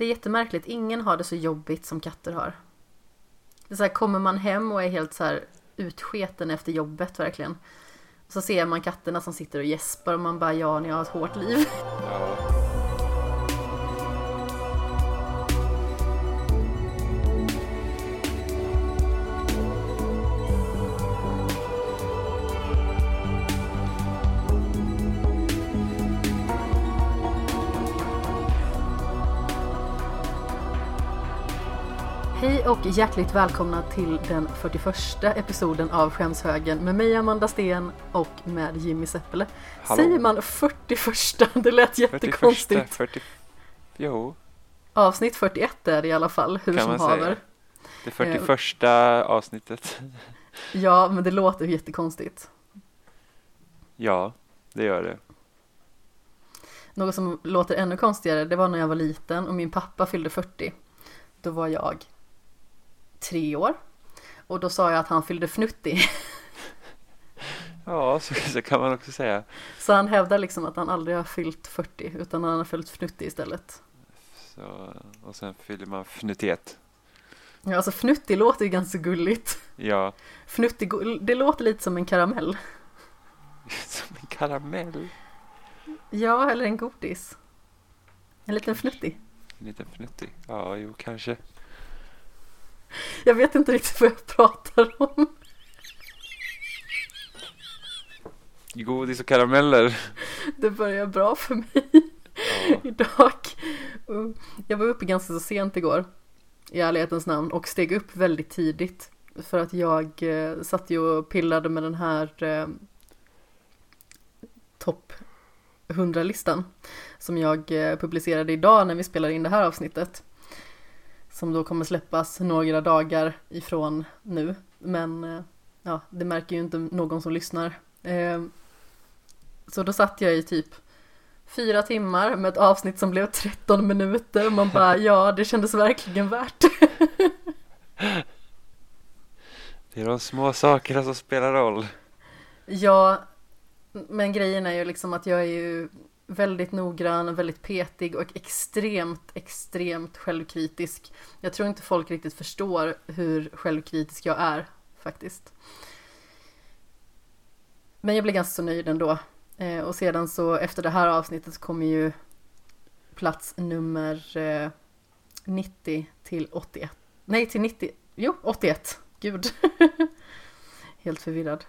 Det är jättemärkligt, ingen har det så jobbigt som katter har. Det är så här, kommer man hem och är helt så här utsketen efter jobbet verkligen. Så ser man katterna som sitter och gäspar och man bara ja, ni har ett hårt liv. Ja. Och hjärtligt välkomna till den 41 episoden av Skämshögen med mig Amanda Sten och med Jimmy Seppele. Hallå. Säger man 41? Det lät jättekonstigt. 40... Jo, Avsnitt 41 är det i alla fall, hur Kan som man säga. haver. det 41 avsnittet. Ja, men det låter jättekonstigt. Ja, det gör det. Något som låter ännu konstigare, det var när jag var liten och min pappa fyllde 40. Då var jag tre år. Och då sa jag att han fyllde fnuttig. Ja, så, så kan man också säga. Så han hävdar liksom att han aldrig har fyllt 40 utan han har fyllt fnuttig istället. Så, och sen fyller man fnutet. Ja, alltså fnuttig låter ju ganska gulligt. Ja, Fnuttig, det låter lite som en karamell. som en karamell. Ja, eller en godis. En liten fnuttig. En liten fnuttig. Ja, jo, kanske. Jag vet inte riktigt vad jag pratar om. Godis och karameller. Det börjar bra för mig Ja, idag. Jag var uppe ganska så sent igår. I ärlighetens namn. Och steg upp väldigt tidigt. För att jag eh, satt ju och pillade med den här eh, topp 100-listan. Som jag eh, publicerade idag när vi spelar in det här avsnittet. Som då kommer släppas några dagar ifrån nu. Men eh, ja, det märker ju inte någon som lyssnar. Eh, så då satt jag i typ fyra timmar med ett avsnitt som blev 13 minuter. Och man bara, ja, det kändes verkligen värt det. det är de små sakerna som spelar roll. Ja, men grejen är ju liksom att jag är ju väldigt noggrann, väldigt petig och extremt, extremt självkritisk. Jag tror inte folk riktigt förstår hur självkritisk jag är faktiskt. Men jag blir ganska så nöjd ändå. Eh, och sedan så efter det här avsnittet så kommer ju plats nummer eh, 90 till 81. Nej, till 90. Jo, 81. Gud. Helt förvirrad.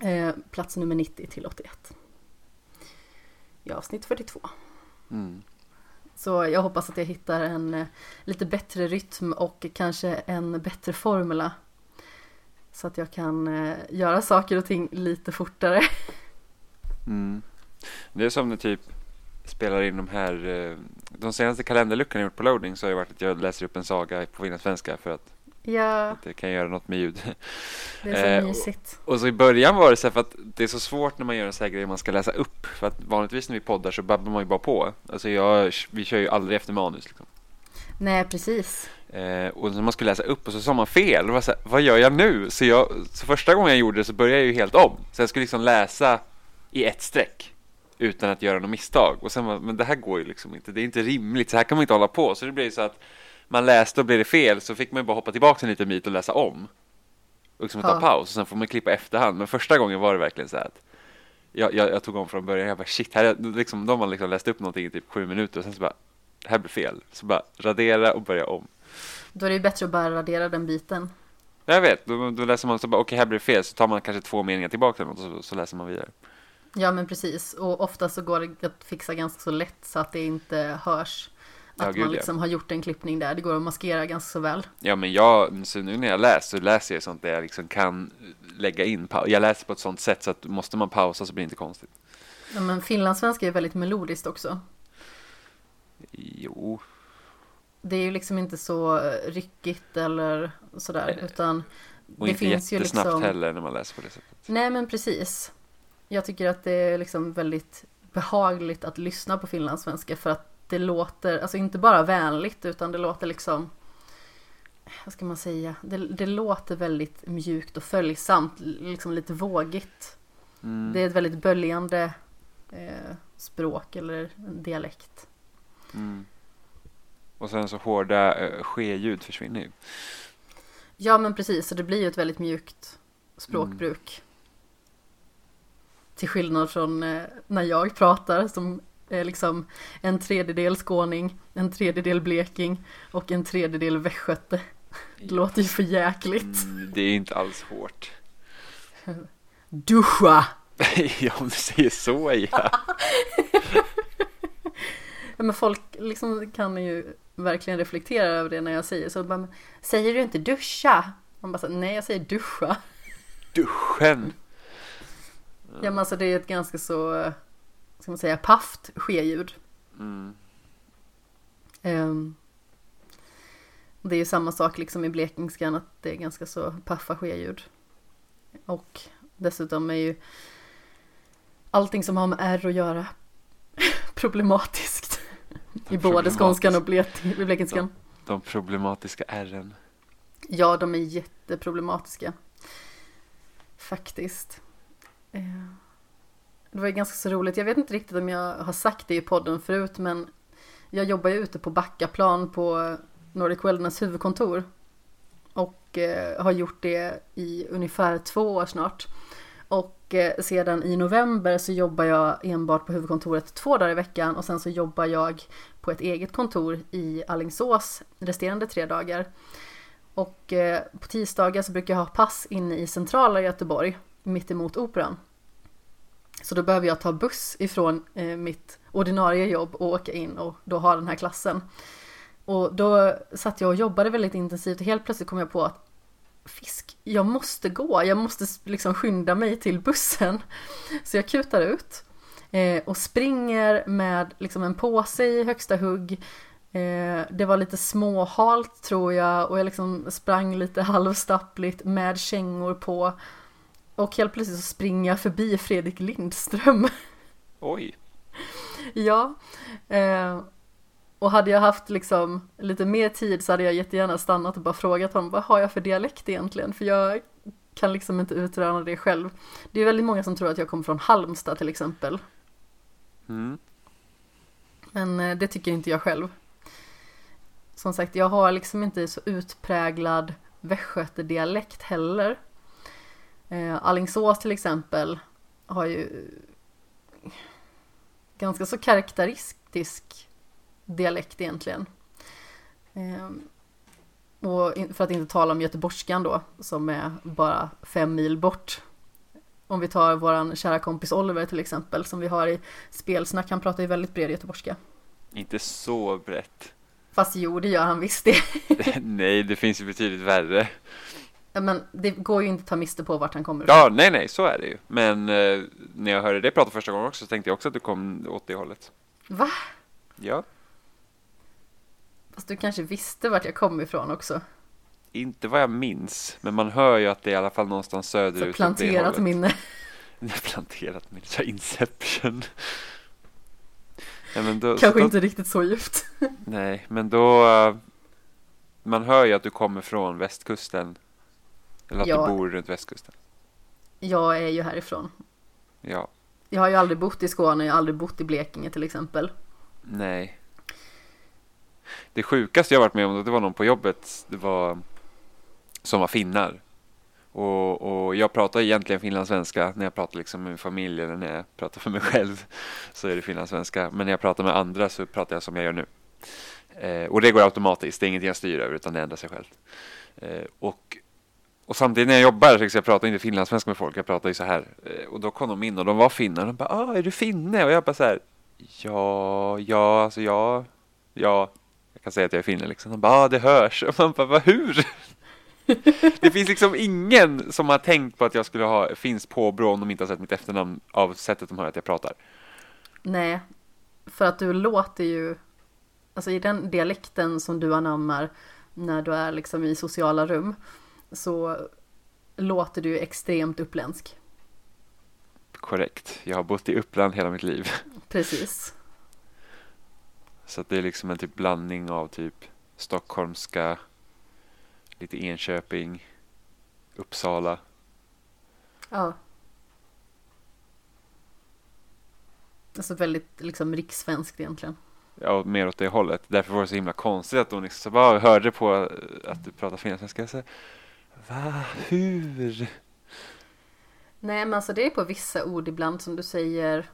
Eh, plats nummer 90 till 81. I avsnitt 42. Mm. Så jag hoppas att jag hittar en eh, lite bättre rytm och kanske en bättre formula. Så att jag kan eh, göra saker och ting lite fortare. Mm. Det är som när typ spelar in de här eh, de senaste kalenderluckorna jag gjort på loading så har det varit att jag läser upp en saga på finlandssvenska för att Ja, det kan göra något med ljud. det är så Eh, mysigt. Och så i början var det så här för att det är så svårt när man gör en sån här grej man ska läsa upp. För att vanligtvis när vi poddar så babblar man ju bara på. Alltså jag, vi kör ju aldrig efter manus liksom. Nej, precis. Eh, och när man skulle läsa upp och så sa man fel. Och var så här, vad gör jag nu? Så, jag, så första gången jag gjorde det så började jag ju helt om. Så jag skulle liksom läsa i ett streck. Utan att göra något misstag. Och sen var, men det här går ju liksom inte. Det är inte rimligt. Så här kan man inte hålla på. Så det blev så att man läste och blev det fel så fick man ju bara hoppa tillbaka en liten bit och läsa om. Och liksom ta Ja. paus och sen får man klippa efterhand. Men första gången var det verkligen så att jag, jag, jag tog om från början. Jag bara shit, här är, liksom, de har liksom läst upp någonting i typ sju minuter och sen så bara det här blir fel. Så bara radera och börja om. Då är det ju bättre att bara radera den biten. Jag vet, då, då läser man så bara okej här blir det fel så tar man kanske två meningar tillbaka eller något, och så, så läser man vidare. Ja, men precis. Och ofta så går det att fixa ganska så lätt så att det inte hörs. Ja, Att gud, man ja. liksom har gjort en klippning där. Det går att maskera ganska så väl. Ja men jag, så nu när jag läser så läser jag sånt där jag liksom kan lägga in Jag läser på ett sånt sätt så att måste man pausa så blir det inte konstigt. Ja, men finlandssvenska är väldigt melodiskt också. Jo, Det är ju liksom inte så ryckigt eller sådär. Nej. Utan och det inte finns ju liksom... heller när man läser på det sättet. Nej men precis. Jag tycker att det är liksom väldigt behagligt att lyssna på finlandssvenska för att det låter, alltså inte bara vänligt utan det låter liksom vad ska man säga, det, det låter väldigt mjukt och följsamt, liksom lite vågigt. Mm. Det är ett väldigt böljande eh, språk eller dialekt. Mm. Och sen så hårda eh, ske-ljud försvinner ju. Ja men precis, så det blir ju ett väldigt mjukt språkbruk. Till skillnad från eh, när jag pratar som liksom en tredjedel skåning, en tredjedel bleking och en tredjedel västgöte. Det låter ju för jäkligt. Mm, det är inte alls hårt. Duscha! ja, om du säger så ja. Men folk liksom kan ju verkligen reflektera över det när jag säger så. Bara, säger du inte duscha? Man bara så, nej jag säger duscha. Duschen. Ja men alltså det är ett ganska så, eh, ska man säga, pafft ske-ljud. Mm. Ehm, det är ju samma sak liksom i blekingskan att det är ganska så paffa ske-ljud. Och dessutom är ju allting som har med R att göra problematiskt. I både skånskan och blek- blekingskan. De problematiska R'n. Ja, de är jätteproblematiska. Faktiskt. Eh, det var ju ganska så roligt. Jag vet inte riktigt om jag har sagt det i podden förut, men jag jobbar ju ute på Backaplan på Nordic Wellness huvudkontor. Och eh, har gjort det i ungefär två år snart. Och eh, sedan i november så jobbar jag enbart på huvudkontoret två dagar i veckan och sen så jobbar jag på ett eget kontor i Allingsås resterande tre dagar. Och eh, på tisdagar så brukar jag ha pass inne i centrala Göteborg, mitt emot Operan. Så då behöver jag ta buss ifrån eh, mitt ordinarie jobb och åka in och då ha den här klassen. Och då satt jag och jobbade väldigt intensivt och helt plötsligt kom jag på att fisk, jag måste gå, jag måste liksom skynda mig till bussen. Så jag kutar ut eh, och springer med liksom en påse i högsta hugg. Eh, det var lite småhalt tror jag och jag liksom sprang lite halvstappligt med kängor på. Och helt plötsligt så springer jag förbi Fredrik Lindström. Oj. Ja. Eh, och hade jag haft liksom lite mer tid så hade jag jättegärna stannat och bara frågat honom vad har jag för dialekt egentligen? För jag kan liksom inte utröna det själv. Det är väldigt många som tror att jag kommer från Halmstad till exempel. Mm. Men eh, det tycker inte jag själv. Som sagt, jag har liksom inte så utpräglad västgötedialekt heller. Eh, Allingsås till exempel har ju ganska så karaktäristisk dialekt egentligen. Eh, och för att inte tala om göteborgskan då, som är bara fem mil bort. Om vi tar våran kära kompis Oliver till exempel, som vi har i spelsnack, han pratar ju väldigt bred göteborgska. Inte så brett. Fast jo, det gör han visst det. nej, det finns ju betydligt värre. Ja, Men det går ju inte att ta miste på vart han kommer ifrån. Ja, nej, nej, så är det ju. Men eh, när jag hörde dig prata första gången också så tänkte jag också att du kom åt det hållet. Va? Ja, Fast du kanske visste vart jag kom ifrån också. inte vad jag minns, men man hör ju att det är i alla fall någonstans Så söderut. det planterat minne. planterat minne, så Inception. Ja, då, så Kanske då, inte riktigt så djupt. Nej, men då... eh, Man hör ju att du kommer från västkusten. Eller att Ja. du bor runt västkusten. Jag är ju härifrån. Ja, Jag har ju aldrig bott i Skåne, jag har aldrig bott i Blekinge till exempel. nej. Det sjukaste jag varit med om, det var någon på jobbet, det var som var finnar. Och, och jag pratar egentligen finlandssvenska när jag pratar liksom med min familj eller när jag pratar för mig själv så är det finlandssvenska. Men när jag pratar med andra så pratar jag som jag gör nu. Eh, och det går automatiskt, det är ingenting jag styr över utan det ändrar sig själv. Eh, och, och samtidigt när jag jobbar så jag pratar inte finlandssvenska med folk, jag pratar ju så här. Eh, och då kom de in och de var finnar och de bara ah, är du finne? Och jag bara så här ja, ja, alltså ja, ja. Jag kan säga att jag är finne liksom. De bara ah, det hörs. Och man bara hur? Det finns liksom ingen som har tänkt på att jag skulle ha finns påbrå om de inte har sett mitt efternamn av sättet de hör att jag pratar. Nej, för att du låter ju, alltså i den dialekten som du anammar när du är liksom i sociala rum, så låter du extremt uppländsk. Korrekt. Jag har bott i Uppland hela mitt liv. Precis. Så det är liksom en typ blandning av typ stockholmska, lite Enköping, Uppsala. Ja. Alltså väldigt liksom rikssvenskt egentligen. ja, mer åt det hållet. Därför var det så himla konstigt att hon liksom så bara hörde på att du pratade finlandssvenska. Va? Hur? Nej men alltså det är på vissa ord ibland som du säger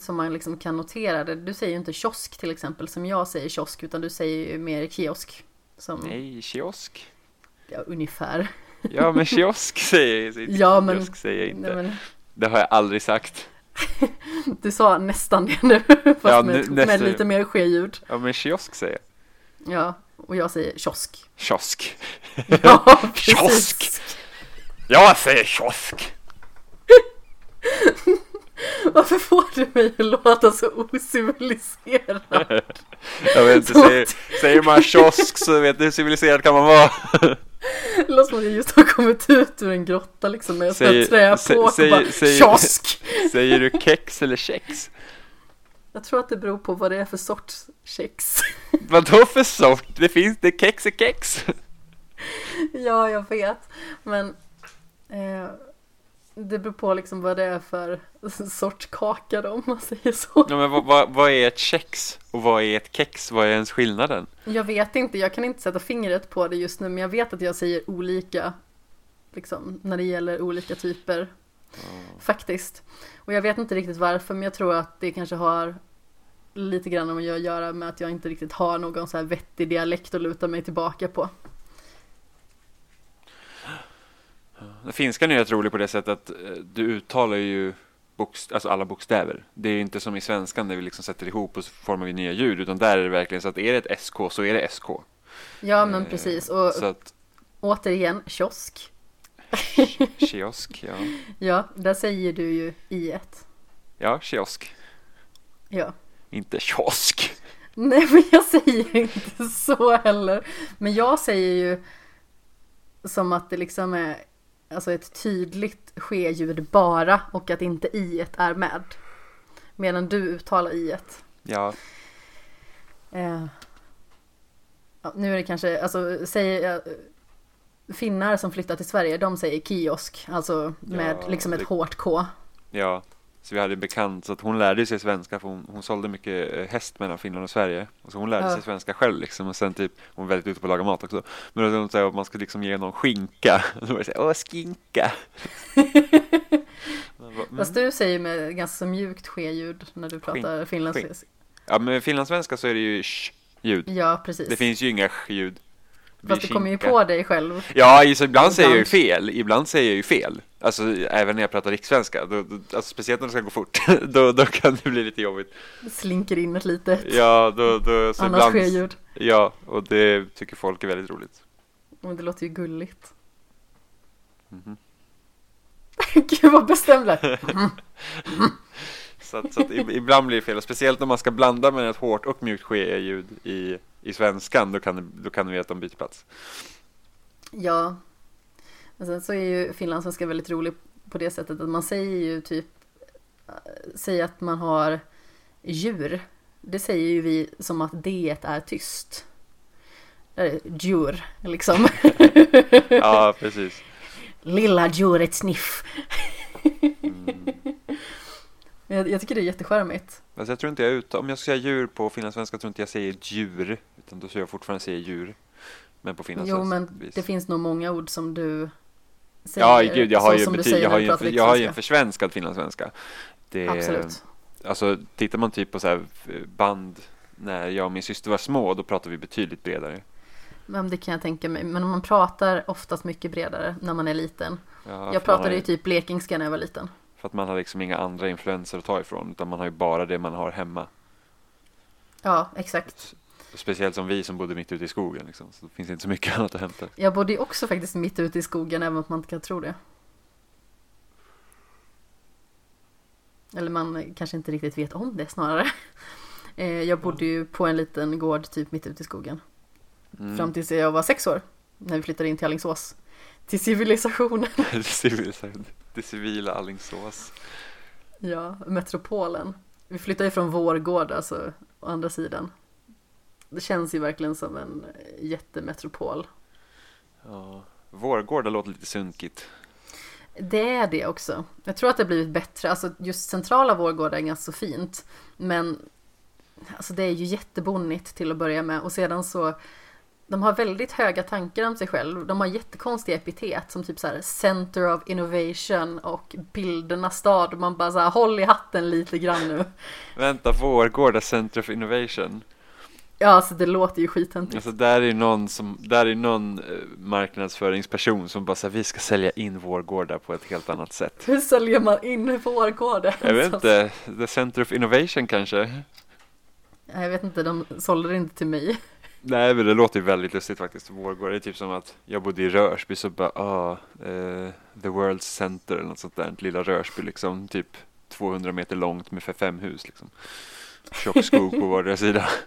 som man liksom kan notera det. Du säger ju inte kiosk till exempel som jag säger kiosk utan du säger ju mer kiosk. Som, Nej, kiosk. Ja, ungefär. Ja, men kiosk säger jag inte. Ja, men- Kiosk säger jag inte. Nej, men, Det har jag aldrig sagt. du sa nästan det nu fast Ja, med, nu- med nästan. lite mer ske-ljud. Ja, men kiosk säger jag. Ja, och jag säger kiosk. Kiosk. Ja. Kiosk. Jag säger kiosk. Varför får du mig att låta så ociviliserad? Jag vet inte, säger, säger man kiosk så vet du hur civiliserad kan man vara. Det låter som att jag just har kommit ut ur en grotta liksom med Säger- trä på och bara säger- kiosk! Säger du kex eller kex? Jag tror att det beror på vad det är för sorts kex. Vadå för sort? Det finns, det kex är kex. Ja, jag vet. Men eh, det beror på liksom vad det är för sorts kaka då, om man säger så. Ja, men vad, vad, vad är ett kex och vad är ett kex? Vad är ens skillnaden? Jag vet inte, jag kan inte sätta fingret på det just nu, men jag vet att jag säger olika liksom, när det gäller olika typer. Faktiskt. Och jag vet inte riktigt varför, men jag tror att det kanske har lite grann om att göra med att jag inte riktigt har någon så här vettig dialekt att luta mig tillbaka på. Finskan är rätt rolig på det sättet att eh, du uttalar ju bokst- alltså alla bokstäver. Det är inte som i svenskan där vi liksom sätter ihop och så formar vi nya ljud, utan där är det verkligen så att är det ett SK så är det SK. Ja, men Eh, precis. Och Så att återigen, kiosk. kiosk, ja. Ja, där säger du ju i ett. Ja, kiosk. Ja. Inte kiosk. Nej, men jag säger inte så heller. Men jag säger ju som att det liksom är alltså ett tydligt ske-ljud bara och att inte i är med. Medan du uttalar i ett. Ja, Eh, ja, nu är det kanske, alltså säger jag, finnar som flyttar till Sverige, de säger kiosk, alltså med Ja, liksom ett det- hårt K. ja. Så vi hade en bekant, så att hon lärde sig svenska för hon, hon sålde mycket eh, häst mellan Finland och Sverige. Och så hon lärde Ja. sig svenska själv liksom. Och sen typ, hon var väldigt ute på att laga mat också. Men då sa att man skulle liksom ge någon skinka. Och då var det så här, åh skinka. Bara, mm. Fast du säger med ganska mjukt ske-ljud när du pratar finlandssvenska. Ja, men finlandssvenska så är det ju sh-ljud. Ja, precis. Det finns ju inga. Det blir Fast du kommer ju på dig själv. Ja, just, ibland säger jag ju fel. Ibland säger jag ju fel. Alltså även när jag pratar rikssvenska. Då, då, alltså, speciellt när det ska gå fort. då, då kan det bli lite jobbigt. Slinker in ett litet Ja, då, då, så annars ibland, ske-ljud. Ja, och det tycker folk är väldigt roligt. Men det låter ju gulligt. Mhm. Gud vad bestämd jag Så, att, så att ib- ibland blir det fel. Speciellt när man ska blanda med ett hårt och mjukt ske-ljud i, i svenskan. Då kan, då kan det bli att de byter plats. Ja. Men sen så är ju finlandssvenska väldigt rolig på det sättet att man säger ju typ äh, Säger att man har djur. Det säger ju vi som att det är tyst. Är djur, liksom. Ja, precis. Lilla djuret sniff. Mm. Jag, jag tycker det är jättecharmigt. Alltså jag tror inte jag ut, om jag ska säga djur på finlandssvenska tror inte jag säger djur. Utan då skulle jag fortfarande säga djur. Men på finlandssvenska. Jo men vis. det finns nog många ord som du säger. Ja, gud, jag har ju, som en du bety- säger jag har ju, en, jag har ju en försvenskad finlandssvenska. Det, Absolut. Alltså tittar man typ på så här band när jag och min syster var små, då pratar vi betydligt bredare. Men det kan jag tänka mig. Men man pratar oftast mycket bredare när man är liten. Ja, Jag pratade ju typ blekingska när jag var liten. För att man har liksom inga andra influenser att ta ifrån, utan man har ju bara det man har hemma. Ja, exakt. Speciellt som vi som bodde mitt ute i skogen liksom, så det finns inte så mycket annat att hämta. Jag bodde ju också faktiskt mitt ute i skogen, även om man inte kan tro det. Eller man kanske inte riktigt vet om det snarare. Eh, Jag bodde ju på en liten gård typ mitt ute i skogen. Mm. Fram tills jag var sex år. När vi flyttade in till Alingsås. Till civilisationen. det, civila, det civila Alingsås. Ja, metropolen. Vi flyttade ju från vår gård, alltså, å andra sidan. Det känns ju verkligen som en jättemetropol. Ja. Vårgårda låter lite sunkigt. Det är det också. Jag tror att det har blivit bättre. Alltså just centrala Vårgårda är ganska så fint. Men alltså det är ju jättebonnigt till att börja med och sedan så de har väldigt höga tankar om sig själv. De har jättekonstiga epitet som typ så här Center of Innovation och Bildernas stad. Man bara så här, håll i hatten lite grann nu. Vänta, Vårgårda Center of Innovation. Ja, alltså det låter ju skithäntigt. Alltså där är någon som, där är någon eh, marknadsföringsperson som bara säger vi ska sälja in Vårgårda på ett helt annat sätt. Hur säljer man in Vårgårda? Jag vet inte, The Center of Innovation kanske? Jag vet inte, de sålde det inte till mig. Nej men det låter ju väldigt lustigt faktiskt. Vårgårda det är typ som att jag bodde i Rörsby så bara, ah, eh, The World Center eller något sånt där. Lilla Rörsby liksom, typ 200 meter långt med för fem hus liksom. Tjock skog på vardera sida.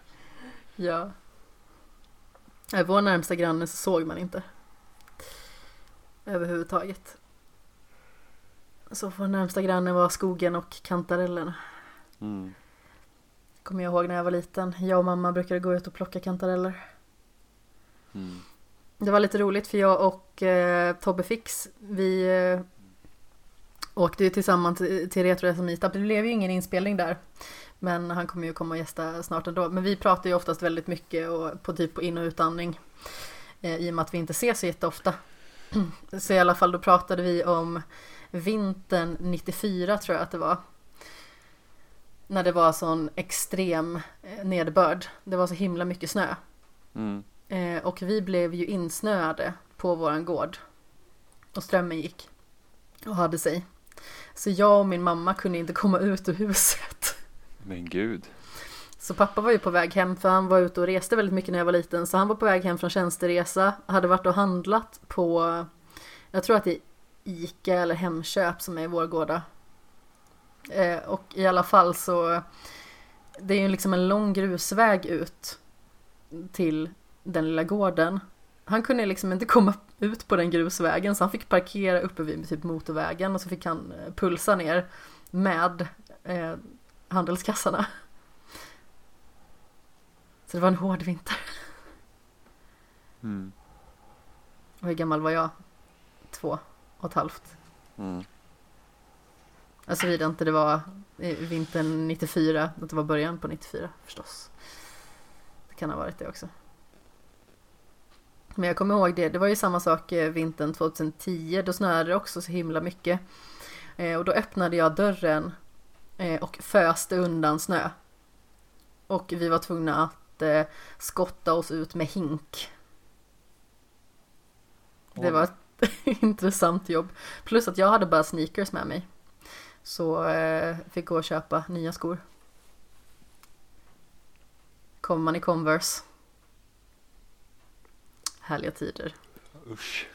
Ja. Vår närmsta granne så såg man inte. Överhuvudtaget. Så vår närmsta granne var skogen och kantarellerna. Mm. Kommer jag ihåg när jag var liten. Jag och mamma brukade gå ut och plocka kantareller. Mm. Det var lite roligt för jag och eh, Tobbe Fix, vi eh, åkte ju tillsammans till, till Retro Meetup. Det blev ju ingen inspelning där. Men han kommer ju komma och gästa snart ändå. Men vi pratar ju oftast väldigt mycket och på typ på in och utandning. Eh, I och med att vi inte ses så jätteofta. Så i alla fall då pratade vi om vintern 94 tror jag att det var. När det var sån extrem eh, nederbörd. Det var så himla mycket snö. Mm. Eh, och vi blev ju insnöade på våran gård. Och strömmen gick. Och hade sig. Så jag och min mamma kunde inte komma ut ur huset. Men gud. Så pappa var ju på väg hem för han var ute och reste väldigt mycket när jag var liten. Så han var på väg hem från tjänsteresa. Hade varit och handlat på, jag tror att det är Ica eller Hemköp som är i Vårgårda. Eh, och i alla fall så, det är ju liksom en lång grusväg ut till den lilla gården. Han kunde liksom inte komma ut på den grusvägen så han fick parkera uppe vid typ motorvägen och så fick han eh, pulsa ner med eh, handelskassarna. Så det var en hård vinter. Mm. Och hur gammal var jag? Två och ett halvt. Mm. Alltså såvida inte det var vintern 94, att det var början på 94 förstås. Det kan ha varit det också. Men jag kommer ihåg det, det var ju samma sak eh, vintern 2010, då snöade det också så himla mycket. Eh, och då öppnade jag dörren eh, och föste undan snö. Och vi var tvungna att skotta oss ut med hink. Det var ett intressant jobb. Plus att jag hade bara sneakers med mig. Så eh, fick gå och köpa nya skor. Kommer man i Converse. Härliga tider. Usch.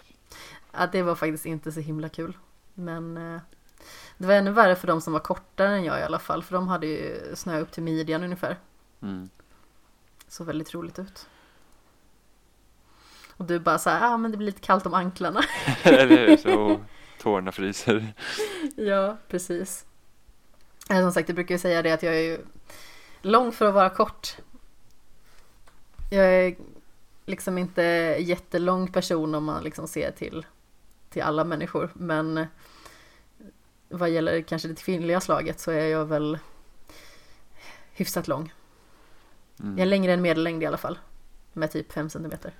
Ja, det var faktiskt inte så himla kul. Men eh, det var ännu värre för de som var kortare än jag i alla fall. För de hade ju snö upp till midjan ungefär. Mm. Såg väldigt roligt ut. Och du bara så här, ja ah, men det blir lite kallt om anklarna. Eller hur? Så tårna fryser. ja, precis. Som sagt, jag brukar ju säga det att jag är ju lång för att vara kort. Jag är liksom inte jättelång person om man liksom ser till, till alla människor. Men vad gäller kanske det kvinnliga slaget så är jag väl hyfsat lång. Mm. Jag är längre än medellängd i alla fall. Med typ 5 centimeter.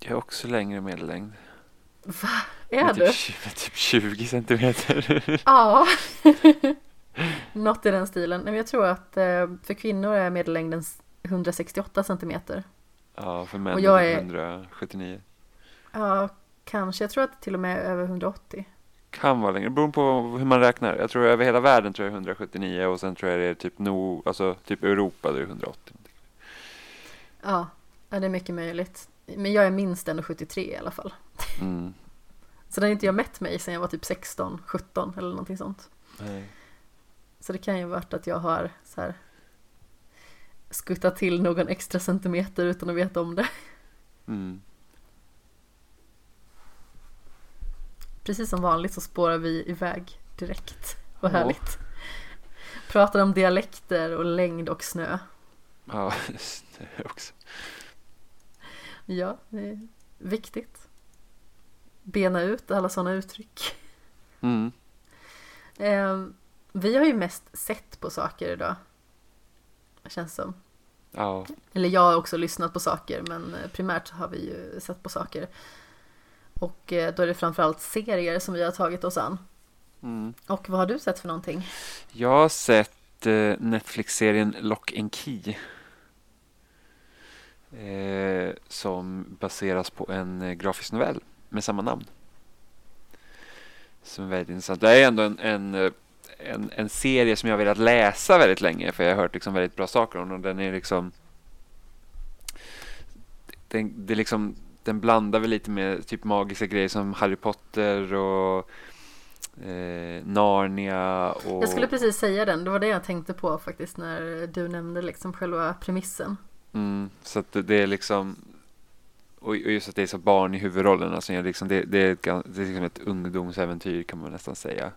Jag är också längre än medellängd. Va? Är med du? Typ, med typ 20 centimeter. Ja. Något i den stilen. Men jag tror att eh, för kvinnor är medellängden 168 centimeter. Ja, för män Och jag är är- 179. Ja, kanske. Jag tror att det till och med är över 180. Kan vara längre, beroende på hur man räknar. Jag tror över hela världen tror jag är 179 och sen tror jag det är typ no, alltså typ Europa då är det 180. Ja, ja, det är mycket möjligt. Men jag är minst 1,73 i alla fall. Mm. Så där har inte jag mätt mig sedan jag var typ 16, 17 eller någonting sånt. Nej. Så det kan ju varit att jag har så här skuttat till någon extra centimeter utan att veta om det. Mm. Precis som vanligt så spårar vi iväg direkt. Vad Ja. härligt. Pratar om dialekter och längd och snö. Ja, det också. Ja, det är viktigt. Bena ut alla sådana uttryck. Mm. Eh, vi har ju mest sett på saker idag. känns som. Ja, Eller jag har också lyssnat på saker men eh, primärt har vi ju sett på saker. Och eh, då är det framförallt serier som vi har tagit oss an. mm. Och vad har du sett för någonting? Jag har sett eh, Netflix-serien Lock and Key. Eh, som baseras på en eh, grafisk novell med samma namn. Som är väldigt intressant. Det är ändå en, en, eh, en, en serie som jag har velat läsa väldigt länge för jag har hört liksom väldigt bra saker om den. Den är liksom den, det är liksom, den blandar väl lite med typ magiska grejer som Harry Potter och eh, Narnia och... Jag skulle precis säga den, det var det jag tänkte på faktiskt när du nämnde liksom själva premissen. Mm, så att det, är liksom och just att det är så barn i huvudrollen. Alltså liksom, det, det, är ett, det är liksom ett ungdomsäventyr kan man nästan säga.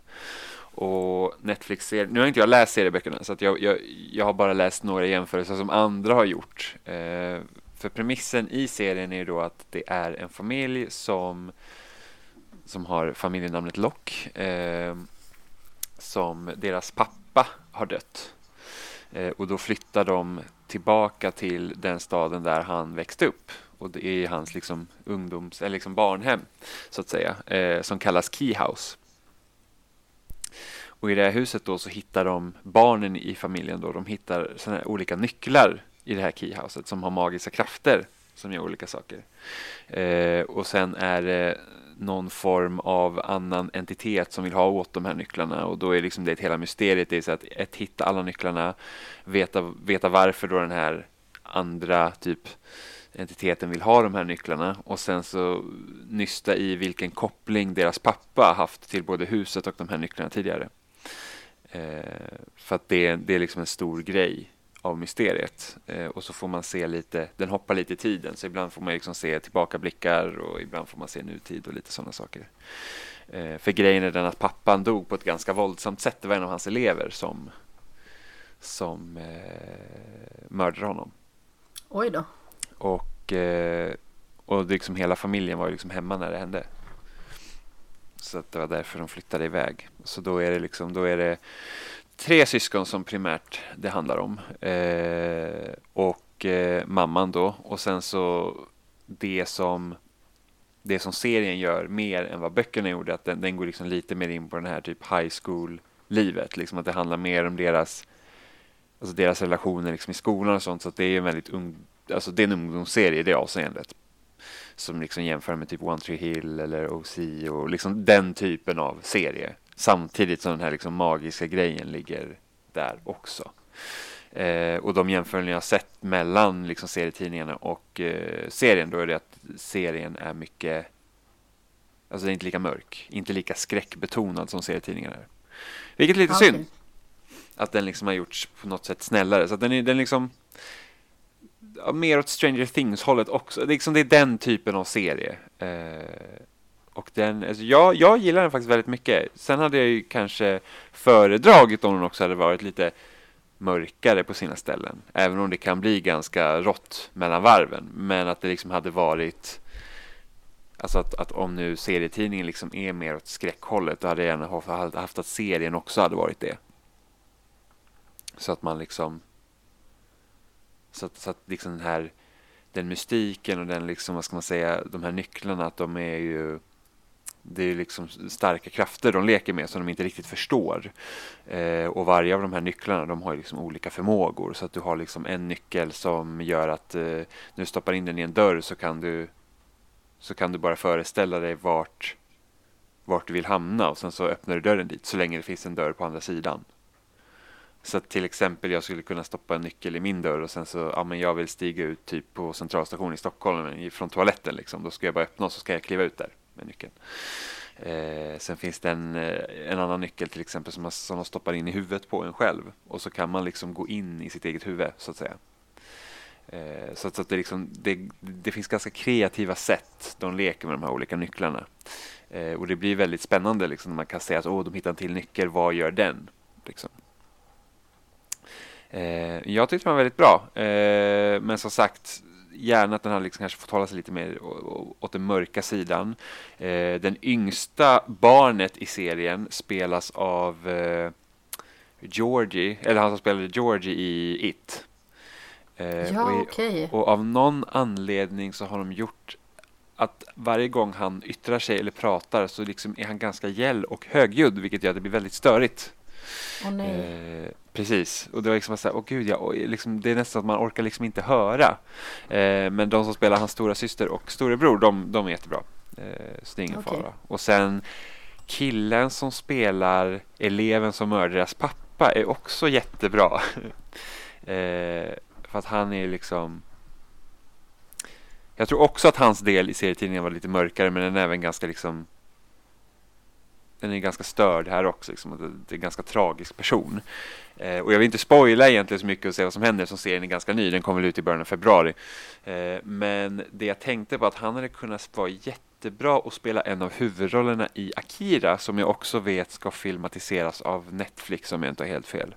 Och Netflix ser, nu har inte jag läst serieböckerna så att jag, jag, jag har bara läst några jämförelser som andra har gjort. Eh, för premissen i serien är ju då att det är en familj som som har familjenamnet Lock eh, som deras pappa har dött. Eh, och då flyttar de tillbaka till den staden där han växte upp. Och det är hans liksom ungdoms eller liksom barnhem så att säga eh, som kallas Keyhouse. Och i det här huset då så hittar de barnen i familjen då de hittar såna här olika nycklar i det här keyhouset som har magiska krafter som gör olika saker. Eh, och sen är det någon form av annan entitet som vill ha åt de här nycklarna och då är liksom det ett hela mysteriet. Det är så att ett, hitta alla nycklarna, veta, veta varför då den här andra typ entiteten vill ha de här nycklarna och sen så nysta i vilken koppling deras pappa haft till både huset och de här nycklarna tidigare. Eh, för att det, är- det är liksom en stor grej av mysteriet. Eh, och så får man se lite, den hoppar lite i tiden, så ibland får man liksom se tillbakablickar och ibland får man se nutid och lite sådana saker. Eh, för grejen är den att pappan dog på ett ganska våldsamt sätt. Det var en av hans elever som, som eh, mördade honom. Oj då. Och, eh, och det liksom hela familjen var liksom hemma när det hände. Så att det var därför de flyttade iväg. Så då är det liksom, då är det tre syskon som primärt det handlar om. Eh, och eh, mamman då. Och sen så det som det som serien gör mer än vad böckerna gjorde, att den, den går liksom lite mer in på den här typ high school-livet. Liksom att det handlar mer om deras, alltså deras relationer liksom i skolan och sånt. Så att det är en väldigt ung, alltså det är en ungdomsserie i det avseendet. Som liksom jämför med typ One Tree Hill eller OC och liksom den typen av serie. Samtidigt som den här liksom magiska grejen ligger där också. Eh, och de jämförelser jag har sett mellan liksom serietidningarna och eh, serien, då är det att serien är mycket, alltså den är inte lika mörk, inte lika skräckbetonad som serietidningarna är. Vilket är lite Ah, synd, att den liksom har gjorts på något sätt snällare. Så att den är den liksom mer åt Stranger Things-hållet också. Det är, liksom, det är den typen av serie. Eh, och den, alltså jag, jag gillar den faktiskt väldigt mycket. Sen hade jag ju kanske föredragit om den också hade varit lite mörkare på sina ställen. Även om det kan bli ganska rått mellan varven. Men att det liksom hade varit Alltså att, att om nu serietidningen liksom är mer åt skräckhållet då hade jag gärna haft, haft att serien också hade varit det. Så att man liksom så att, så att liksom den här den mystiken och den liksom, vad ska man säga, de här nycklarna att de är ju det är liksom starka krafter de leker med som de inte riktigt förstår. Eh, och varje av de här nycklarna de har liksom olika förmågor. Så att du har liksom en nyckel som gör att eh, när du stoppar in den i en dörr så kan du så kan du bara föreställa dig vart vart du vill hamna och sen så öppnar du dörren dit så länge det finns en dörr på andra sidan. Så att till exempel jag skulle kunna stoppa en nyckel i min dörr och sen så, ja men jag vill stiga ut typ på centralstationen i Stockholm från toaletten liksom. Då ska jag bara öppna och så ska jag kliva ut där med nyckeln. Eh, sen finns det en, eh, en annan nyckel till exempel som man, som man stoppar in i huvudet på en själv. Och så kan man liksom gå in i sitt eget huvud så att säga. Eh, så att, så att det, liksom, det, det finns ganska kreativa sätt de leker med de här olika nycklarna. Eh, och det blir väldigt spännande liksom, när man kan säga att oh, de hittar en till nyckel, vad gör den? Liksom. Eh, jag tyckte den var väldigt bra. Eh, men som sagt, gärna att den hade liksom kanske fått hålla sig lite mer åt den mörka sidan. Eh, den yngsta barnet i serien spelas av eh, Georgie, eller han som spelade Georgie i It. Eh, Ja, och, i- okej. och av någon anledning så har de gjort att varje gång han yttrar sig eller pratar så liksom är han ganska gäll och högljudd vilket gör att det blir väldigt störigt. Eh, precis, och det var liksom så här, åh gud, ja, liksom, det är nästan att man orkar liksom inte höra. Eh, men de som spelar hans stora syster och storebror, de, de är jättebra. Eh, så det är ingen Okej. fara. Och sen killen som spelar eleven som mördar deras pappa är också jättebra. eh, för att han är liksom jag tror också att hans del i serietidningen var lite mörkare men den är även ganska liksom den är ganska störd här också, liksom, det är en ganska tragisk person. Eh, och jag vill inte spoila egentligen så mycket och säga vad som händer som serien är ganska ny, den kom väl ut i början av februari. Eh, men det jag tänkte på att han hade kunnat vara jättebra och spela en av huvudrollerna i Akira som jag också vet ska filmatiseras av Netflix om jag inte har helt fel.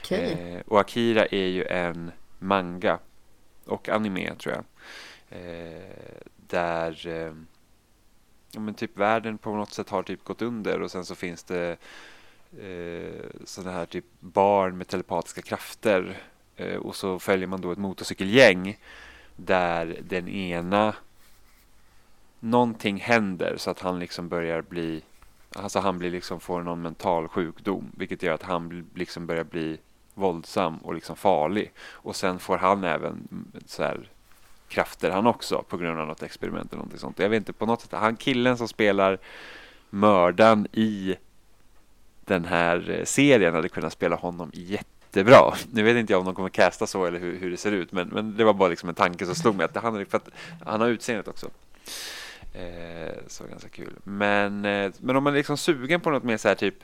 Okej. Eh, och Akira är ju en manga och anime tror jag. Eh, där eh, ja, men typ världen på något sätt har typ gått under och sen så finns det eh, sådana här typ barn med telepatiska krafter eh, och så följer man då ett motorcykelgäng där den ena någonting händer så att han liksom börjar bli alltså han blir liksom får någon mental sjukdom vilket gör att han liksom börjar bli våldsam och liksom farlig. Och sen får han även så här krafter han också på grund av något experiment eller någonting sånt. Jag vet inte, på något sätt, han killen som spelar mördaren i den här eh, serien hade kunnat spela honom jättebra. Nu vet inte jag om de kommer casta så eller hur, hur det ser ut, men, men det var bara liksom en tanke som slog mig att han, för att han har utseendet också. Eh, så ganska kul. Men, eh, men om man är liksom sugen på något mer så här typ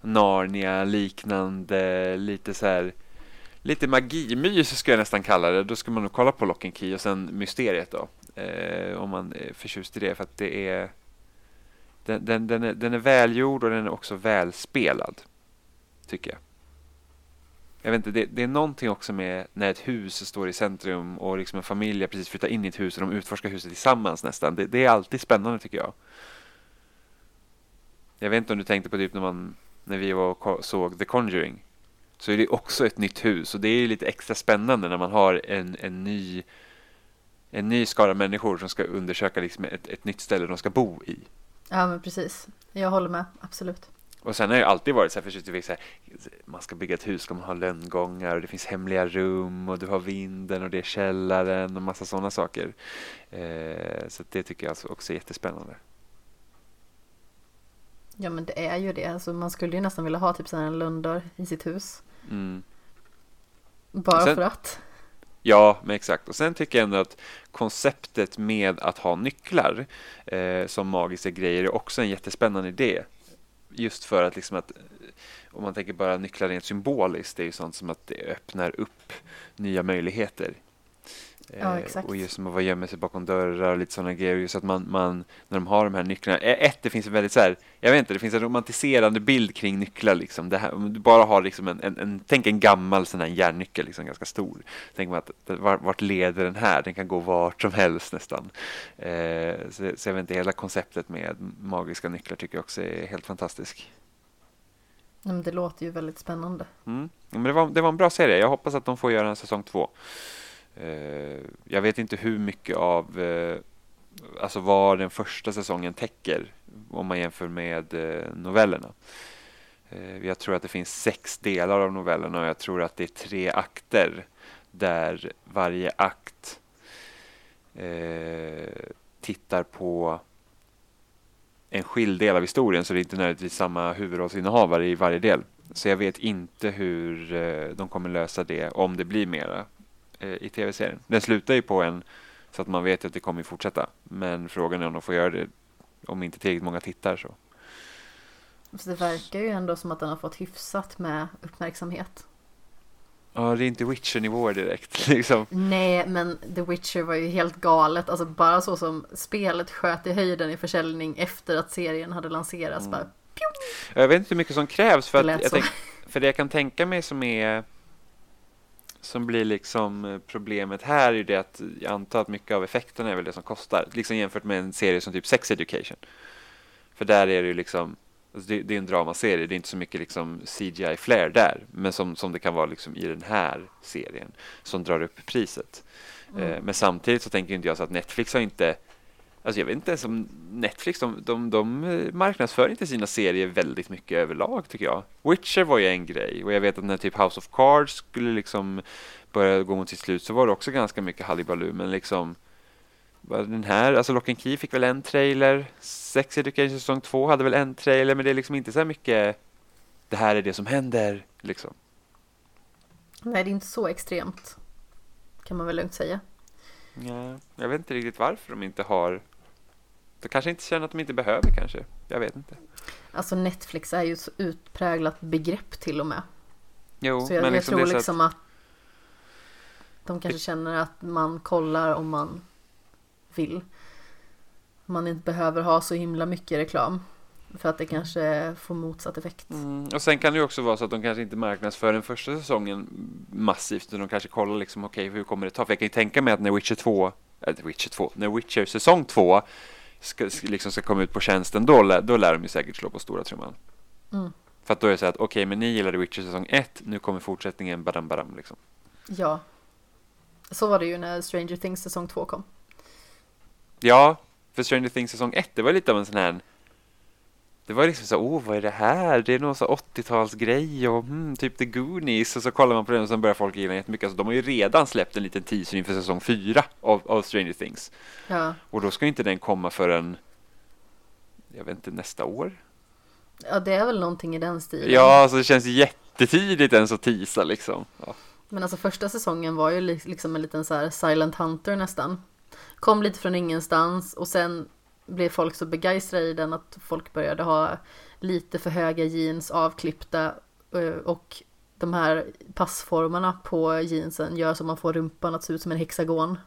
Narnia liknande, lite så här lite magimys skulle jag nästan kalla det. Då ska man nog kolla på Lock and Key och sen Mysteriet då. Eh, om man är förtjust i det för att det är den, den, den, är, den är välgjord och den är också välspelad. Tycker jag. Jag vet inte, det, det är någonting också med när ett hus står i centrum och liksom en familj precis flyttat in i ett hus och de utforskar huset tillsammans nästan. Det, det är alltid spännande tycker jag. Jag vet inte om du tänkte på typ när man när vi var och såg The Conjuring så är det också ett nytt hus och det är ju lite extra spännande när man har en, en ny en ny skara människor som ska undersöka liksom ett, ett nytt ställe de ska bo i. Ja men precis. Jag håller med, absolut. Och sen har jag alltid varit så här förtjust i man ska bygga ett hus, ska man ha lönngångar och det finns hemliga rum och du har vinden och det är källaren och massa sådana saker. Eh, så det tycker jag alltså också är jättespännande. Ja men det är ju det. Alltså, man skulle ju nästan vilja ha typ en lönndörr i sitt hus. Mm. Bara Sen- för att. Ja, men exakt. Och sen tycker jag ändå att konceptet med att ha nycklar eh, som magiska grejer är också en jättespännande idé. Just för att liksom att eh, om man tänker bara nycklar rent symboliskt, det är ju sånt som att det öppnar upp nya möjligheter. Ja, Eh. Och just som att vara gömma sig bakom dörrar och lite sådana grejer. Just att man, man, när de har de här nycklarna. Ett, det finns en väldigt så här, jag vet inte, det finns en romantiserande bild kring nycklar liksom. Det här, om du bara har liksom en, en, en tänk en gammal sån här järnnyckel, liksom ganska stor. Tänk man att vart, vart leder den här? Den kan gå vart som helst nästan. Eh, så, så jag vet inte, hela konceptet med magiska nycklar tycker jag också är helt fantastiskt. Ja, det låter ju väldigt spännande. Mm. Ja, Men det, var, det var en bra serie. Jag hoppas att de får göra en säsong två. Eh, jag vet inte hur mycket av eh, alltså vad den första säsongen täcker om man jämför med eh, novellerna. Jag tror att det finns sex delar av novellerna och jag tror att det är tre akter där varje akt eh, tittar på en skild del av historien så det är inte nödvändigtvis samma huvudrollsinnehavare i varje del. Så jag vet inte hur de kommer lösa det om det blir mera i tv-serien. Den slutar ju på en så att man vet att det kommer fortsätta. Men frågan är om de får göra det om inte tillräckligt många tittar så. Så det verkar ju ändå som att den har fått hyfsat med uppmärksamhet. Ja, det är inte Witcher-nivåer direkt liksom. Nej, men The Witcher var ju helt galet. Alltså bara så som spelet sköt i höjden i försäljning efter att serien hade lanserats. Mm. Bara, Jag vet inte hur mycket som krävs för Det att jag tänk, för det jag kan tänka mig som är som blir liksom eh, problemet här är ju det att jag antar att mycket av effekterna är väl det som kostar. Liksom jämfört med en serie som typ Sex Education. För där är det ju liksom Alltså det, det är en dramaserie, det är inte så mycket liksom CGI flair där, men som, som det kan vara liksom i den här serien som drar upp priset. Mm. Eh, men samtidigt så tänker inte jag så att Netflix har inte Alltså jag vet inte ens om Netflix, de, de, de marknadsför inte sina serier väldigt mycket överlag tycker jag. Witcher var ju en grej och jag vet att när typ House of Cards skulle liksom börja gå mot sitt slut så var det också ganska mycket hallibaloo men liksom den här, alltså Lock and Key fick väl en trailer, Sex Education säsong 2 hade väl en trailer men det är liksom inte så här mycket det här är det som händer liksom. Nej, det är inte så extremt. Kan man väl lugnt säga. Ja, jag vet inte riktigt varför de inte har de kanske inte känner att de inte behöver kanske. Jag vet inte. Alltså Netflix är ju så utpräglat begrepp till och med. Jo, så jag, men jag liksom tror det är så liksom att... de kanske känner att man kollar om man vill. Man inte behöver ha så himla mycket reklam. För att det kanske får motsatt effekt. Mm, och sen kan det ju också vara så att de kanske inte marknadsför den första säsongen massivt, utan de kanske kollar liksom, okej, okay, hur kommer det ta? För jag kan ju tänka mig att när Witcher 2, äh, Witcher 2, när Witcher säsong 2 ska, liksom ska komma ut på tjänsten, då, lär, då lär de ju säkert slå på stora trumman. Mm. För att då är det så att, okej, okay, men ni gillade Witcher säsong 1, nu kommer fortsättningen, badam, badam, liksom. Ja. Så var det ju när Stranger Things säsong 2 kom. Ja, för Stranger Things säsong 1, det var lite av en sån här det var liksom så, oh vad är det här? Det är någon så 80-talsgrej och hmm, typ The Goonies och så kollar man på den och sen börjar folk gilla jättemycket. Alltså, de har ju redan släppt en liten teaser inför säsong 4 av, av Stranger Things. Ja. Och då ska inte den komma förrän, jag vet inte, nästa år? Ja, det är väl någonting i den stilen. Ja, alltså det känns jättetidigt ens att teasa liksom. Ja. Men alltså första säsongen var ju liksom en liten så Silent Hunter nästan. Kom lite från ingenstans och sen blev folk så begeistrade i den att folk började ha lite för höga jeans avklippta eh, och de här passformarna på jeansen gör så man får rumpan att se ut som en hexagon.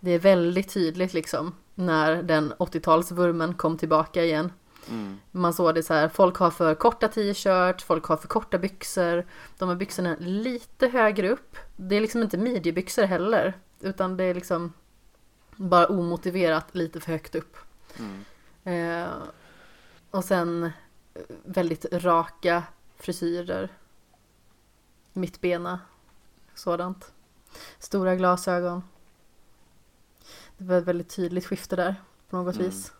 Det är väldigt tydligt liksom när den 80-talsvurmen kom tillbaka igen. Mm. Man såg det så här, folk har för korta t-shirts, folk har för korta byxor. De har byxorna lite högre upp. Det är liksom inte midjebyxor heller, utan det är liksom bara omotiverat lite för högt upp. Mm. Eh, och sen eh, väldigt raka frisyrer. Mittbena. Sådant. Stora glasögon. Det var ett väldigt tydligt skifte där på något Mm. vis.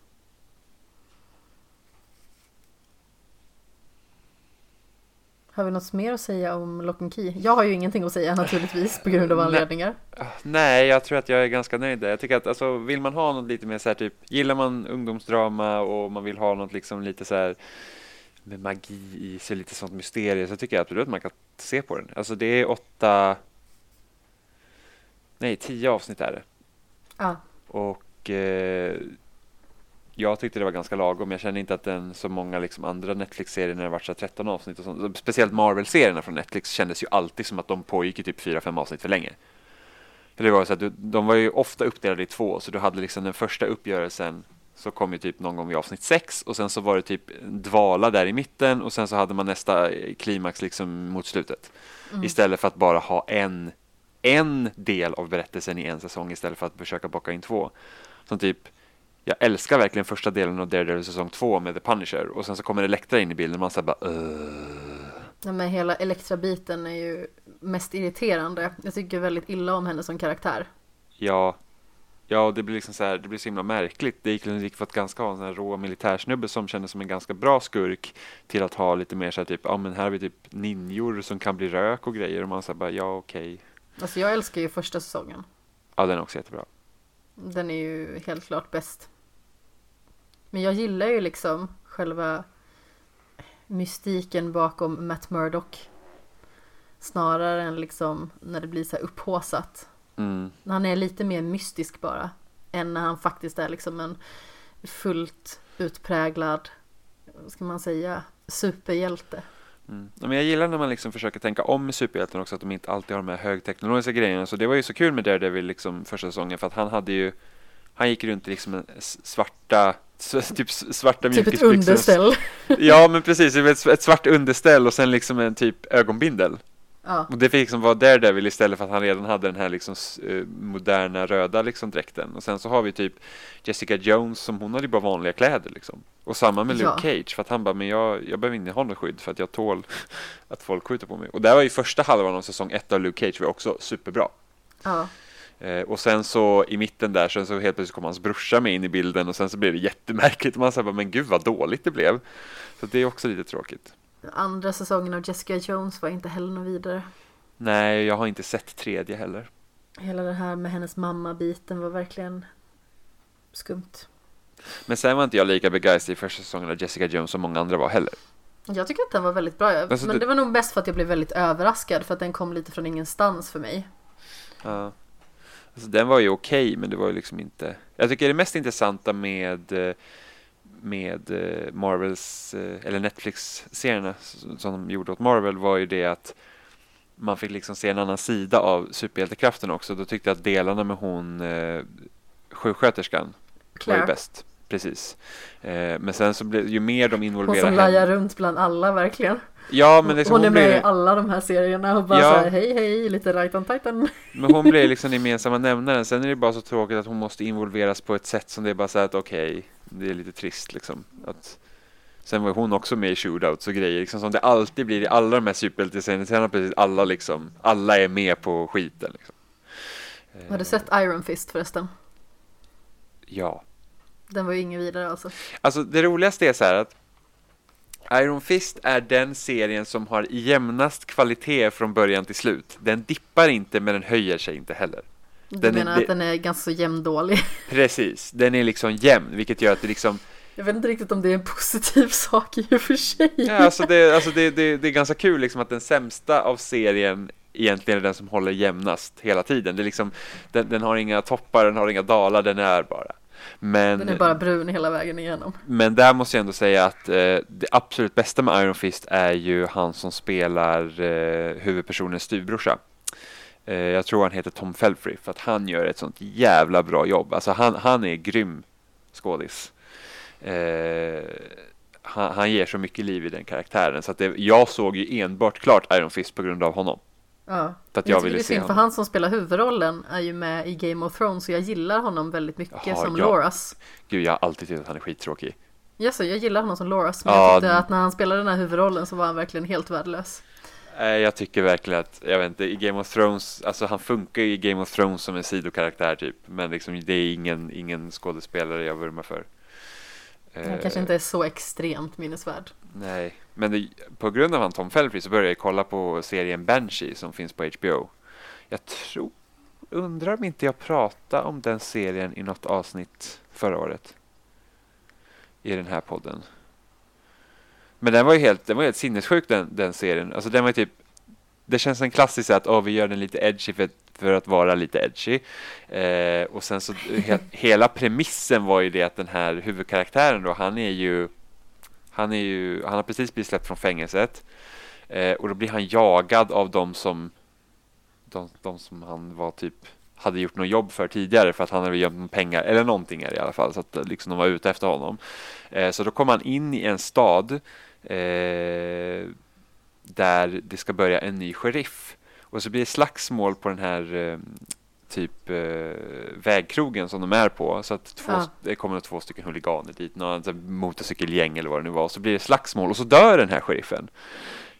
Har vi något mer att säga om Lock and Key? Jag har ju ingenting att säga naturligtvis på grund av anledningar. Nej, jag tror att jag är ganska nöjd där. Jag tycker att alltså, vill man ha något lite mer så här typ, gillar man ungdomsdrama och man vill ha något liksom lite så här med magi i sig, lite sånt mysterium, så tycker jag absolut att man kan se på den. Alltså det är åtta, nej tio avsnitt är det. Ja, Och eh, jag tyckte det var ganska lagom. Jag kände inte att den, så många liksom andra Netflix-serier när det var så här 13 avsnitt och sånt. Speciellt Marvel-serierna från Netflix kändes ju alltid som att de pågick i typ 4-5 avsnitt för länge. För det var så att du, de var ju ofta uppdelade i två, så du hade liksom den första uppgörelsen så kom ju typ någon gång vid avsnitt 6 och sen så var det typ dvala där i mitten och sen så hade man nästa klimax liksom mot slutet. Istället för att bara ha en, en del av berättelsen i en säsong istället för att försöka bocka in två. Som typ, jag älskar verkligen första delen av Daredevil säsong 2 med The Punisher och sen så kommer Elektra in i bilden och man säger bara. Nej, men hela Elektra-biten är ju mest irriterande. Jag tycker väldigt illa om henne som karaktär. Ja, ja det blir liksom så här, det blir så himla märkligt. Det gick, gick för att ganska ha en sån här rå militärsnubbe som kändes som en ganska bra skurk till att ha lite mer så här typ, ja men här har vi typ ninjor som kan bli rök och grejer och man säger bara ja okej. Alltså jag älskar ju första säsongen. Ja den är också jättebra. Den är ju helt klart bäst. Men jag gillar ju liksom själva mystiken bakom Matt Murdock. Snarare än liksom när det blir så här upphåsat. Mm. Han är lite mer mystisk bara. Än när han faktiskt är liksom en fullt utpräglad, vad ska man säga, superhjälte. Mm. Men jag gillar när man liksom försöker tänka om med superhjälten också, att de inte alltid har de här högteknologiska grejerna. Så det var ju så kul med Daredevil liksom första säsongen, för att han hade ju, han gick runt i liksom svarta, typ svarta Typ ett mjukisbyxor. underställ. Ja, men precis, ett, ett svart underställ och sen liksom en typ ögonbindel. Ja, Och det fick liksom vara Daredevil istället för att han redan hade den här liksom eh, moderna röda liksom dräkten. Och sen så har vi typ Jessica Jones som hon hade ju bara vanliga kläder liksom. Och samma med Luke Ja. Cage för att han bara, men jag, jag behöver inte ha något skydd för att jag tål att folk skjuter på mig. Och det här var ju första halvan av säsong ett av Luke Cage var också superbra. ja. Eh, och sen så i mitten där sen så helt plötsligt kom hans brorsa med in i bilden och sen så blev det jättemärkligt. Man sa men gud vad dåligt det blev. Så det är också lite tråkigt. Andra säsongen av Jessica Jones var inte heller något vidare. Nej, jag har inte sett tredje heller. Hela det här med hennes mamma-biten var verkligen skumt. Men sen var inte jag lika begeistrad i första säsongen av Jessica Jones som många andra var heller. Jag tycker att den var väldigt bra. Alltså, men det- det var nog bäst för att jag blev väldigt överraskad för att den kom lite från ingenstans för mig. Ja. Alltså, den var ju okej, men det var ju liksom inte... Jag tycker det mest intressanta med, eh, med eh, Marvels, eh, eller Netflix-serierna som som de gjorde åt Marvel var ju det att man fick liksom se en annan sida av superhjältekraften också. Då tyckte jag att delarna med hon eh, sjuksköterskan var ju Claire. bäst. Precis. Eh, men sen så blev ju mer de Hon involverade som henne- lajar runt bland alla verkligen. Ja, men liksom hon är hon med blev... i alla de här serierna och bara Ja. så här, hej hej, lite right on titan. Men hon blir liksom den gemensamma nämnaren. Sen är det bara så tråkigt att hon måste involveras på ett sätt som det är bara så här att okej, det är lite trist liksom. Att, sen var hon också med i shootouts och grejer, liksom som det alltid blir i alla de här superhjälteserierna. Sen har precis alla liksom, alla är med på skiten liksom. Har du Eh, sett Iron Fist förresten? Ja. Den var ju ingen vidare alltså. Alltså det roligaste är så här att Iron Fist är den serien som har jämnast kvalitet från början till slut. Den dippar inte men den höjer sig inte heller. Du Den är- menar det- att den är ganska jämndålig? Precis, den är liksom jämn vilket gör att det liksom Jag vet inte riktigt om det är en positiv sak i och för sig. Ja, alltså det, alltså det, det, det är ganska kul liksom att den sämsta av serien egentligen är den som håller jämnast hela tiden. Det är liksom, den, den har inga toppar, den har inga dalar, den är bara. Men, Den är bara brun hela vägen igenom. men där måste jag ändå säga att eh, det absolut bästa med Iron Fist är ju han som spelar eh, huvudpersonens styvbrorsa. Eh, jag tror han heter Tom Felfry för att han gör ett sånt jävla bra jobb. Alltså han, han är grym skådis. Eh, han, han ger så mycket liv i den karaktären så att det, jag såg ju enbart klart Iron Fist på grund av honom. Ja. För att Jag, jag ville det är se synd för han som spelar huvudrollen är ju med i Game of Thrones och jag gillar honom väldigt mycket Jaha, som ja. Loras. Gud, jag har alltid tyckt att han är skittråkig. Yes, jag gillar honom som Loras men Ja, jag tyckte att när han spelade den här huvudrollen så var han verkligen helt värdelös. Eh, Jag tycker verkligen att, jag vet inte, i Game of Thrones, alltså han funkar ju i Game of Thrones som en sidokaraktär typ, men liksom det är ingen, ingen skådespelare jag vurmar för. Han Eh, kanske inte är så extremt minnesvärd. Nej, men det, på grund av han Tom Felfry så började jag kolla på serien Banshee som finns på HBO. Jag tror, undrar om inte jag pratade om den serien i något avsnitt förra året. I den här podden. Men den var ju helt, den var helt sinnessjuk den, den serien. Alltså den var ju typ, det känns en klassisk att oh, vi gör den lite edgy för, för att vara lite edgy. Eh, och sen så he, hela premissen var ju det att den här huvudkaraktären då, han är ju han, är ju, han har precis blivit släppt från fängelset eh, och då blir han jagad av de som de, de som han var typ hade gjort något jobb för tidigare för att han hade gömt pengar eller någonting är det i alla fall så att eh, liksom de var ute efter honom. Eh, så då kommer han in i en stad eh, där det ska börja en ny sheriff och så blir det slagsmål på den här eh, typ eh, vägkrogen som de är på så att två, Ja. det kommer två stycken huliganer dit, någon motorcykelgäng eller vad det nu var, så blir det slagsmål och så dör den här sheriffen.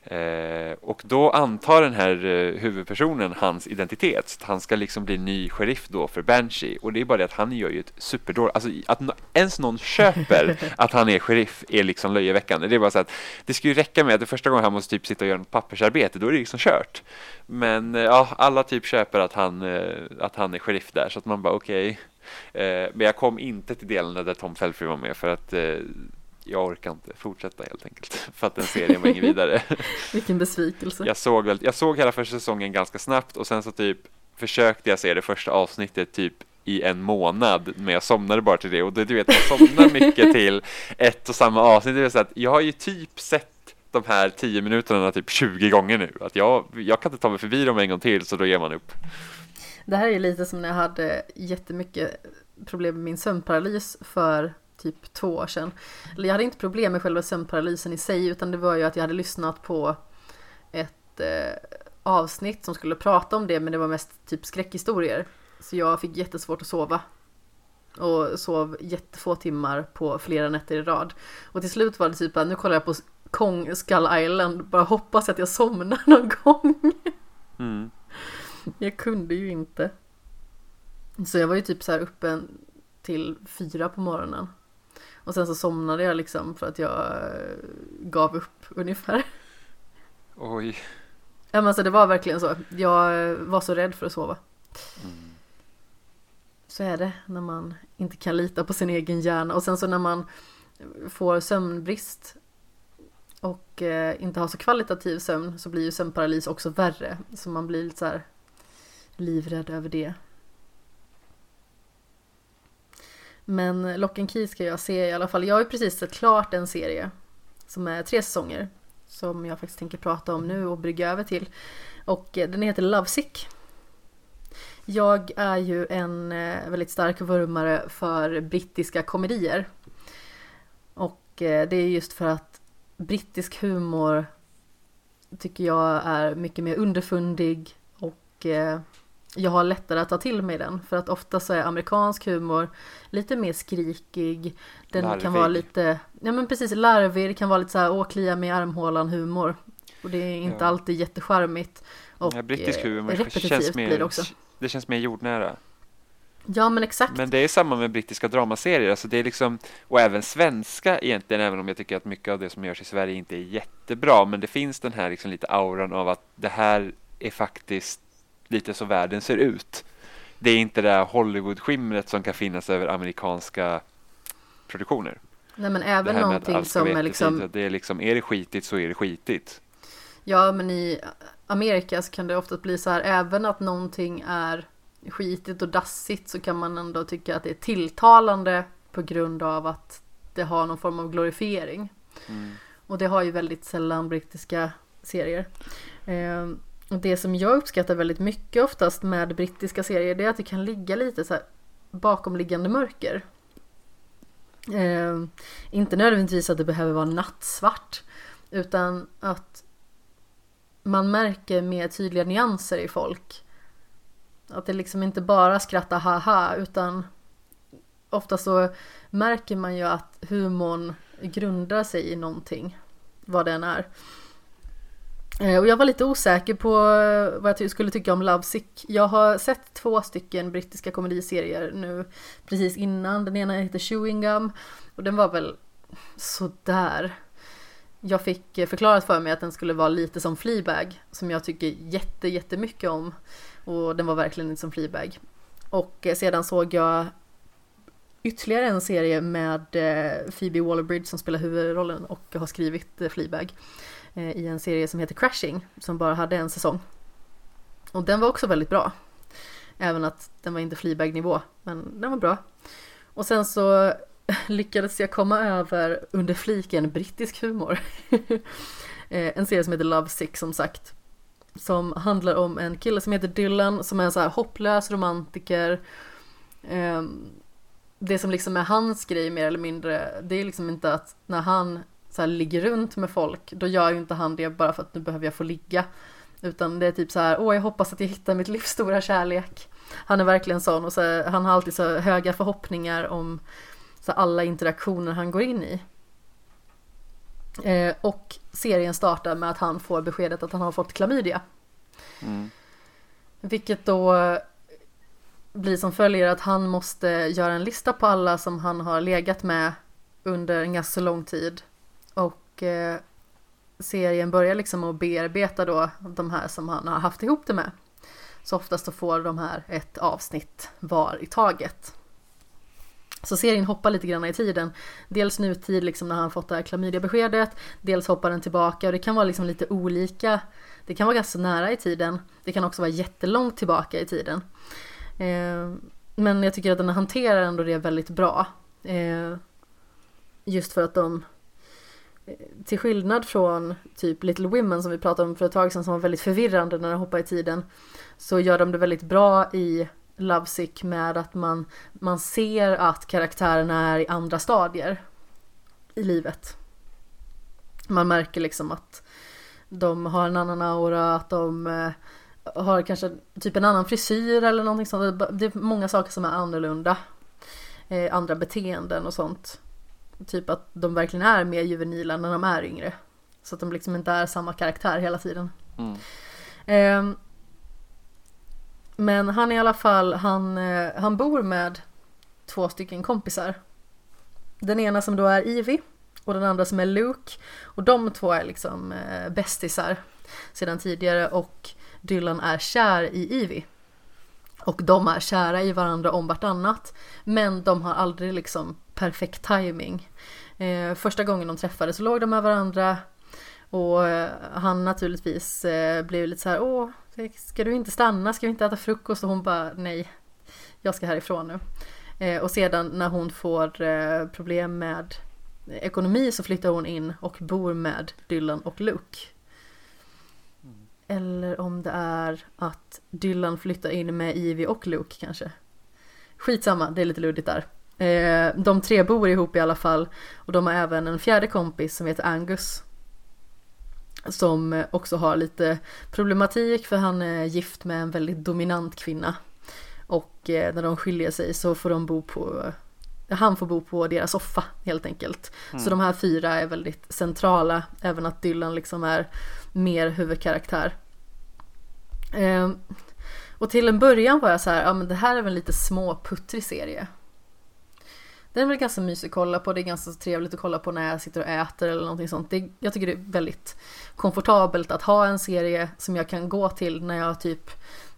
Eh, och då antar den här eh, huvudpersonen hans identitet. Han ska liksom bli ny sheriff då för Banshee. Och det är bara det att han gör ju ett superdåligt... Alltså att no- ens någon köper att han är sheriff är liksom löjeväckande. Det är bara så att det ska ju räcka med att det första gången han måste typ sitta och göra något pappersarbete, då är det liksom kört. Men eh, ja, alla typ köper att han, att han är sheriff där, så att man bara okej. Eh, men jag kom inte till delen där Tom Felfry var med för att jag orkar inte fortsätta helt enkelt. För att den serien var ingen vidare. Vilken besvikelse. Jag såg, väl, jag såg hela första säsongen ganska snabbt och sen så typ försökte jag se det första avsnittet typ i en månad men jag somnade bara till det och det, du vet man somnar mycket till ett och samma avsnitt. Det är så att jag har ju typ sett de här tio minuterna typ 20 gånger nu. Att jag, jag kan inte ta mig förbi dem en gång till så då ger man upp. Det här är lite som när jag hade jättemycket problem med min sömnparalys för typ två år sedan. Eller jag hade inte problem med själva sömnparalysen i sig utan det var ju att jag hade lyssnat på ett, eh, avsnitt som skulle prata om det men det var mest typ skräckhistorier. Så jag fick jättesvårt att sova. Och sov jättefå timmar på flera nätter i rad. Och till slut var det typ att nu kollar jag på Kong Skull Island, bara hoppas att jag somnar någon gång. Mm. Jag kunde ju inte. Så jag var ju typ så här uppe till fyra på morgonen. Och sen så somnade jag liksom för att jag eh, gav upp ungefär. Oj. Ja men alltså det var verkligen så. Jag eh, var så rädd för att sova. Mm. Så är det när man inte kan lita på sin egen hjärna. Och sen så när man får sömnbrist och eh, inte har så kvalitativ sömn så blir ju sömnparalys också värre. Så man blir lite så här livrädd över det. Men Lock and Key ska jag se i alla fall. Jag har ju precis sett klart en serie som är tre säsonger som jag faktiskt tänker prata om nu och brygga över till. Och eh, den heter Lovesick. Jag är ju en eh, väldigt stark vurmare för brittiska komedier. Och eh, det är just för att brittisk humor tycker jag är mycket mer underfundig och jag har lättare att ta till mig den för att ofta så är amerikansk humor lite mer skrikig. Den Larvig. kan vara lite, ja men precis larvig, det kan vara lite så här åh klia med armhålan humor. Och det är inte Ja. alltid jättecharmigt. Och Ja, brittisk eh, humor repetitivt känns blir det mer, också. det känns mer jordnära. Ja men exakt. Men det är samma med brittiska dramaserier, alltså det är liksom, och även svenska egentligen, även om jag tycker att mycket av det som görs i Sverige inte är jättebra, men det finns den här liksom lite auran av att det här är faktiskt lite så världen ser ut. Det är inte det där Hollywood-skimret som kan finnas över amerikanska produktioner. Nej men även här någonting som är liksom det är liksom, är det skitigt så är det skitigt. Ja, men i Amerika så kan det ofta bli så här, även att någonting är skitigt och dassigt så kan man ändå tycka att det är tilltalande på grund av att det har någon form av glorifiering. Mm. Och det har ju väldigt sällan brittiska serier. Eh, och det som jag uppskattar väldigt mycket oftast med brittiska serier det är att det kan ligga lite så här bakomliggande mörker. Eh, inte nödvändigtvis att det behöver vara nattsvart utan att man märker mer tydliga nyanser i folk. Att det liksom inte bara skrattar haha utan ofta så märker man ju att humorn grundar sig i någonting. Vad den är. Eh, och jag var lite osäker på eh, vad jag skulle tycka om Love-Sick. Jag har sett två stycken brittiska komediserier nu precis innan. Den ena heter Chewing Gum och den var väl sådär. Jag fick eh, förklarat för mig att den skulle vara lite som Fleabag som jag tycker jätte, jättemycket om. Och den var verkligen inte som Fleabag. Och sedan såg jag ytterligare en serie med Phoebe Waller-Bridge som spelar huvudrollen och har skrivit Fleabag Eh, i en serie som heter Crashing som bara hade en säsong. Och den var också väldigt bra. Även att den var inte Fleabag-nivå, men den var bra. Och sen så lyckades jag komma över under fliken brittisk humor. Eh, en serie som heter Love Sick som sagt. Som handlar om en kille som heter Dylan som är en så här hopplös romantiker. Ehm, det som liksom är hans grej mer eller mindre, det är liksom inte att när han så här ligger runt med folk, då gör ju inte han det bara för att nu behöver jag få ligga. Utan det är typ så här, åh jag hoppas att jag hittar mitt livs stora kärlek. Han är verkligen sån och så, han har alltid så höga förhoppningar om så alla interaktioner han går in i. Eh, och serien startar med att han får beskedet att han har fått klamydia. Mm. Vilket då blir som följer att han måste göra en lista på alla som han har legat med under en ganska lång tid. Och eh, serien börjar liksom att bearbeta då de här som han har haft ihop det med. Så oftast så får de här ett avsnitt var i taget. Så serien hoppar lite grann i tiden. Dels nutid liksom när han fått det här klamydiabeskedet. Dels hoppar den tillbaka och det kan vara liksom lite olika. Det kan vara ganska nära i tiden. Det kan också vara jättelångt tillbaka i tiden. Eh, men jag tycker att den hanterar ändå det väldigt bra. Eh, just för att de till skillnad från typ Little Women som vi pratade om för ett tag sedan som var väldigt förvirrande när den hoppar i tiden så gör de det väldigt bra i Lovesick med att man, man ser att karaktärerna är i andra stadier i livet. Man märker liksom att de har en annan aura, att de eh, har kanske typ en annan frisyr eller någonting sånt. Det är många saker som är annorlunda. Eh, andra beteenden och sånt. Typ att de verkligen är mer juvenila när de är yngre. Så att de liksom inte är samma karaktär hela tiden. Mm. Eh, men han i alla fall, han, eh, han bor med två stycken kompisar. Den ena som då är Ivy och den andra som är Luke. Och de två är liksom eh, bästisar sedan tidigare och Dylan är kär i Ivy. Och de är kära i varandra om vartannat. Men de har aldrig liksom perfekt timing. Eh, första gången de träffades så låg de med varandra. Och eh, han naturligtvis eh, blev lite så här, åh, ska du inte stanna? Ska vi inte äta frukost? Och hon bara, nej, jag ska härifrån nu. Eh, och sedan när hon får eh, problem med ekonomi så flyttar hon in och bor med Dylan och Luke. Eller om det är att Dylan flyttar in med Ivy och Luke kanske. Skitsamma, det är lite luddigt där. Eh, de tre bor ihop i alla fall och de har även en fjärde kompis som heter Angus. Som också har lite problematik för han är gift med en väldigt dominant kvinna. Och eh, när de skiljer sig så får de bo på han får bo på deras soffa helt enkelt. Mm. Så de här fyra är väldigt centrala, även att Dylan liksom är mer huvudkaraktär. Eh, och till en början var jag så här, ja men det här är väl lite småputtrig serie. Den är väl ganska mysig att kolla på, det är ganska trevligt att kolla på när jag sitter och äter eller någonting sånt. Det, jag tycker det är väldigt komfortabelt att ha en serie som jag kan gå till när jag typ,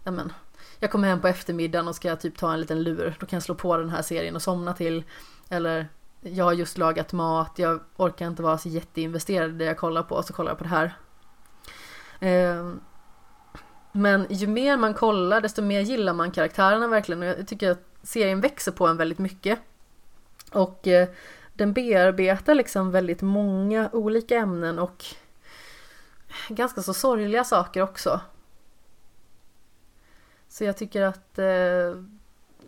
ja men, jag kommer hem på eftermiddagen och ska typ ta en liten lur. Då kan jag slå på den här serien och somna till. Eller jag har just lagat mat, jag orkar inte vara så jätteinvesterad i det jag kollar på, så kollar jag på det här. Ehm, men ju mer man kollar, desto mer gillar man karaktärerna verkligen. Och jag tycker att serien växer på en väldigt mycket. Och eh, den bearbetar liksom väldigt många olika ämnen och ganska så sorgliga saker också. Så jag tycker att eh,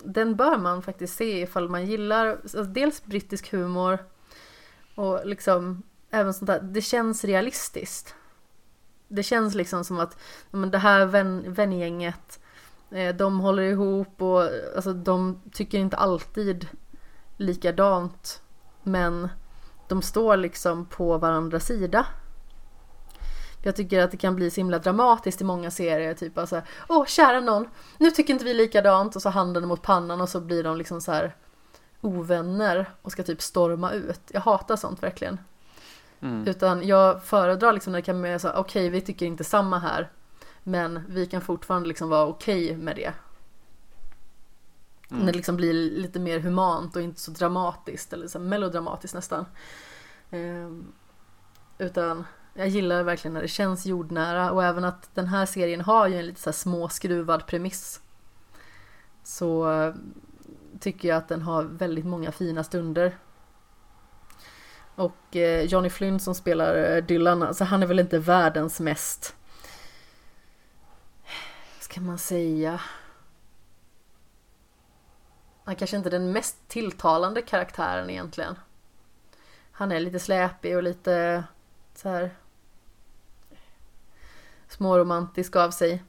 den bör man faktiskt se ifall man gillar alltså dels brittisk humor och liksom även sånt där. Det känns realistiskt. Det känns liksom som att men det här vän, vängänget eh, de håller ihop och alltså, de tycker inte alltid likadant men de står liksom på varandras sida. Jag tycker att det kan bli så himla dramatiskt i många serier, typ alltså Åh, kära någon, nu tycker inte vi likadant och så handen mot pannan och så blir de liksom så här ovänner och ska typ storma ut. Jag hatar sånt verkligen. Mm. Utan jag föredrar liksom när det kan vara så okej okay, vi tycker inte samma här men vi kan fortfarande liksom vara okej okay med det. Mm. När det liksom blir lite mer humant och inte så dramatiskt eller så melodramatiskt nästan. Um, utan jag gillar verkligen när det känns jordnära och även att den här serien har ju en lite så här småskruvad premiss. Så eh, tycker jag att den har väldigt många fina stunder. Och eh, Johnny Flynn som spelar eh, Dylan, alltså han är väl inte världens mest, vad ska man säga, han kanske inte är den mest tilltalande karaktären egentligen. Han är lite släpig och lite så här småromantisk av sig.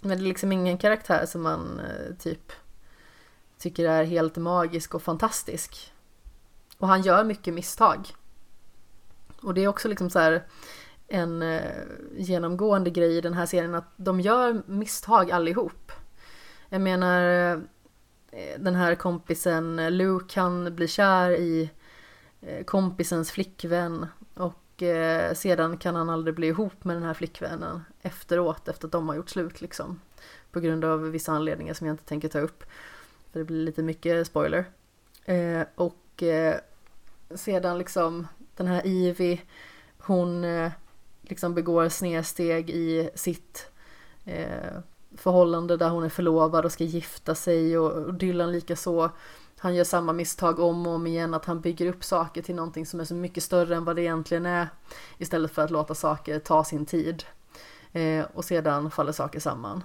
Men det är liksom ingen karaktär som man eh, typ tycker är helt magisk och fantastisk. Och han gör mycket misstag. Och det är också liksom så här en eh, genomgående grej i den här serien att de gör misstag allihop. Jag menar eh, den här kompisen Luke han blir kär i eh, kompisens flickvän och eh, sedan kan han aldrig bli ihop med den här flickvännen efteråt efter att de har gjort slut liksom. På grund av vissa anledningar som jag inte tänker ta upp. För det blir lite mycket spoiler. Och sedan liksom den här Ivy hon eh, liksom begår snedsteg i sitt eh, förhållande där hon är förlovad och ska gifta sig och, och Dylan lika så han gör samma misstag om och om igen, att han bygger upp saker till någonting som är så mycket större än vad det egentligen är. Istället för att låta saker ta sin tid. Eh, och sedan faller saker samman.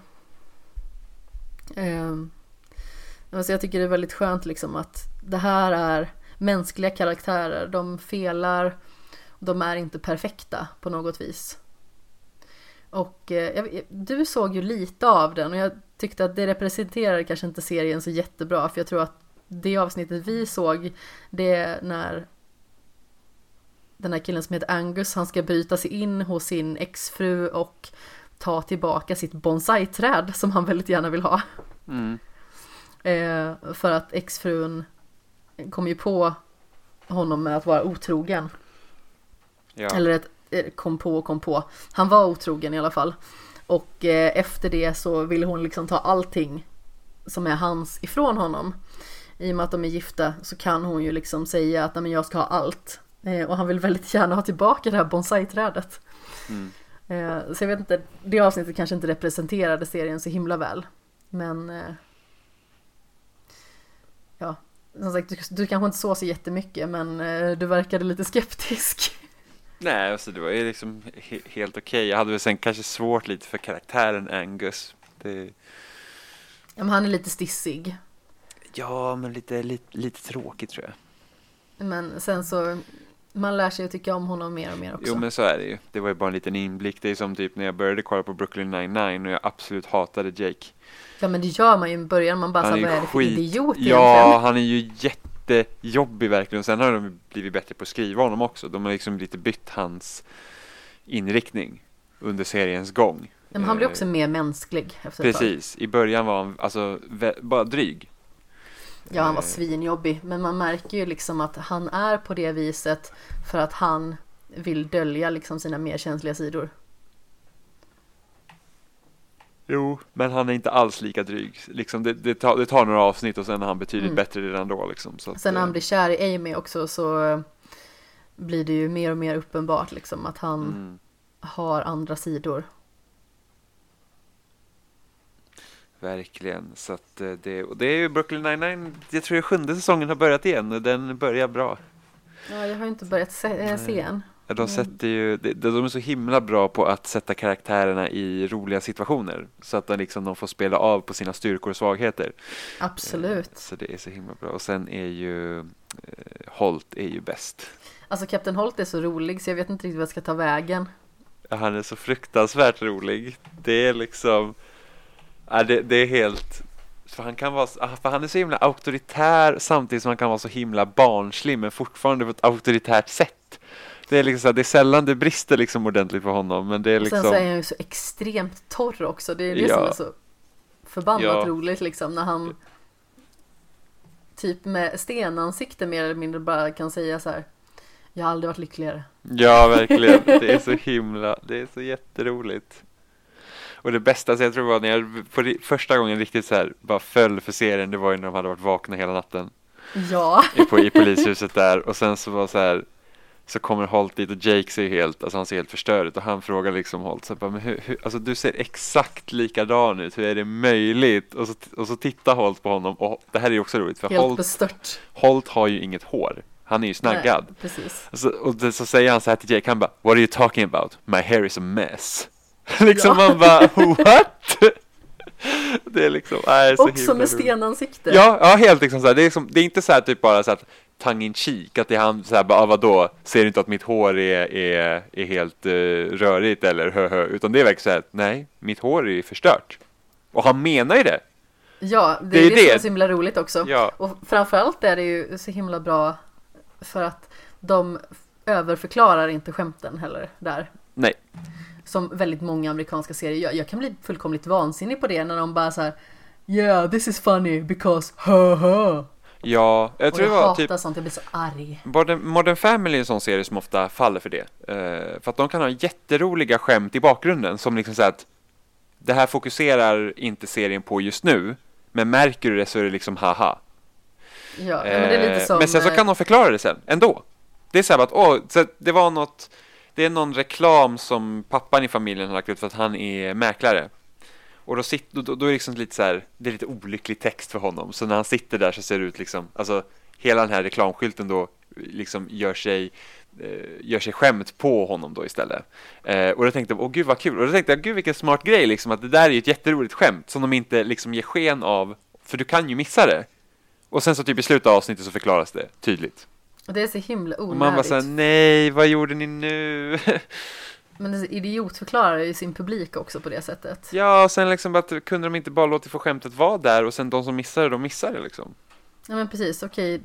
Eh, alltså jag tycker det är väldigt skönt liksom att det här är mänskliga karaktärer. De felar, de är inte perfekta på något vis. Och eh, du såg ju lite av den och jag tyckte att det representerar kanske inte serien så jättebra för jag tror att det avsnittet vi såg det är när den här killen som heter Angus han ska bryta sig in hos sin exfru och ta tillbaka sitt bonsai-träd som han väldigt gärna vill ha. Mm. Eh, för att exfrun kom ju på honom med att vara otrogen. Ja. Eller ett, eh, kom på och kom på. Han var otrogen i alla fall. Och eh, efter det så ville hon liksom ta allting som är hans ifrån honom. I och med att de är gifta så kan hon ju liksom säga att "Nej, men jag ska ha allt. Eh, och han vill väldigt gärna ha tillbaka det här bonsai-trädet. Mm. Eh, så jag vet inte, det avsnittet kanske inte representerade serien så himla väl. Men ja, som sagt, du, du kanske inte såg så jättemycket men eh, du verkade lite skeptisk. Nej, alltså det var ju liksom he helt okej. Jag hade väl sen kanske svårt lite för karaktären Angus. Det... Ja, men han är lite stissig. Ja, men lite, lite, lite tråkigt tror jag. Men sen så, man lär sig att tycka om honom mer och mer också. Jo, men så är det ju. Det var ju bara en liten inblick. Det är som typ när jag började kolla på Brooklyn 99 och jag absolut hatade Jake. Ja men det gör man ju i början, man bara Han är vad är det för idiot Ja, egentligen? han är ju jättejobbig verkligen. Och sen har de blivit bättre på att skriva honom också. De har liksom lite bytt hans inriktning under seriens gång. Men han blir Eh, också mer mänsklig efter ett tag. Precis, i början var han alltså bara dryg. Ja, han var Eh. svinjobbig. Men man märker ju liksom att han är på det viset för att han vill dölja liksom sina mer känsliga sidor. Jo, men han är inte alls lika dryg. Liksom det, det, tar, det tar några avsnitt och sen är han betydligt Mm. bättre redan då. Liksom, så att, Sen när han eh, blir kär i Amy också så blir det ju mer och mer uppenbart liksom att han mm, har andra sidor. Verkligen. Så att eh, det, och det är ju Brooklyn 99. Jag tror att sjunde säsongen har börjat igen och den börjar bra. Ja, jag har inte börjat se, äh, se än. De, Mm. sätter ju, de, är så himla bra på att sätta karaktärerna i roliga situationer. Så att de, liksom, de får spela av på sina styrkor och svagheter. Absolut. Så det är så himla bra. Och sen är ju eh, Holt är ju bäst. Alltså Kapten Holt är så rolig så jag vet inte riktigt vad jag ska ta vägen. Han är så fruktansvärt rolig. Det är liksom, ja, det, det är helt, för han kan vara, ah, för han är så himla auktoritär samtidigt som han kan vara så himla barnslig men fortfarande på ett auktoritärt sätt. Det är liksom det är sällan det brister liksom ordentligt för honom men det är liksom, sen så är han ju så extremt torr också. Det är det som Ja. är så förbannat Ja. roligt liksom när han typ med stenansikte mer eller mindre bara kan säga så här. Jag har aldrig varit lyckligare. ja verkligen, det är så himla, det är så jätteroligt. Och det bästa, så jag tror var när jag på första gången riktigt så här bara föll för serien, det var ju när de hade varit vakna hela natten. Ja, i, på, i polishuset där och sen så var så här så kommer Holt dit och Jake ser helt, alltså han ser helt förstörd ut och han frågar liksom Holt så bara, men hur, hur, alltså du ser exakt likadan ut, hur är det möjligt? Och så, och så tittar Holt på honom och det här är ju också roligt för helt Holt, bestört. Holt har ju inget hår, han är ju snaggad. Nej, precis. Och så, och det, så säger han så här till Jake, han bara What are you talking about? My hair is a mess. liksom Ja. man bara What? det är liksom, nej, så Också med stenansikte. Ja, ja helt liksom så här. Det, är liksom, det är inte så här typ bara så att tongue in cheek, att det är han så här bara, ah, vadå, ser du inte att mitt hår är, är, är helt uh, rörigt eller hö, hö, utan det är verkligen så här, nej, mitt hår är ju förstört. Och han menar ju det. Ja, det, Det är det. som är så himla roligt också. Ja, Och framförallt är det ju så himla bra för att de överförklarar inte skämten heller där. nej, Som väldigt många amerikanska serier gör. Jag kan bli fullkomligt vansinnig på det när de bara så här Yeah, this is funny because ha ha. ja, jag Och tror jag det var hatar typ sånt, jag blir så arg. Modern, Modern Family är en sån serie som ofta faller för det. Eh, för att de kan ha jätteroliga skämt i bakgrunden som liksom så här att det här fokuserar inte serien på just nu, men märker du det så är det liksom haha. Ja, ja men det är lite Eh, som... men sen så eh, kan de förklara det sen, ändå. Det är så här att, åh, så det var något, det är någon reklam som pappan i familjen har lagt ut för att han är mäklare. Och då, sitter, då, då är det liksom lite så här, det är lite olycklig text för honom. Så när han sitter där så ser det ut liksom, alltså hela den här reklamskylten då liksom gör sig eh, gör sig skämt på honom då istället. Eh, och då tänkte jag, åh gud vad kul. Och då tänkte jag, gud vilken smart grej liksom, att det där är ju ett jätteroligt skämt som de inte liksom ger sken av, för du kan ju missa det. Och sen så typ i slutet av avsnittet så förklaras det tydligt. Och det är så himla Och onödigt. man bara såhär, nej, vad gjorde ni nu? Men idiotförklarar ju sin publik också på det sättet. Ja, och sen liksom att kunde de inte bara låta få skämtet vara där och sen de som missar det, de missar det liksom. Ja men precis, okej.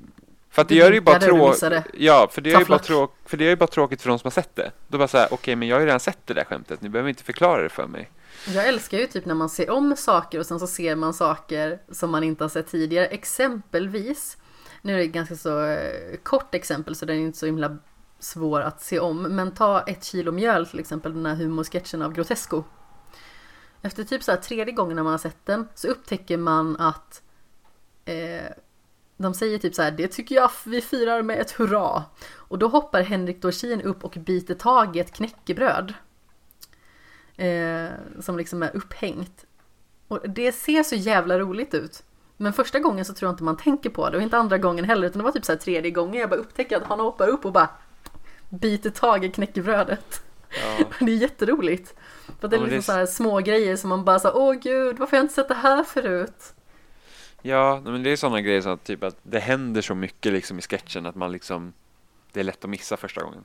För att det gör ju bara och tråkigt. Ja, för det, är ju bara tråk för det är ju bara tråkigt för de som har sett det. Då bara såhär, okej men jag har ju redan sett det där skämtet, ni behöver inte förklara det för mig. Jag älskar ju typ när man ser om saker och sen så ser man saker som man inte har sett tidigare. Exempelvis, nu är det ett ganska så eh, kort exempel så den är inte så himla svår att se om. Men ta ett kilo mjöl till exempel, den här humorsketchen av Grotesco. Efter typ så här tredje gången när man har sett den så upptäcker man att eh, de säger typ så här, det tycker jag vi firar med ett hurra. Och då hoppar Henrik Dorsin upp och biter tag i ett knäckebröd. Eh, som liksom är upphängt. Och det ser så jävla roligt ut. Men första gången så tror jag inte man tänker på det och inte andra gången heller utan det var typ så här tredje gången jag bara upptäcker att han hoppar upp och bara biter tag i knäckebrödet. Ja, Det är jätteroligt. För att det är Ja, liksom det så här små grejer som man bara så här, åh gud, varför har jag inte sett det här förut? ja men det är sådana grejer som att typ att det händer så mycket liksom i sketchen att man liksom, det är lätt att missa första gången.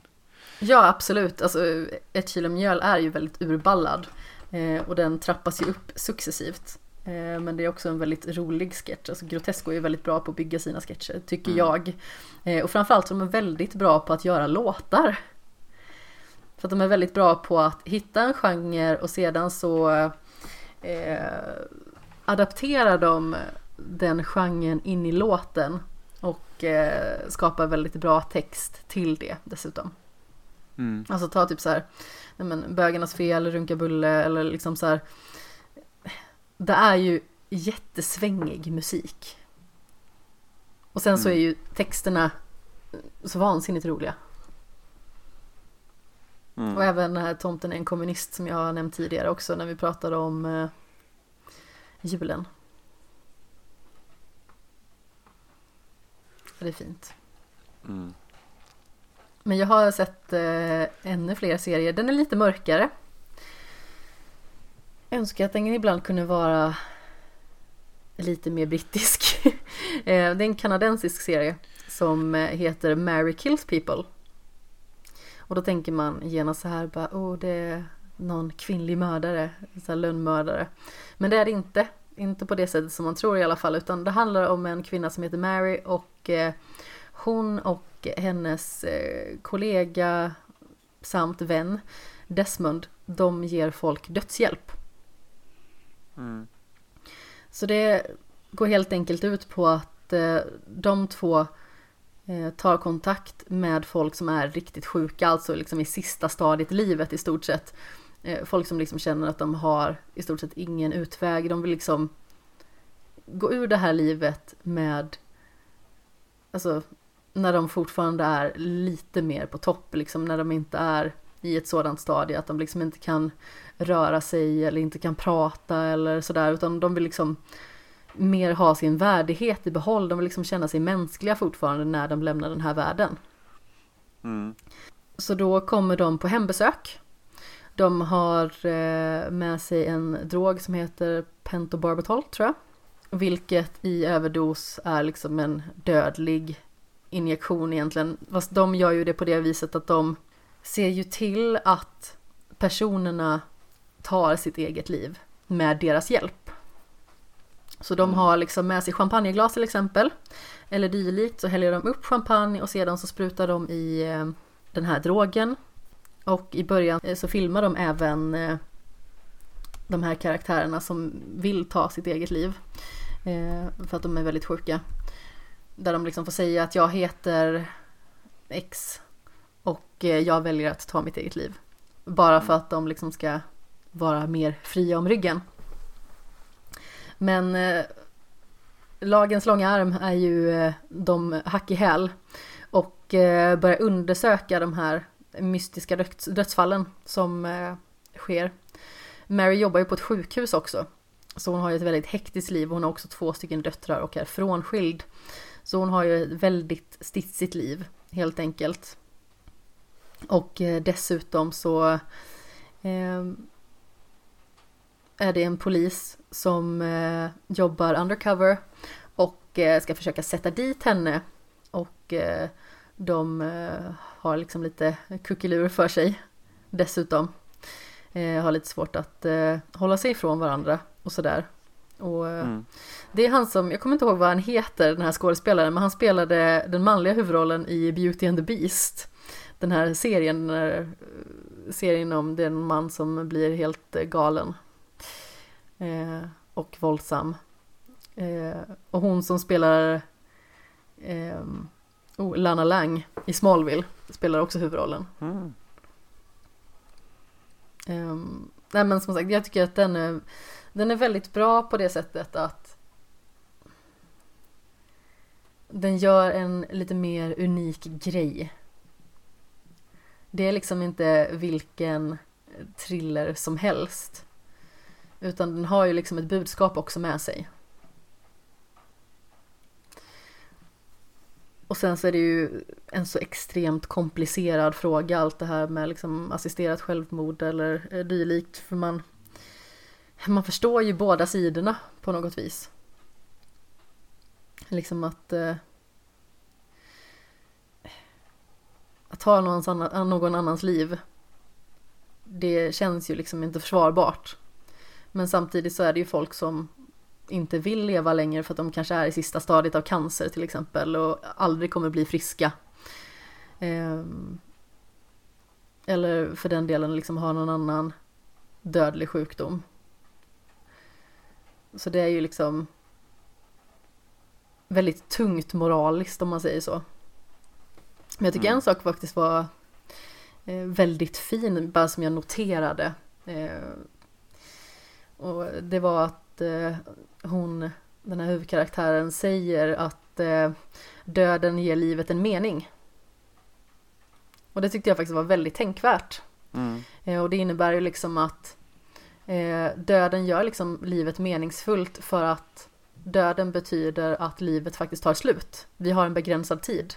Ja, absolut. Alltså, ett kilo mjöl är ju väldigt urballad. Eh, och den trappas ju upp successivt. Eh, men det är också en väldigt rolig sketch. Alltså, Grotesco är väldigt bra på att bygga sina sketcher, tycker Mm. jag. Eh, och framförallt så är de väldigt bra på att göra låtar. För att de är väldigt bra på att hitta en genre och sedan så eh, adapterar de den genren in i låten. Och eh, skapar väldigt bra text till det dessutom. Mm. Alltså ta typ så här, nej men bögarnas fel, runka bulle eller liksom så här. Det är ju jättesvängig musik. Och sen så är Mm. ju texterna så vansinnigt roliga. Mm. Och även den här tomten är en kommunist som jag har nämnt tidigare också när vi pratade om eh, julen. Det är fint. Mm. Men jag har sett eh, ännu fler serier. Den är lite mörkare. Önskar att den ibland kunde vara lite mer brittisk. Eh, det är en kanadensisk serie som eh, heter Mary Kills People. Och då tänker man genast så här bara, oh det är någon kvinnlig mördare, så här lönnmördare. Men det är det inte. Inte på det sättet som man tror i alla fall, utan det handlar om en kvinna som heter Mary och eh, hon och hennes eh, kollega samt vän Desmond, de ger folk dödshjälp. Mm. Så det går helt enkelt ut på att eh, de två eh, tar kontakt med folk som är riktigt sjuka, alltså liksom i sista stadiet i livet i stort sett. Eh, folk som liksom känner att de har i stort sett ingen utväg. De vill liksom gå ur det här livet med, alltså när de fortfarande är lite mer på topp, liksom när de inte är i ett sådant stadie att de liksom inte kan röra sig eller inte kan prata eller sådär, utan de vill liksom mer ha sin värdighet i behåll. De vill liksom känna sig mänskliga fortfarande när de lämnar den här världen. Mm. Så då kommer de på hembesök. De har eh, med sig en drog som heter pentobarbital tror jag. Vilket i överdos är liksom en dödlig injektion egentligen. Fast de gör ju det på det viset att de ser ju till att personerna tar sitt eget liv med deras hjälp. Så de Mm. har liksom med sig champagneglas till exempel. Eller dylikt så häller de upp champagne och sedan så sprutar de i eh, den här drogen. Och i början eh, så filmar de även eh, de här karaktärerna som vill ta sitt eget liv. För att de är väldigt sjuka. Där de liksom får säga att jag heter X och jag väljer att ta mitt eget liv. Bara för att de liksom ska vara mer fria om ryggen. Men eh, lagens långa arm är ju eh, de hack i häl och eh, börjar undersöka de här mystiska döds dödsfallen som eh, sker. Mary jobbar ju på ett sjukhus också. Så hon har ju ett väldigt hektiskt liv. Hon har också två stycken döttrar och är frånskild. Så hon har ju ett väldigt stitsigt liv helt enkelt. Och eh, dessutom så eh, är det en polis som eh, jobbar undercover och eh, ska försöka sätta dit henne. Och eh, de eh, har liksom lite kuckelur för sig. dessutom. Eh, har lite svårt att eh, hålla sig ifrån varandra och sådär. Och Mm. det är han som, jag kommer inte ihåg vad han heter den här skådespelaren, men han spelade den manliga huvudrollen i Beauty and the Beast. Den här serien, den här serien om den man som blir helt galen. Eh, och våldsam. Eh, och hon som spelar eh, oh, Lana Lang i Smallville spelar också huvudrollen. Mm. Um, nej men som sagt, jag tycker att den är, den är väldigt bra på det sättet att den gör en lite mer unik grej. Det är liksom inte vilken thriller som helst. Utan den har ju liksom ett budskap också med sig. Och sen så är det ju en så extremt komplicerad fråga allt det här med liksom assisterat självmord eller eh, dylikt för man man förstår ju båda sidorna på något vis. Liksom att eh, att ta någons annan, någon annans liv det känns ju liksom inte försvarbart. Men samtidigt så är det ju folk som inte vill leva längre för att de kanske är i sista stadiet av cancer till exempel och aldrig kommer bli friska. Ehm, eller för den delen liksom ha någon annan dödlig sjukdom. Så det är ju liksom väldigt tungt moraliskt om man säger så. Men jag tycker Mm. en sak faktiskt var eh, väldigt fin, bara som jag noterade. Och det var att eh, hon, den här huvudkaraktären, säger att eh, döden ger livet en mening. Och det tyckte jag faktiskt var väldigt tänkvärt. Mm. Eh, och det innebär ju liksom att eh, döden gör liksom livet meningsfullt för att döden betyder att livet faktiskt tar slut. Vi har en begränsad tid.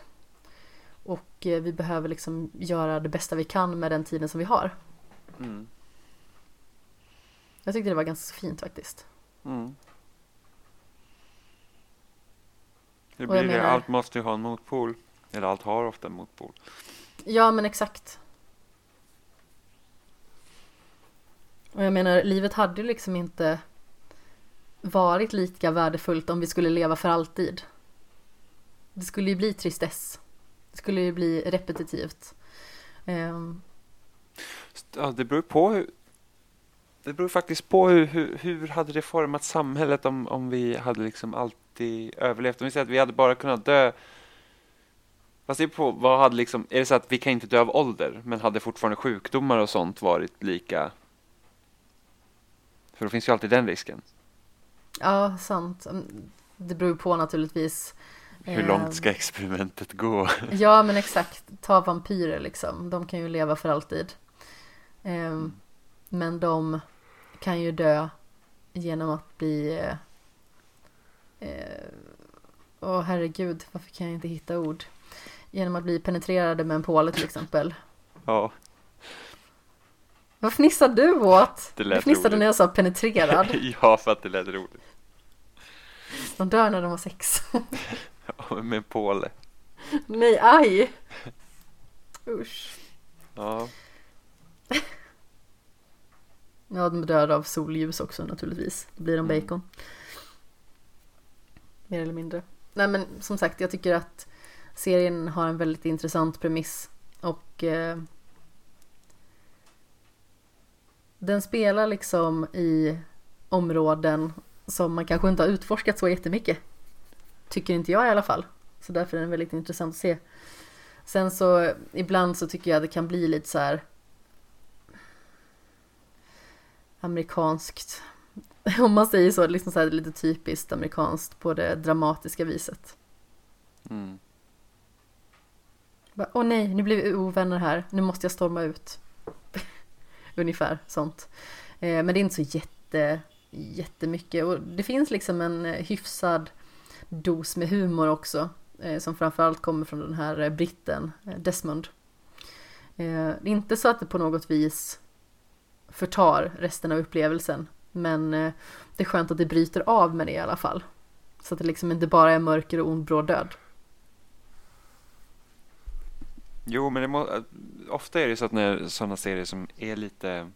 Och eh, vi behöver liksom göra det bästa vi kan med den tiden som vi har. Mm. Jag tyckte det var ganska fint faktiskt. Mm. Det blir det, menar- allt måste ju ha en motpol. Eller allt har ofta en motpol. Ja men exakt. Och jag menar livet hade ju liksom inte varit lika värdefullt om vi skulle leva för alltid. Det skulle ju bli tristess. Det skulle ju bli repetitivt. Ehm, Ja, det beror på hur... Det beror faktiskt på hur, hur, hur hade det format samhället om, om vi hade liksom alltid överlevt. Om vi säger att vi hade bara kunnat dö. Fast det är på vad hade liksom, är det så att vi kan inte dö av ålder, men hade fortfarande sjukdomar och sånt varit lika? För då finns ju alltid den risken. ja, sant. Mm, Det beror på naturligtvis. Hur långt ska experimentet gå? Ja men exakt, ta vampyrer liksom. De kan ju leva för alltid. Ehm, men de kan ju dö genom att bli... eh, eh, Åh herregud, varför kan jag inte hitta ord? Genom att bli penetrerade med en påle till exempel. Ja, Vad fnissar du åt? Det Du lät fnissade roligt. när jag sa penetrerad. ja för att det lät roligt. De dör när de har sex. Ja, Med en påle. Nej, aj! Usch. Ja. Ja, de dör av solljus också naturligtvis. Då blir de Mm. bacon. Mer eller mindre. Nej men som sagt, jag tycker att serien har en väldigt intressant premiss. Och eh, den spelar liksom i områden som man kanske inte har utforskat så jättemycket. Tycker inte jag i alla fall. Så därför är den väldigt intressant att se. Sen så ibland så tycker jag det kan bli lite så här amerikanskt. Om man säger så, liksom så här lite typiskt amerikanskt på det dramatiska viset. Mm. Åh nej, nu blir vi ovänner här, nu måste jag storma ut. Ungefär sånt. Eh, men det är inte så jätte, jättemycket och det finns liksom en eh, hyfsad dos med humor också. Eh, som framförallt kommer från den här britten, Desmond. Det är inte så att det på något vis förtar resten av upplevelsen. Men eh, det är skönt att det bryter av med det i alla fall. Så att det liksom inte bara är mörker och ond bråd död. Jo, men må, ofta är det så att när sådana serier som är lite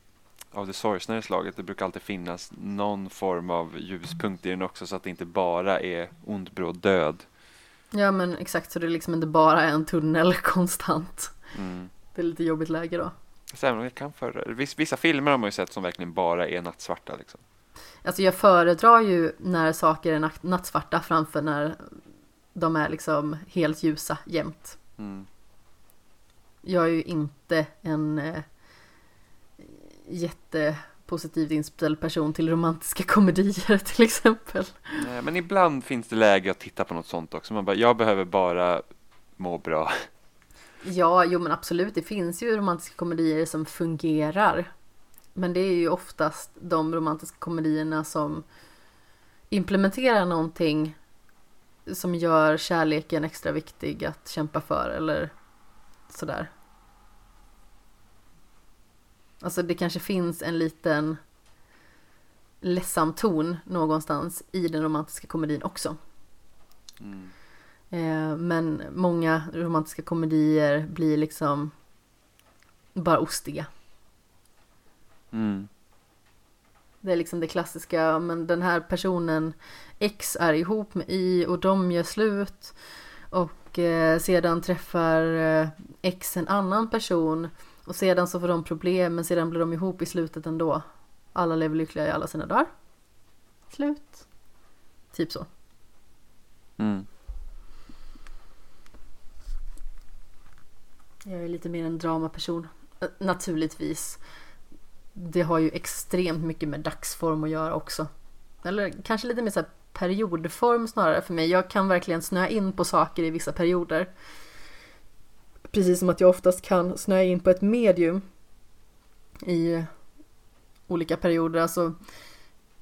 av det sorgsnare slaget, det brukar alltid finnas någon form av ljuspunkt i den också så att det inte bara är ond, bråd död. Ja men exakt så det är liksom inte bara är en tunnel konstant. Mm. Det är lite jobbigt läge då. Så även om jag kan för, vissa, filmer har man ju sett som verkligen bara är nattsvarta liksom. Alltså jag föredrar ju när saker är natt- nattsvarta framför när de är liksom helt ljusa jämt. Mm. Jag är ju inte en eh, jättepositivt inställd person till romantiska komedier till exempel. Nej, men ibland finns det läge att titta på något sånt också. Man bara, jag behöver bara må bra. Ja, jo men absolut, det finns ju romantiska komedier som fungerar. Men det är ju oftast de romantiska komedierna som implementerar någonting som gör kärleken extra viktig att kämpa för eller sådär. Alltså det kanske finns en liten ledsam ton någonstans i den romantiska komedin också. Mm. Eh, men många romantiska komedier blir liksom bara ostiga. Mm. Det är liksom det klassiska, men den här personen X är ihop med Y och de gör slut. Och eh, sedan träffar eh, X en annan person. Och sedan så får de problem, men sedan blir de ihop i slutet ändå. Alla lever lyckliga i alla sina dagar. Slut. Typ så. Mm. Jag är lite mer en dramaperson. Eh, Naturligtvis. Det har ju extremt mycket med dagsform att göra också. Eller kanske lite mer så här periodform snarare för mig. Jag kan verkligen snöa in på saker i vissa perioder. Precis som att jag oftast kan snöa in på ett medium i olika perioder. Alltså,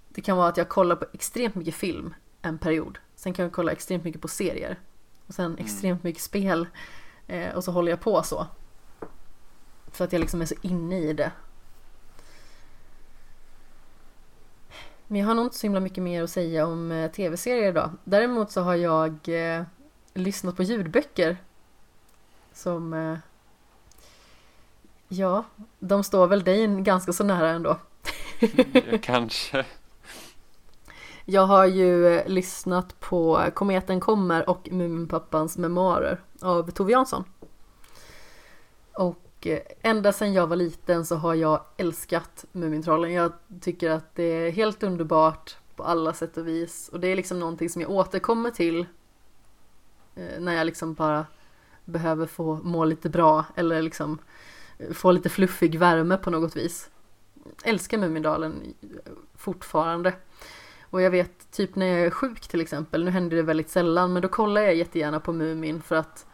det kan vara att jag kollar på extremt mycket film en period. Sen kan jag kolla extremt mycket på serier. Och sen extremt mycket spel. Eh, och så håller jag på så. För att jag liksom är så inne i det. Men jag har nog inte så himla mycket mer att säga om eh, tv-serier idag. Däremot så har jag eh, lyssnat på ljudböcker. Som... Eh, ja, de står väl dig ganska så nära ändå. Ja, Kanske. Jag har ju eh, lyssnat på Kometen kommer och Muminpappans memoarer av Tove Jansson. Och eh, ända sedan jag var liten så har jag älskat Mumintrollen. Jag tycker att det är helt underbart på alla sätt och vis. Och det är liksom någonting som jag återkommer till eh, när jag liksom bara behöver få må lite bra eller liksom eh, få lite fluffig värme på något vis. Älskar Mumindalen fortfarande. Och jag vet typ när jag är sjuk till exempel, nu händer det väldigt sällan, men då kollar jag jättegärna på Mumin för att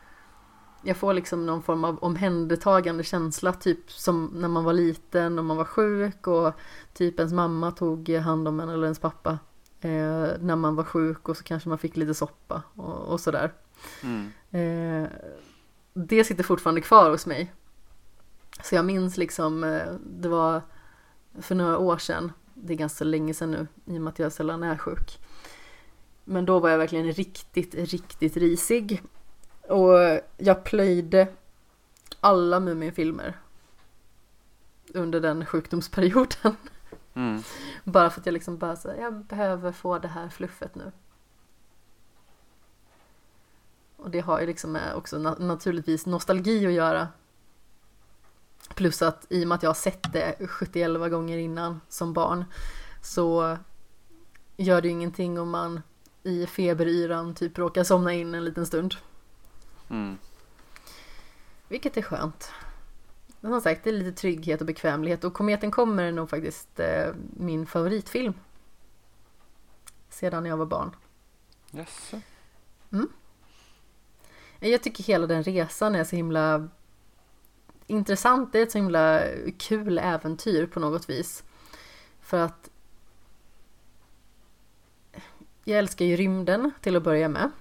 jag får liksom någon form av omhändertagande känsla, typ som när man var liten och man var sjuk och typ ens mamma tog hand om en eller ens pappa eh, när man var sjuk och så kanske man fick lite soppa och, och sådär. Mm. Eh, det sitter fortfarande kvar hos mig. Så jag minns liksom, eh, det var för några år sedan, det är ganska länge sedan nu i och med att jag sällan är sjuk. Men då var jag verkligen riktigt, riktigt risig. Och jag plöjde alla Muminfilmer under den sjukdomsperioden. Mm. Bara för att jag liksom bara så, jag behöver få det här fluffet nu. Och det har ju liksom med också na- naturligtvis nostalgi att göra. Plus att i och med att jag har sett det 71 gånger innan som barn så gör det ju ingenting om man i feberyran typ råkar somna in en liten stund. Mm. Vilket är skönt. Men som sagt, det är lite trygghet och bekvämlighet och Kometen kommer är nog faktiskt eh, min favoritfilm. Sedan jag var barn. Jaså? Jag tycker hela den resan är så himla intressant. Det är ett så himla kul äventyr på något vis. För att jag älskar ju rymden till att börja med.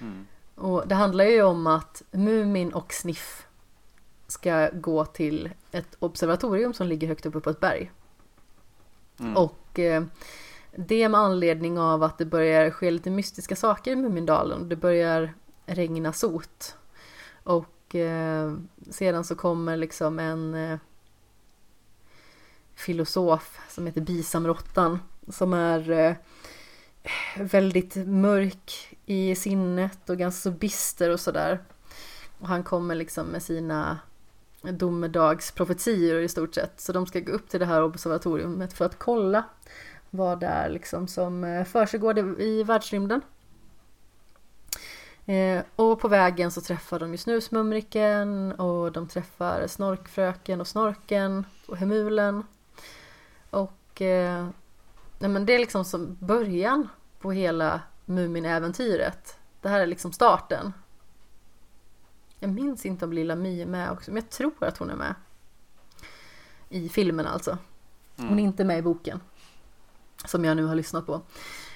Mm. Och det handlar ju om att Mumin och Sniff ska gå till ett observatorium som ligger högt uppe på ett berg. Mm. Och eh, det med anledning av att det börjar ske lite mystiska saker i Mumindalen. Det börjar regna sot. Och eh, sedan så kommer liksom en eh, filosof som heter Bisamrottan som är väldigt mörk i sinnet och ganska så bister och sådär. Och han kommer liksom med sina domedagsprofetior i stort sett. Så de ska gå upp till det här observatoriumet för att kolla vad det är liksom som eh, försiggår i världsrymden. Eh, och på vägen så träffar de ju Snusmumriken och de träffar Snorkfröken och Snorken och Hemulen. Och eh, nej men det är liksom som början på hela Mumin-äventyret. Det här är liksom starten. Jag minns inte om Lilla My är med också, men jag tror att hon är med. I filmen alltså. Hon är Mm. inte med i boken. Som jag nu har lyssnat på.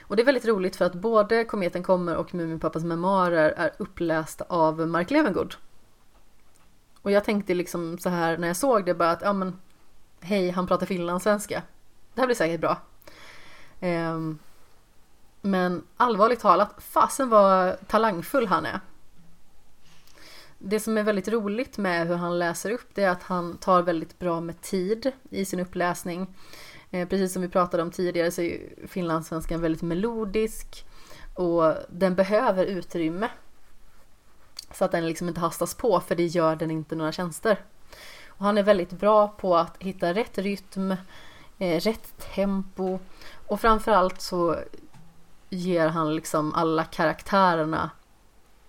Och det är väldigt roligt för att både Kometen kommer och Muminpappas memoarer är upplästa av Mark Levengood. Och jag tänkte liksom så här när jag såg det bara att, ja men hej, han pratar finlandssvenska. Det här blir säkert bra. Ehm, men allvarligt talat, fasen vad talangfull han är. Det som är väldigt roligt med hur han läser upp det är att han tar väldigt bra med tid i sin uppläsning. Eh, precis som vi pratade om tidigare så är finlandssvenskan väldigt melodisk och den behöver utrymme. Så att den liksom inte hastas på för det gör den inte några tjänster. Och han är väldigt bra på att hitta rätt rytm, eh, rätt tempo och framförallt så ger han liksom alla karaktärerna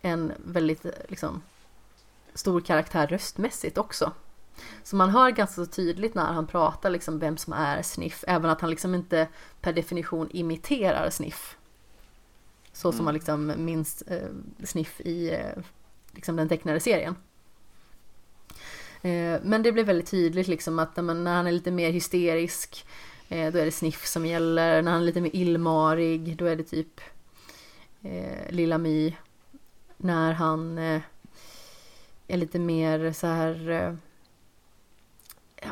en väldigt liksom stor karaktär röstmässigt också. Så man hör ganska tydligt när han pratar liksom vem som är Sniff, även att han liksom inte per definition imiterar Sniff. Så som Mm. man liksom minns eh, Sniff i eh, liksom den tecknade serien. Eh, men det blir väldigt tydligt liksom att när han är lite mer hysterisk eh, då är det Sniff som gäller. När han är lite mer illmarig då är det typ eh, Lilla My. När han eh, är lite mer så här eh,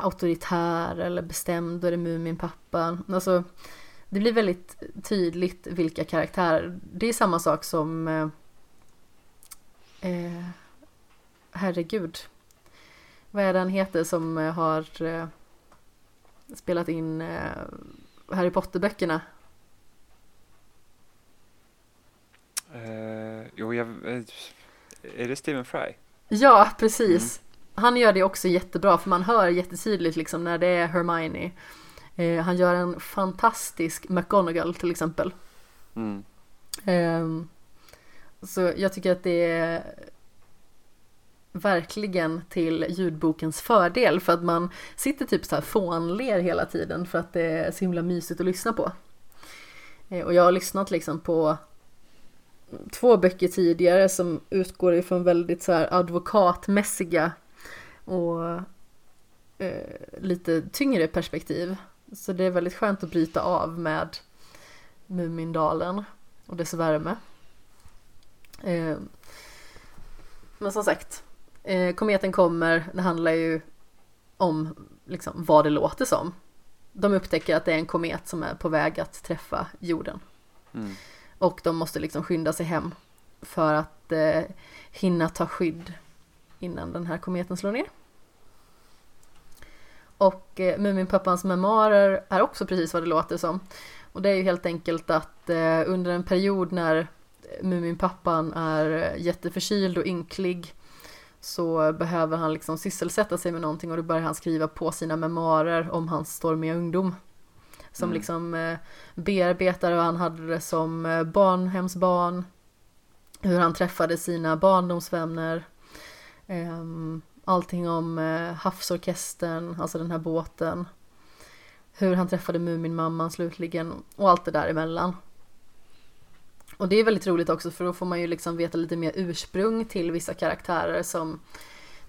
auktoritär eller bestämd, då är det Muminpappan. Alltså, det blir väldigt tydligt vilka karaktärer. Det är samma sak som eh, eh, Herregud. Vad är det han heter som eh, har eh, spelat in eh, Harry Potter-böckerna? Eh, jo, jag... eh, Är det Stephen Fry? Ja, precis. Han gör det också jättebra för man hör jättetydligt liksom när det är Hermione. Eh, han gör en fantastisk McGonagall till exempel. Mm. Ehm, så jag tycker att det är verkligen till ljudbokens fördel för att man sitter typ så här fånler hela tiden för att det är så himla mysigt att lyssna på. Eh, och jag har lyssnat liksom på två böcker tidigare som utgår ifrån väldigt så här advokatmässiga och eh, lite tyngre perspektiv. Så det är väldigt skönt att bryta av med Mumindalen och dess värme. Eh, men som sagt, eh, kometen kommer, det handlar ju om liksom, vad det låter som. De upptäcker att det är en komet som är på väg att träffa jorden. Mm. Och de måste liksom skynda sig hem för att eh, hinna ta skydd innan den här kometen slår ner. Och eh, Muminpappans memoarer är också precis vad det låter som. Och det är ju helt enkelt att eh, under en period när Muminpappan är eh, jätteförkyld och ynklig så behöver han liksom sysselsätta sig med någonting och då börjar han skriva på sina memoarer om hans stormiga ungdom. Som Mm. liksom eh, bearbetar hur han hade det som eh, barnhemsbarn. Hur han träffade sina barndomsvänner. ehm, allting om eh, havsorkestern, alltså den här båten. Hur han träffade Muminmamman slutligen och allt det där emellan. Och det är väldigt roligt också för då får man ju liksom veta lite mer ursprung till vissa karaktärer som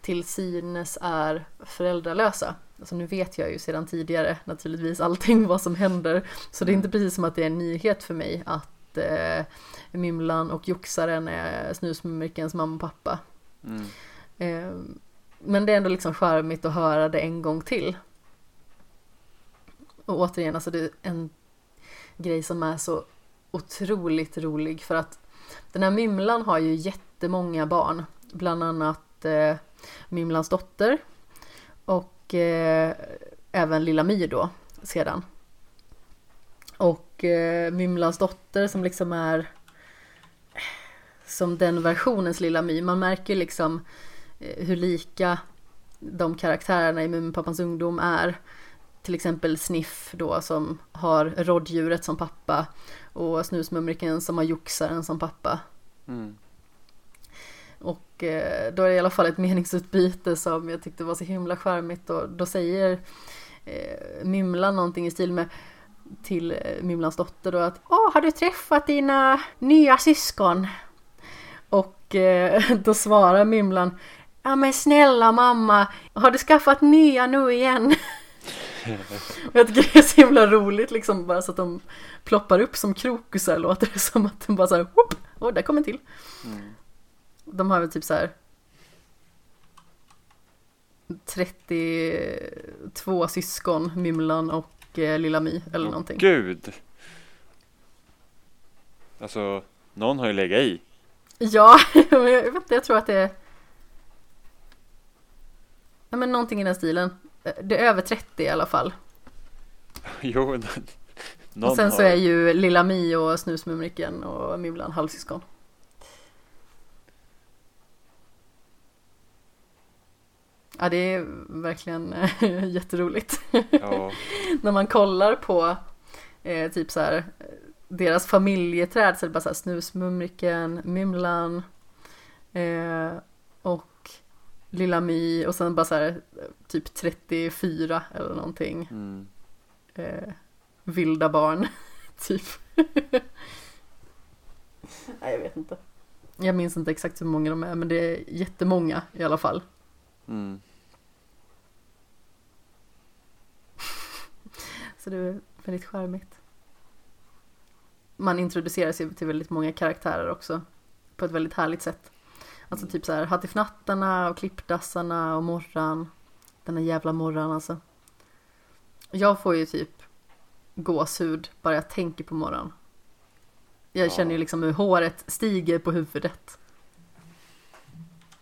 till synes är föräldralösa. Alltså nu vet jag ju sedan tidigare naturligtvis allting vad som händer. Så det är inte precis som att det är en nyhet för mig att eh, Mymlan och Joxaren är Snusmumrikens mamma och pappa. Mm. Eh, men det är ändå liksom charmigt att höra det en gång till. Och återigen, alltså det är en grej som är så otroligt rolig för att den här Mymlan har ju jättemånga barn. Bland annat eh, Mymlans dotter och eh, även Lilla My då sedan. Och eh, Mymlans dotter som liksom är som den versionens Lilla My. Man märker liksom eh, hur lika de karaktärerna i Muminpappans ungdom är. Till exempel Sniff då som har rådjuret som pappa och Snusmumriken som har joxaren som pappa. Mm. Och eh, då är det i alla fall ett meningsutbyte som jag tyckte var så himla charmigt och då säger eh, Mymlan någonting i stil med till eh, Mymlans dotter då att Åh, har du träffat dina nya syskon? Och eh, då svarar Mymlan Ja men snälla mamma, har du skaffat nya nu igen? och jag tycker det är så himla roligt liksom bara så att de ploppar upp som krokusar låter det som att de bara såhär, Åh, oh, där kom en till. Mm. De har väl typ så här 32 syskon, Mymlan och eh, Lilla My eller Åh, någonting. Gud! Alltså, någon har ju legat i. Ja, jag vet inte, jag tror att det är Ja men någonting i den stilen. Det är över 30 i alla fall. Jo, någon och sen så är ju Lilla My och Snusmumriken och Mymlan halvsyskon. Ja det är verkligen jätteroligt. Ja, När man kollar på eh, typ så här eh, deras familjeträd så är det bara så här Snusmumriken, Mymlan eh, och Lilla My och sen bara så här typ 34 eller någonting. mm. Eh, vilda barn, typ. Nej jag vet inte. Jag minns inte exakt hur många de är men det är jättemånga i alla fall. Mm. Så det är väldigt charmigt. Man introduceras ju till väldigt många karaktärer också. På ett väldigt härligt sätt. Alltså typ så här Hattifnattarna och Klippdassarna och Morran. Den här jävla Morran alltså. Jag får ju typ gåshud bara jag tänker på Morran. Jag Ja. känner ju liksom hur håret stiger på huvudet.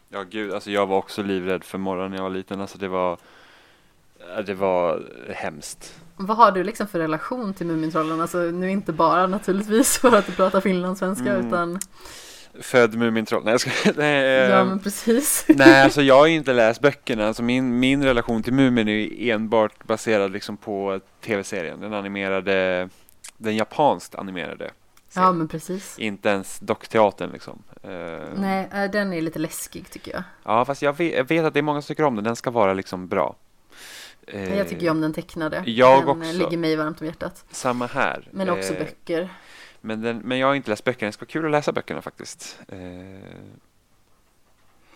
Ja, gud, alltså jag var också livrädd för morgonen när jag var liten. Alltså det var, ja, det var hemskt. Vad har du liksom för relation till Mumintrollen? Alltså nu inte bara naturligtvis för att du pratar finlandssvenska Mm. utan Född Mumintroll. Nej, jag ska, nej, Ja ehm, men precis. nej, alltså jag har ju inte läst böckerna. Alltså min, min relation till Mumin är ju enbart baserad liksom på tv-serien. Den animerade, den japanskt animerade. Ja serien. men precis. Inte ens dockteatern liksom. Eh, Nej, äh, den är lite läskig tycker jag. Ja, fast jag vet, jag vet att det är många som tycker om den. Den ska vara liksom bra. Eh, Jag tycker ju om den tecknade. jag den också. eh, ligger mig varmt om hjärtat. Samma här. Men också Eh, böcker. Men, den, men jag har inte läst böckerna. Det ska vara kul att läsa böckerna faktiskt. Eh,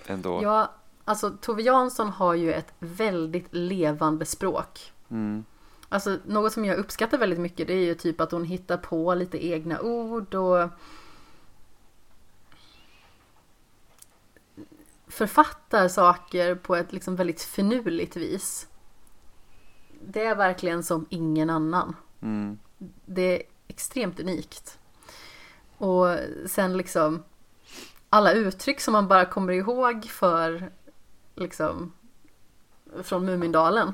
ändå. Ja, alltså Tove Jansson har ju ett väldigt levande språk. Mm, Alltså något som jag uppskattar väldigt mycket det är ju typ att hon hittar på lite egna ord och författar saker på ett liksom väldigt finurligt vis. Det är verkligen som ingen annan. mm, Det extremt unikt. Och sen liksom alla uttryck som man bara kommer ihåg för liksom från Mumindalen.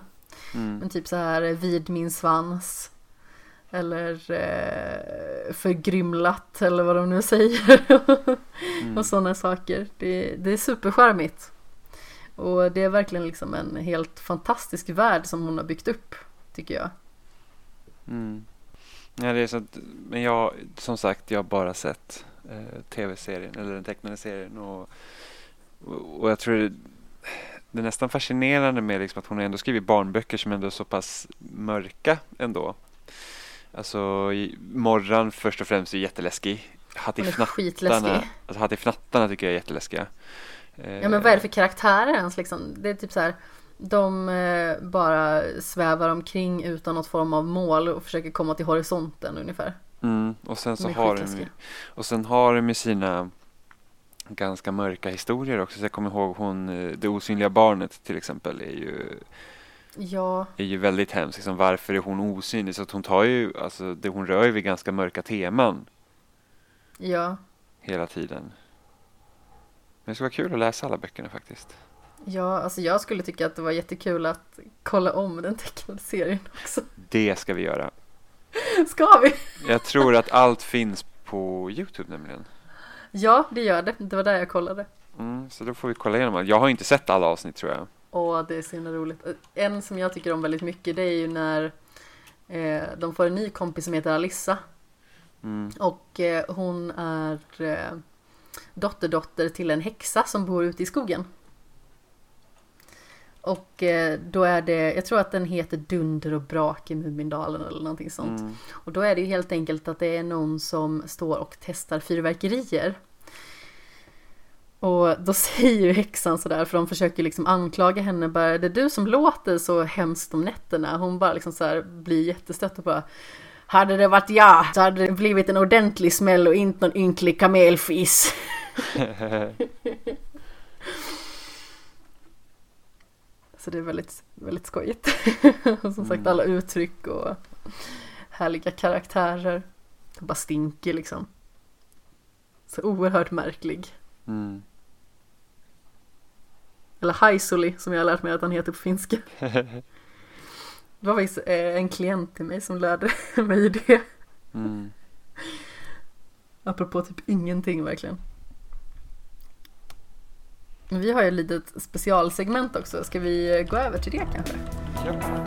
mm, Men typ så här vid min svans. Eller eh, förgrymlat eller vad de nu säger. mm. och sådana saker. Det, det är supercharmigt. Och det är verkligen liksom en helt fantastisk värld som hon har byggt upp. Tycker jag. Mm. Ja, det är så men jag, som sagt, jag har bara sett eh, tv-serien eller den tecknade serien och, och, jag tror det, det är nästan fascinerande med liksom att hon ändå skrivit barnböcker som ändå är så pass mörka ändå. Alltså, Morran först och främst är jätteläskig. Hattifnattarna, alltså Hattifnattarna tycker jag är jätteläskiga. Ja men vad är det för karaktärer ens liksom? Det är typ så här. De eh, bara svävar omkring utan något form av mål och försöker komma till horisonten ungefär. Mm, och sen så har de, och sen har de sina ganska mörka historier också. Så jag kommer ihåg hon, eh, Det osynliga barnet till exempel är ju, Ja, är ju väldigt hemskt. Liksom, varför är hon osynlig? Så att hon tar ju, alltså det, hon rör ju vid ganska mörka teman ja. hela tiden. det skulle vara kul att läsa alla böckerna faktiskt. Ja, alltså jag skulle tycka att det var jättekul att kolla om den tecknade serien också. Det ska vi göra. Ska vi? Jag tror att allt finns på Youtube nämligen. Ja, det gör det. Det var där jag kollade. Mm, så då får vi kolla igenom allt. Jag har inte sett alla avsnitt tror jag. Åh, det är så himla roligt. En som jag tycker om väldigt mycket det är ju när eh, de får en ny kompis som heter Alissa. Mm. Och eh, hon är eh, dotterdotter till en häxa som bor ute i skogen. Och eh, då är det, jag tror att den heter Dunder och brak i Mumindalen eller någonting sånt. Mm. Och då är det ju helt enkelt att det är någon som står och testar fyrverkerier. Och då säger ju häxan sådär, för de försöker liksom anklaga henne bara, det är du som låter så hemskt om nätterna. Hon bara liksom så här blir jättestött och bara, hade det varit jag så hade det blivit en ordentlig smäll och inte någon ynklig kamelfis. Så det är väldigt, väldigt skojigt. Som sagt alla uttryck och härliga karaktärer. Det bara stinker liksom. Så oerhört märklig. Mm. Eller Haisuli som jag har lärt mig att han heter på finska. Det var faktiskt eh, en klient till mig som lärde mig det. Mm. Apropå typ ingenting verkligen. Vi har ju ett litet specialsegment också. Ska vi gå över till det kanske? Ja.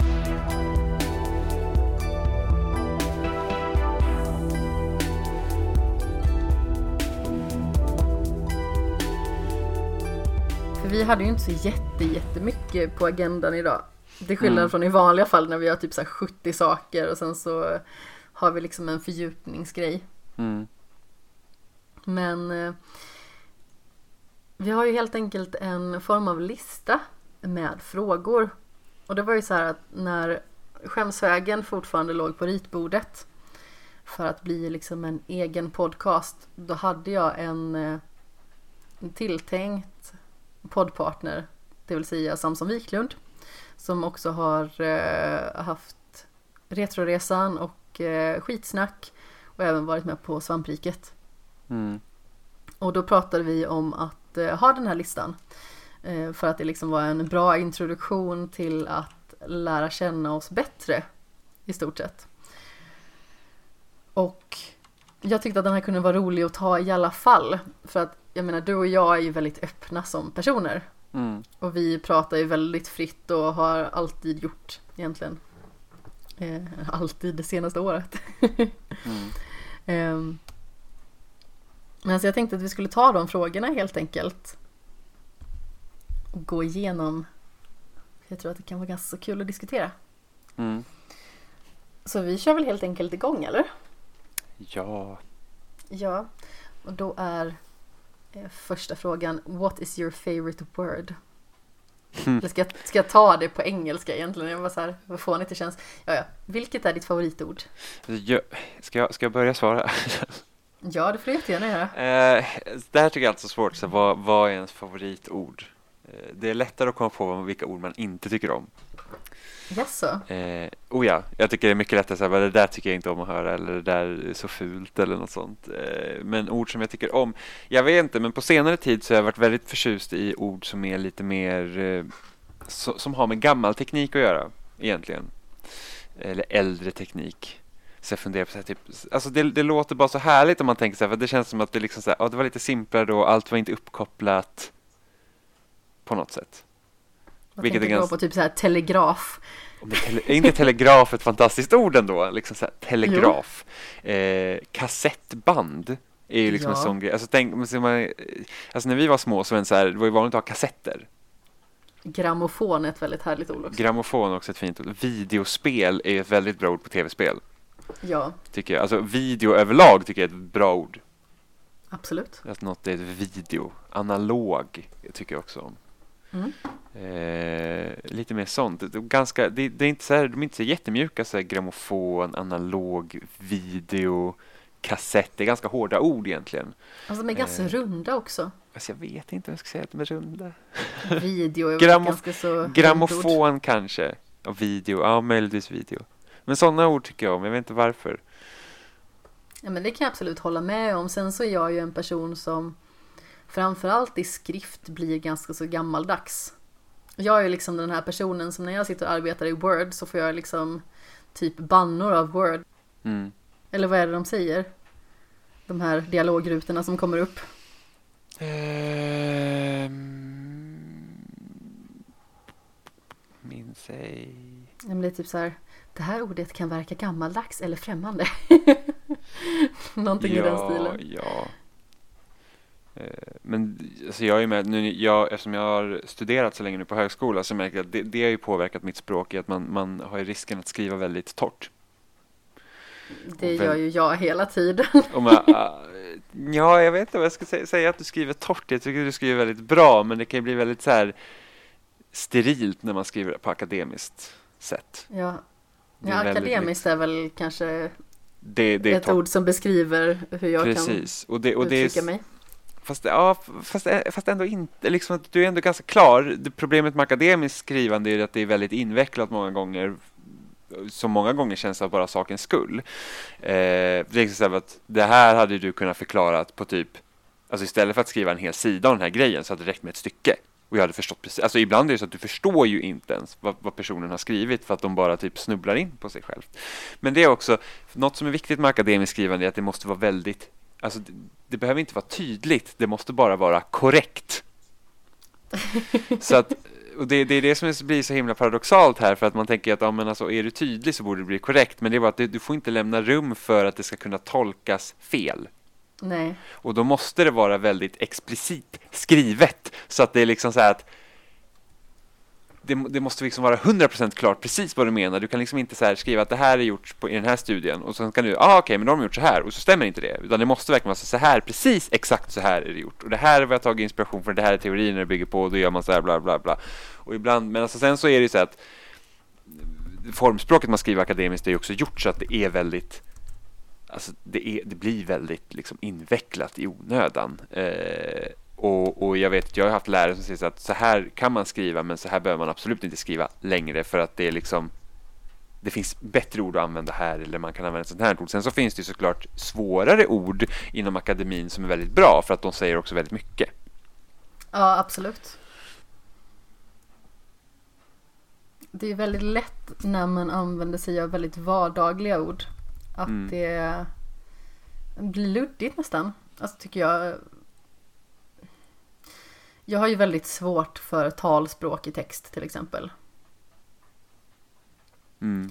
För vi hade ju inte så jätte, jättemycket på agendan idag. Till skillnad Mm. från i vanliga fall när vi har typ så här 70 saker och sen så har vi liksom en fördjupningsgrej. Mm. Men eh, vi har ju helt enkelt en form av lista med frågor. Och det var ju så här att när Skämsvägen fortfarande låg på ritbordet för att bli liksom en egen podcast, då hade jag en, eh, en tilltänkt poddpartner, det vill säga Samson Wiklund, som också har eh, haft Retroresan och eh, Skitsnack och även varit med på Svampriket. Mm. Och då pratade vi om att eh, ha den här listan. Eh, för att det liksom var en bra introduktion till att lära känna oss bättre i stort sett. Och jag tyckte att den här kunde vara rolig att ta i alla fall. För att jag menar, du och jag är ju väldigt öppna som personer. Mm. Och vi pratar ju väldigt fritt och har alltid gjort egentligen. Eh, alltid det senaste året. Mm. Ehm, Men så jag tänkte att vi skulle ta de frågorna helt enkelt. Och gå igenom. Jag tror att det kan vara ganska kul att diskutera. Mm. Så vi kör väl helt enkelt igång eller? Ja. Ja, och då är eh, första frågan What is your favorite word? Eller ska, jag, ska jag ta det på engelska egentligen? Jag var så här, vad fånigt det känns. Ja, ja. Vilket är ditt favoritord? Jag, ska, jag, ska jag börja svara? Ja, det får du jättegärna göra. Eh, det här tycker jag är alltid så svårt. Så vad, vad är ens favoritord? Eh, det är lättare att komma på vilka ord man inte tycker om. Jaså? Eh, oh ja, jag tycker det är mycket lättare att säga det där tycker jag inte om att höra eller det där är så fult eller något sånt. Eh, men ord som jag tycker om, jag vet inte, men på senare tid så har jag varit väldigt förtjust i ord som är lite mer, eh, so, som har med gammal teknik att göra egentligen. Eller äldre teknik. Så jag funderar på så här, typ, alltså det, det låter bara så härligt om man tänker så här, för det känns som att det liksom så här, ja, det var lite simplare då, allt var inte uppkopplat på något sätt. Vad Vilket tänker är ganska- på typ så här telegraf? Tele, är inte telegraf ett fantastiskt ord ändå? Liksom så här, telegraf. Eh, kassettband är ju liksom Ja. en sån grej. Alltså, tänk, man, alltså när vi var små så var det, så här, det var ju vanligt att ha kassetter. Grammofon är ett väldigt härligt ord också. Grammofon är också ett fint ord. Videospel är ett väldigt bra ord på tv-spel. Ja, Tycker jag. Alltså video överlag tycker jag är ett bra ord. absolut. Att något är ett video. Analog tycker jag också om. Mm. Eh, lite mer sånt. Ganska, det, det är inte så här, de är inte så jättemjuka, så här, grammofon, analog, video, kassett. Det är ganska hårda ord egentligen. Alltså de är ganska Eh. runda också. Alltså, jag vet inte om jag ska säga att de är runda. Video är Gramo- ganska så. Grammofon kanske. Och video, ja möjligtvis video. Men sådana ord tycker jag om, jag vet inte varför. Ja men det kan jag absolut hålla med om. Sen så är jag ju en person som framförallt i skrift blir ganska så gammaldags. Jag är liksom den här personen som när jag sitter och arbetar i Word så får jag liksom typ bannor av Word. Mm. Eller vad är det de säger? De här dialogrutorna som kommer upp. Ehm, minns ej. Det är typ så här. Det här ordet kan verka gammaldags eller främmande. Någonting i den stilen. Ja. Eh, Men alltså jag är med, nu, jag, eftersom jag har studerat så länge nu på högskola så märker jag att det, det har ju påverkat mitt språk i att man, man har ju risken att skriva väldigt torrt. Det gör ju jag hela tiden. Man, ah, ja, jag vet inte vad jag ska säga, säga att du skriver torrt. Jag tycker du skriver väldigt bra, men det kan ju bli väldigt så här sterilt när man skriver på akademiskt sätt. Ja, ja akademiskt är väl kanske Det, det ett ord som beskriver hur jag Precis. Och det, kan och det uttrycka är, mig. Fast, ja, fast, fast ändå inte. Liksom du är ändå ganska klar. Det problemet med akademiskt skrivande är att det är väldigt invecklat många gånger. Som många gånger känns av bara sakens skull. Eh, det är liksom att det här hade du kunnat förklara på typ, alltså istället för att skriva en hel sida om den här grejen så hade det räckt med ett stycke. Och jag hade förstått precis, alltså ibland är det så att du förstår ju inte ens vad, vad personen har skrivit för att de bara typ snubblar in på sig själv. Men det är också, något som är viktigt med akademiskt skrivande är att det måste vara väldigt Alltså, det, det behöver inte vara tydligt, det måste bara vara korrekt. så att, och det, det är det som blir så himla paradoxalt här, för att man tänker att ja, men alltså, är du tydlig så borde det bli korrekt, men det är bara att du, du får inte lämna rum för att det ska kunna tolkas fel. Nej, Och då måste det vara väldigt explicit skrivet, så att det är liksom så här att det, det måste liksom vara 100% klart precis vad du menar. Du kan liksom inte så här skriva att det här är gjort på, i den här studien och sen kan du, ah, okej, men då har de gjort så här och så stämmer inte det. Utan det måste verkligen vara så här, precis exakt så här är det gjort. Och det här är vad jag tagit inspiration från, det här är teorierna det bygger på och då gör man så här, bla bla bla. Och ibland, men alltså sen så är det ju så att eh, formspråket man skriver akademiskt är ju också gjort så att det är väldigt Alltså det, är, det blir väldigt liksom invecklat i onödan. Eh, och, och jag vet, jag har haft lärare som säger att så här kan man skriva men så här behöver man absolut inte skriva längre för att det är liksom det finns bättre ord att använda här eller man kan använda ett sånt här ord. Sen så finns det såklart svårare ord inom akademin som är väldigt bra för att de säger också väldigt mycket. ja absolut. Det är väldigt lätt när man använder sig av väldigt vardagliga ord. Att Mm. det blir luddigt nästan. Alltså tycker jag. Jag har ju väldigt svårt för talspråk i text till exempel. Mm.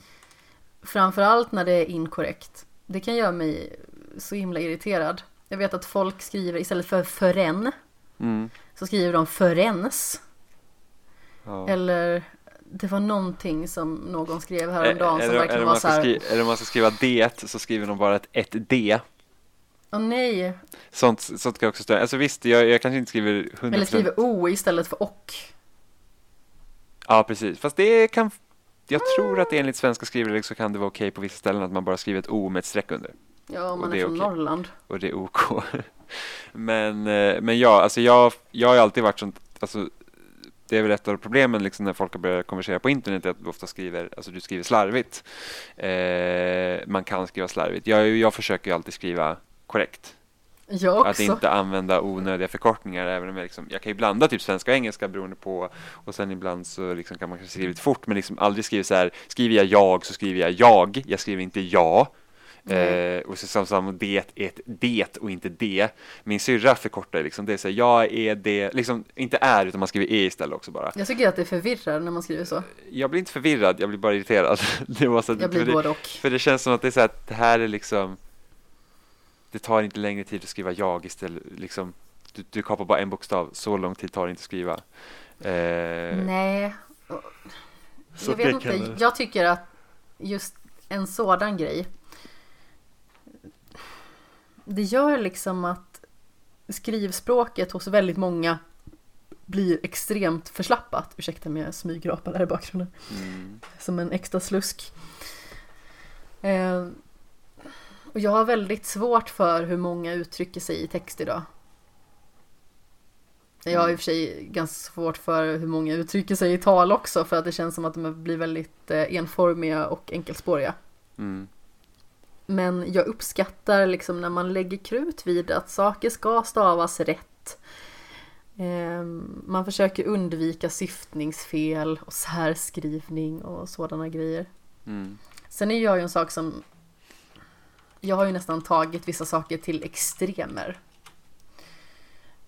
Framförallt när det är inkorrekt. Det kan göra mig så himla irriterad. Jag vet att folk skriver istället för förrän Mm. så skriver de förrens. Ja. Eller det var någonting som någon skrev häromdagen som eller, verkligen var så här. skriva, eller om man ska skriva det så skriver de bara ett, ett D. Åh nej. Sånt, sånt kan också störa. Alltså visst, jag, jag kanske inte skriver 100% Eller skriver o istället för och. Ja, precis. Fast det kan... Jag tror att enligt svenska skrivregler så kan det vara okej på vissa ställen att man bara skriver ett O med ett streck under. Ja, om man är är från okej. Norrland. Och det är OK. Men, eh, men ja, alltså jag, jag har alltid varit sånt... Alltså, det är väl ett av problemen liksom när folk har börjat konversera på internet, att du ofta skriver, alltså du skriver slarvigt. Eh, man kan skriva slarvigt. Jag, jag försöker ju alltid skriva korrekt. Jag också. Att inte använda onödiga förkortningar. Även om jag, liksom, jag kan ju blanda typ svenska och engelska beroende på. Och sen ibland så liksom kan man skriva lite fort. Men liksom aldrig skriva så här. Skriver jag jag så skriver jag jag. Jag skriver inte jag. Eh, och så som, som det är ett det och inte det. Min syrra förkortar liksom. Det är så här, jag är det. Liksom inte är utan man skriver e istället också bara. Jag tycker att det förvirrar när man skriver så. Jag blir inte förvirrad. Jag blir bara irriterad. det var så att, Jag blir för det, både och. för det känns som att det är så här att det här är liksom Det tar inte längre tid att skriva jag istället liksom Du, du kapar bara en bokstav, så lång tid tar det inte att skriva eh, Nej. Så Jag vet inte. Jag tycker att just en sådan grej. Det gör liksom att skrivspråket hos väldigt många blir extremt förslappat. Ursäkta mig, jag smygrapar där i bakgrunden. mm, Som en extra slusk. Eh, och jag har väldigt svårt för hur många uttrycker sig i text idag. Jag har i och för sig ganska svårt för hur många uttrycker sig i tal också för att det känns som att de blir väldigt eh, enformiga och enkelspåriga. mm, Men jag uppskattar liksom när man lägger krut vid att saker ska stavas rätt. Ehm, Man försöker undvika syftningsfel och särskrivning och sådana grejer. Mm. Sen är jag ju en sak som jag har ju nästan tagit vissa saker till extremer.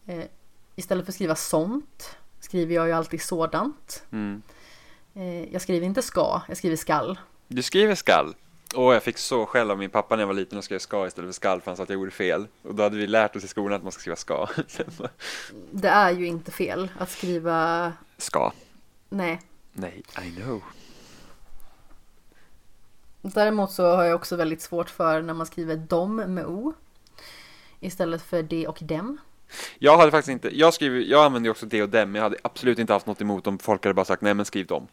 Eh, istället för att skriva sånt skriver jag ju alltid sådant. Mm. Eh, jag skriver inte ska, jag skriver skall. Du skriver skall. Och jag fick så skäll av min pappa när jag var liten och skrev ska istället för skall för han sa att jag gjorde fel. Och då hade vi lärt oss i skolan att man ska skriva ska. Det är ju inte fel att skriva, ska. nej. Nej, I know. Däremot så har jag också väldigt svårt för när man skriver dom med o. Istället för de och dem. Jag hade faktiskt inte, jag skriver, jag använder ju också det och dem, men jag hade absolut inte haft något emot om folk hade bara sagt nej men skriv dem.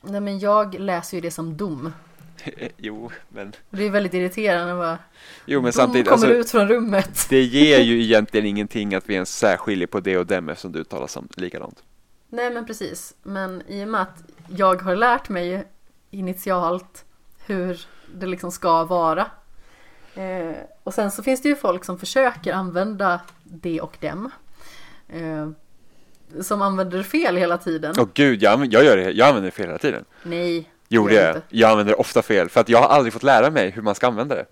Nej men jag läser ju det som dom. jo, men, det är väldigt irriterande bara. jo, men samtidigt, kommer alltså, ut från rummet. det ger ju egentligen ingenting att vi ens särskiljer på det och dem eftersom det uttalas som likadant. Nej men precis. Men i och med att jag har lärt mig initialt hur det liksom ska vara. Eh, och sen så finns det ju folk som försöker använda det och dem. Eh, som använder fel hela tiden. Åh gud, jag, jag gör det, jag använder fel hela tiden. Nej, Gör jag jag. Jag använder det ofta fel, för att jag har aldrig fått lära mig hur man ska använda det.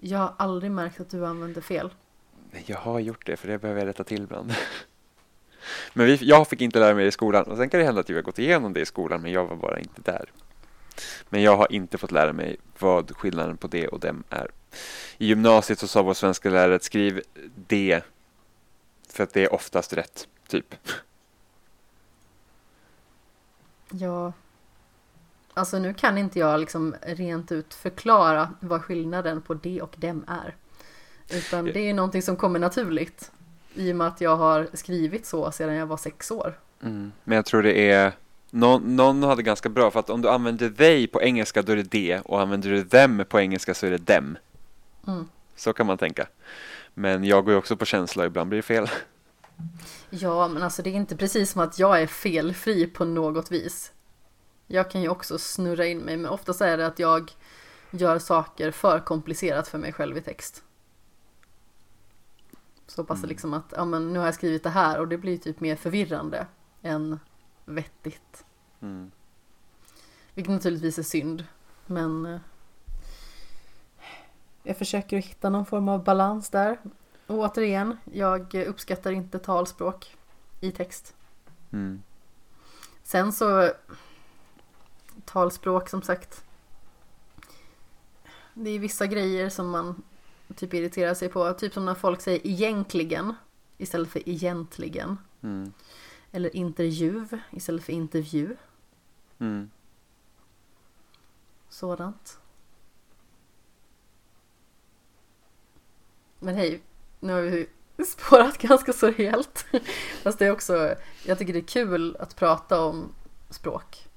Jag har aldrig märkt att du använder fel. Nej, jag har gjort det, för det behöver jag rätta till ibland. Men vi, jag fick inte lära mig det i skolan, och sen kan det hända att vi har gått igenom det i skolan, men jag var bara inte där. Men jag har inte fått lära mig vad skillnaden på det och dem är. I gymnasiet så sa vår svenska lärare att skriv det, för att det är oftast rätt, typ. Ja. Alltså nu kan inte jag liksom rent ut förklara vad skillnaden på det och dem är. Utan det är någonting som kommer naturligt. I och med att jag har skrivit så sedan jag var sex år. Mm. Men jag tror det är någon, någon hade ganska bra för att om du använder they på engelska då är det det och använder du them på engelska så är det dem. Mm. Så kan man tänka. Men jag går ju också på känsla ibland blir det fel. Ja, men alltså det är inte precis som att jag är felfri på något vis. Jag kan ju också snurra in mig, men oftast är det att jag gör saker för komplicerat för mig själv i text. Så pass Mm. liksom att, ja men nu har jag skrivit det här och det blir typ mer förvirrande än vettigt. Mm. Vilket naturligtvis är synd, men eh, jag försöker att hitta någon form av balans där. Och återigen, jag uppskattar inte talspråk i text. Mm. Sen så talspråk som sagt. Det är vissa grejer som man typ irriterar sig på. Typ som när folk säger egentligen istället för egentligen. Mm. Eller intervju istället för intervju. Mm. Sådant. Men hej, nu har vi spårat ganska så helt. Fast det är också, jag tycker det är kul att prata om språk.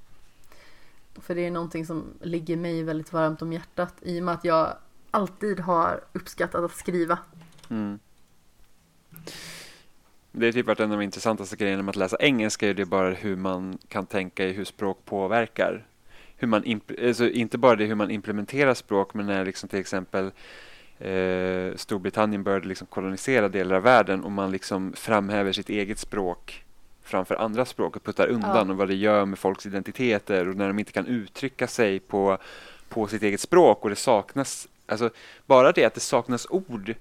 För det är någonting som ligger mig väldigt varmt om hjärtat i och med att jag alltid har uppskattat att skriva. Mm. Det är typ varit en av de intressantaste grejerna med att läsa engelska är det bara hur man kan tänka i hur språk påverkar. Hur man alltså inte bara det hur man implementerar språk men när liksom till exempel eh, Storbritannien började liksom kolonisera delar av världen och man liksom framhäver sitt eget språk framför andra språk och puttar undan Ja. och vad det gör med folks identiteter och när de inte kan uttrycka sig på, på sitt eget språk och det saknas, alltså bara det att det saknas ord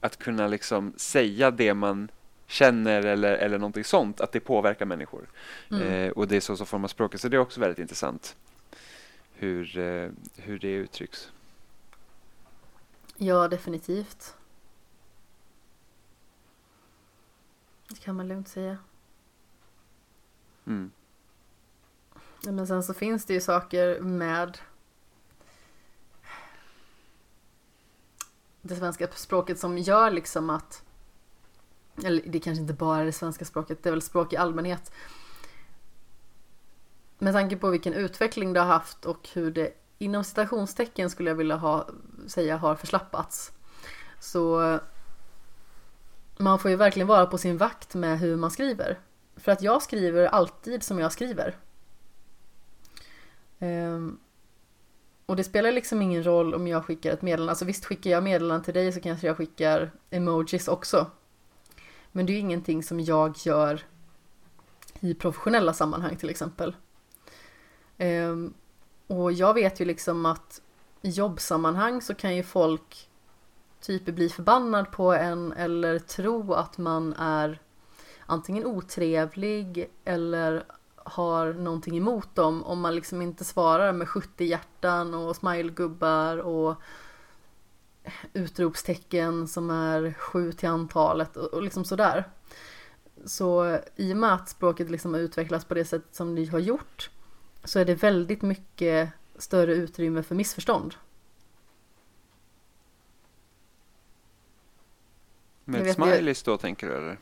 att kunna liksom säga det man känner eller, eller någonting sånt, att det påverkar människor. Mm. Eh, och det är så som formar språket, så det är också väldigt intressant hur, eh, hur det uttrycks. Ja, definitivt. Det kan man lugnt säga. Mm. Men sen så finns det ju saker med det svenska språket som gör liksom att eller det kanske inte bara är det svenska språket, det är väl språk i allmänhet. Med tanke på vilken utveckling det har haft och hur det inom citationstecken skulle jag vilja ha, säga har förslappats. Så man får ju verkligen vara på sin vakt med hur man skriver. För att jag skriver alltid som jag skriver. Um, och det spelar liksom ingen roll om jag skickar ett meddelande. Alltså visst skickar jag meddelanden till dig så kanske jag skickar emojis också. Men det är ju ingenting som jag gör i professionella sammanhang till exempel. Um, och jag vet ju liksom att i jobbsammanhang så kan ju folk typ bli förbannad på en eller tro att man är antingen otrevlig eller har någonting emot dem om man liksom inte svarar med 70 hjärtan och smilegubbar och utropstecken som är sju till antalet och liksom sådär. Så i och med att språket liksom har utvecklats på det sätt som ni har gjort så är det väldigt mycket större utrymme för missförstånd. Med smileys då tänker du eller?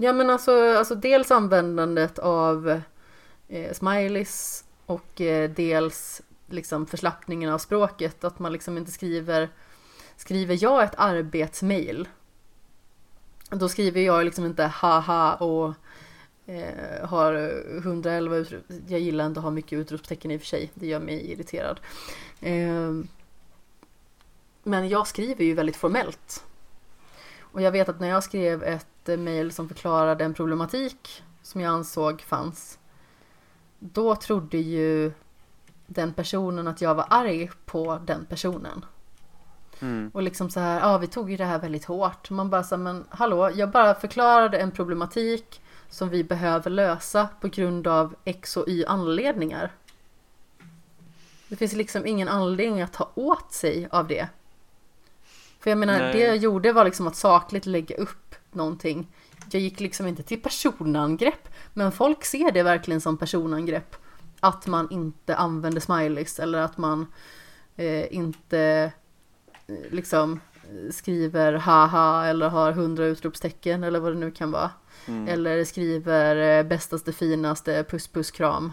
Ja men alltså, alltså dels användandet av eh, smileys och eh, dels liksom förslappningen av språket. Att man liksom inte skriver Skriver jag ett arbetsmail Då skriver jag liksom inte haha och eh, har 111 utrop. Jag gillar inte att ha mycket utropstecken i och för sig. Det gör mig irriterad. Eh, men jag skriver ju väldigt formellt. Och jag vet att när jag skrev ett mail som förklarade en problematik som jag ansåg fanns. Då trodde ju den personen att jag var arg på den personen. Mm. Och liksom så här, ja vi tog ju det här väldigt hårt. Man bara så här, men hallå, jag bara förklarade en problematik som vi behöver lösa på grund av X och Y anledningar. Det finns liksom ingen anledning att ta åt sig av det. För jag menar, Nej. det jag gjorde var liksom att sakligt lägga upp någonting. Jag gick liksom inte till personangrepp, men folk ser det verkligen som personangrepp. Att man inte använder smileys eller att man eh, inte eh, liksom skriver haha eller har hundra utropstecken eller vad det nu kan vara. Mm. Eller skriver eh, bästaste finaste puss puss kram.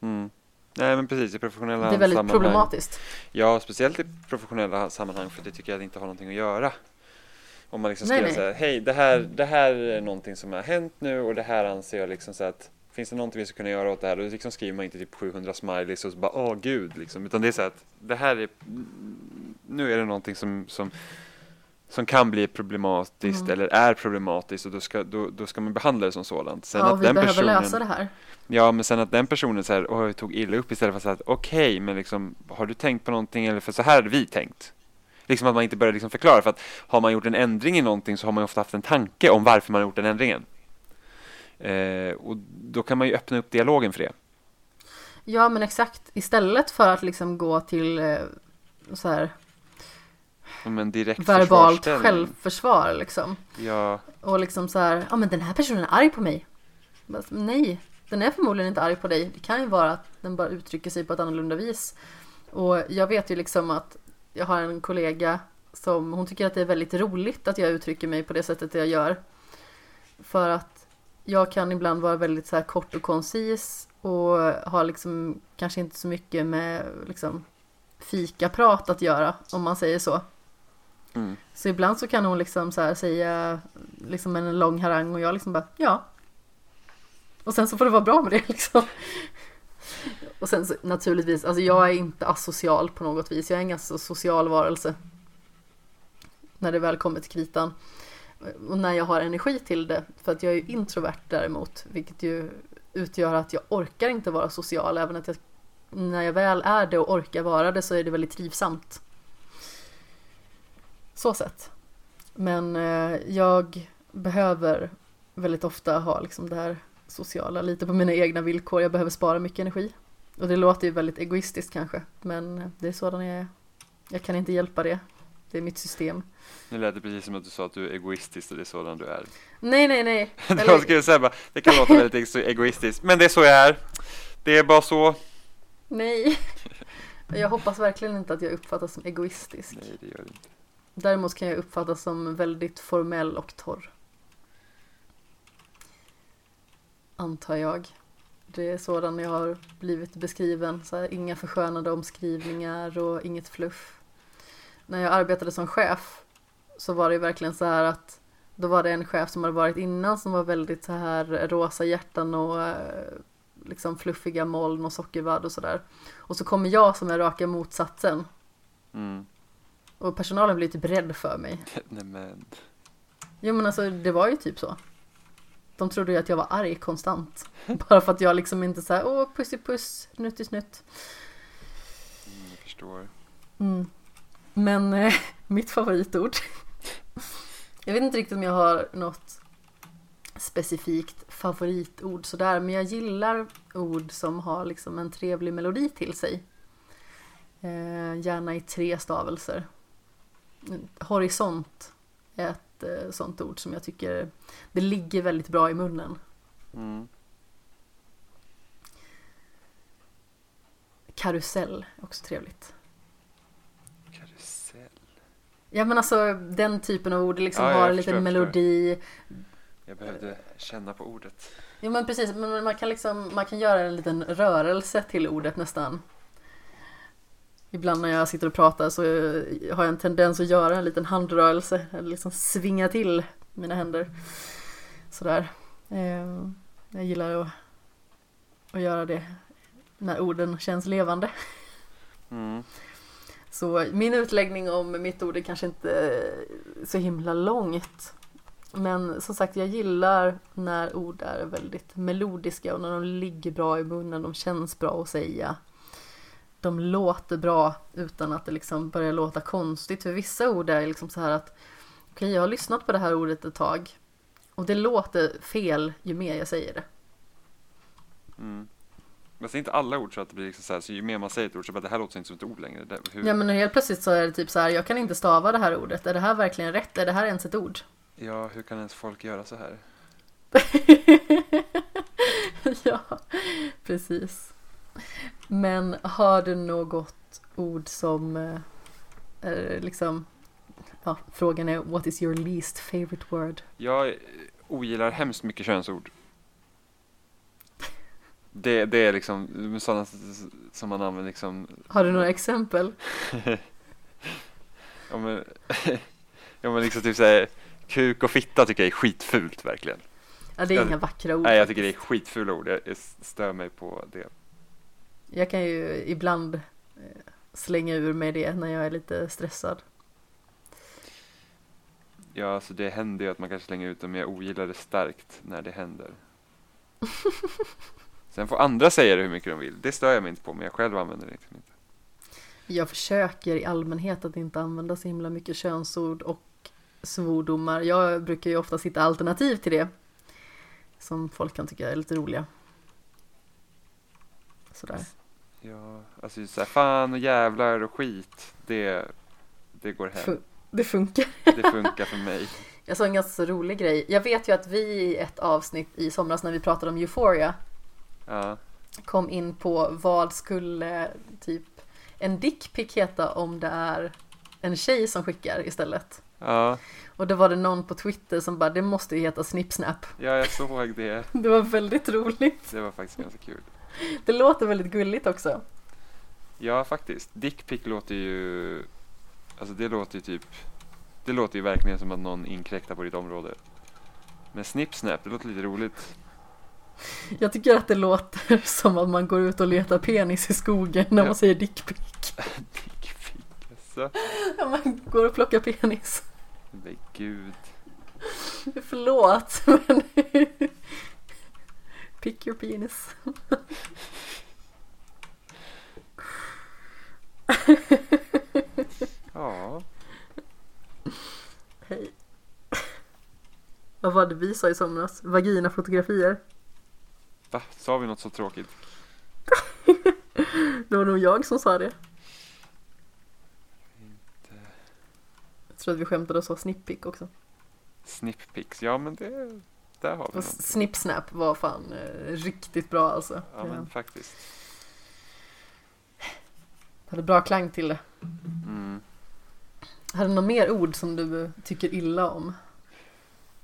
Mm. Nej men precis i professionella sammanhang. Det är väldigt sammanhang. problematiskt. Ja, speciellt i professionella sammanhang för det tycker jag inte har någonting att göra. Om man liksom skulle säga, hej det här, det här är någonting som har hänt nu och det här anser jag liksom så att Finns det någonting vi ska kunna göra åt det här? Och liksom skriver man inte typ 700 smileys och så bara åh gud liksom. Utan det är så att det här är Nu är det någonting som, som som kan bli problematiskt mm. eller är problematiskt och då ska, då, då ska man behandla det som sådant. Sen ja, att vi den behöver personen, lösa det här. Ja, men sen att den personen så här, oh, tog illa upp istället för att säga okej, okay, men liksom, har du tänkt på någonting eller för så här hade vi tänkt. Liksom att man inte börjar liksom förklara för att har man gjort en ändring i någonting så har man ofta haft en tanke om varför man har gjort den ändringen. Eh, och då kan man ju öppna upp dialogen för det. Ja, men exakt. Istället för att liksom gå till eh, så här verbalt självförsvar liksom. Ja. Och liksom så här, ja men den här personen är arg på mig. Nej, den är förmodligen inte arg på dig. Det kan ju vara att den bara uttrycker sig på ett annorlunda vis. Och jag vet ju liksom att jag har en kollega som hon tycker att det är väldigt roligt att jag uttrycker mig på det sättet jag gör. För att jag kan ibland vara väldigt så här kort och koncis och har liksom kanske inte så mycket med liksom fikaprat att göra om man säger så. Mm. Så ibland så kan hon liksom så säga liksom en lång harang och jag liksom bara ja. Och sen så får det vara bra med det liksom. Och sen så, naturligtvis, alltså jag är inte asocial på något vis. Jag är ingen social varelse. När det väl kommer till kritan. Och när jag har energi till det. För att jag är ju introvert däremot. Vilket ju utgör att jag orkar inte vara social. Även att jag, när jag väl är det och orkar vara det så är det väldigt trivsamt. Så sett. Men eh, jag behöver väldigt ofta ha liksom det här sociala lite på mina egna villkor. Jag behöver spara mycket energi. Och det låter ju väldigt egoistiskt kanske, men det är sådan jag är. Jag kan inte hjälpa det. Det är mitt system. Nu lät det precis som att du sa att du är egoistisk och det är sådan du är. Nej, nej, nej. Eller... skulle säga bara, det kan låta väldigt egoistiskt, men det är så jag är. Det är bara så. Nej. Jag hoppas verkligen inte att jag uppfattas som egoistisk. Nej, det gör du inte. Däremot kan jag uppfattas som väldigt formell och torr. Antar jag. Det är sådan jag har blivit beskriven. Så här, inga förskönade omskrivningar och inget fluff. När jag arbetade som chef så var det verkligen så här att då var det en chef som hade varit innan som var väldigt så här rosa hjärtan och eh, liksom fluffiga moln och sockervadd och sådär. Och så kommer jag som är raka motsatsen. Mm. Och personalen blir typ rädd för mig. Nej men. Jo men alltså det var ju typ så. De trodde ju att jag var arg konstant. Bara för att jag liksom inte såhär, åh pussy puss, nuttisnutt. Mm, jag förstår. Mm. Men eh, mitt favoritord. jag vet inte riktigt om jag har något specifikt favoritord sådär. Men jag gillar ord som har liksom en trevlig melodi till sig. Eh, gärna i tre stavelser. Horisont är ett eh, sånt ord som jag tycker det ligger väldigt bra i munnen. Mm. Karusell, också trevligt. Karusell. Ja men alltså den typen av ord liksom Ja, har en liten förstår. melodi. Jag behövde känna på ordet. Jo men precis, men man kan liksom man kan göra en liten rörelse till ordet nästan. Ibland när jag sitter och pratar så har jag en tendens att göra en liten handrörelse, eller liksom svinga till mina händer. Sådär. Eh, Jag gillar att, att göra det när orden känns levande. Mm. Så min utläggning om mitt ord är kanske inte så himla långt. Men som sagt, jag gillar när ord är väldigt melodiska och när de ligger bra i munnen, de känns bra att säga. De låter bra utan att det liksom börjar låta konstigt. För vissa ord är liksom så här att okej, jag har lyssnat på det här ordet ett tag och det låter fel ju mer jag säger det. Mm. Men det är inte alla ord så att det blir liksom så här, så ju mer man säger ett ord så bara det här låter inte som ett ord längre. Det, hur, Ja men helt plötsligt så är det typ så här, jag kan inte stava det här ordet. Är det här verkligen rätt? Är det här ens ett ord? ja, hur kan ens folk göra så här? ja, precis. Men har du något ord som eh, liksom Ja, frågan är what is your least favorite word? Jag ogillar hemskt mycket könsord. Det, det är liksom sådana som man använder liksom Har du några exempel? Ja men, ja, men liksom typ såhär Kuk och fitta tycker jag är skitfult verkligen. Ja, det är Jag- inga vackra ord. Nej jag tycker det är skitfula ord, jag, jag stör mig på det. Jag kan ju ibland eh, slänga ur mig det när jag är lite stressad. Ja alltså det händer ju att man kanske slänger ut dem men jag ogillar det starkt när det händer. Sen får andra säga det hur mycket de vill, det stör jag mig inte på men jag själv använder det liksom inte. Jag försöker i allmänhet att inte använda så himla mycket könsord och svordomar. Jag brukar ju ofta hitta alternativ till det. Som folk kan tycka är lite roliga. Sådär. Ja, alltså såhär fan och jävlar och skit, det, det går hem. Fun- det funkar. Det funkar för mig. Jag såg en ganska så rolig grej. Jag vet ju att vi i ett avsnitt i somras när vi pratade om Euphoria Ja, kom in på vad skulle typ en dickpic heta om det är en tjej som skickar istället. ja, Och då var det någon på Twitter som bara, det måste ju heta snippsnap. ja jag såg det. Det var väldigt roligt. Det var faktiskt ganska kul. Det låter väldigt gulligt också. Ja, faktiskt. Dickpic låter ju... Alltså det låter ju typ... Det låter ju verkligen som att någon inkräktar på ditt område. Men Snip Snap, det låter lite roligt. Jag tycker att det låter som att man går ut och letar penis i skogen när Ja. man säger dickpic. Dickpic, alltså. Man går och plockar penis. Men gud. Förlåt, men... Pick your penis. Ja, Hej. Vad var det vi sa i somras? Vaginafotografier. va? Sa vi något så tråkigt? Det var nog jag som sa det. Jag tror att vi skämtade och sa snipppic också. Snippics, ja men det... Där har vi Och snippsnap var fan eh, riktigt bra alltså. Ja men faktiskt. Hade bra klang till det. Mm. Hade du något mer ord som du tycker illa om?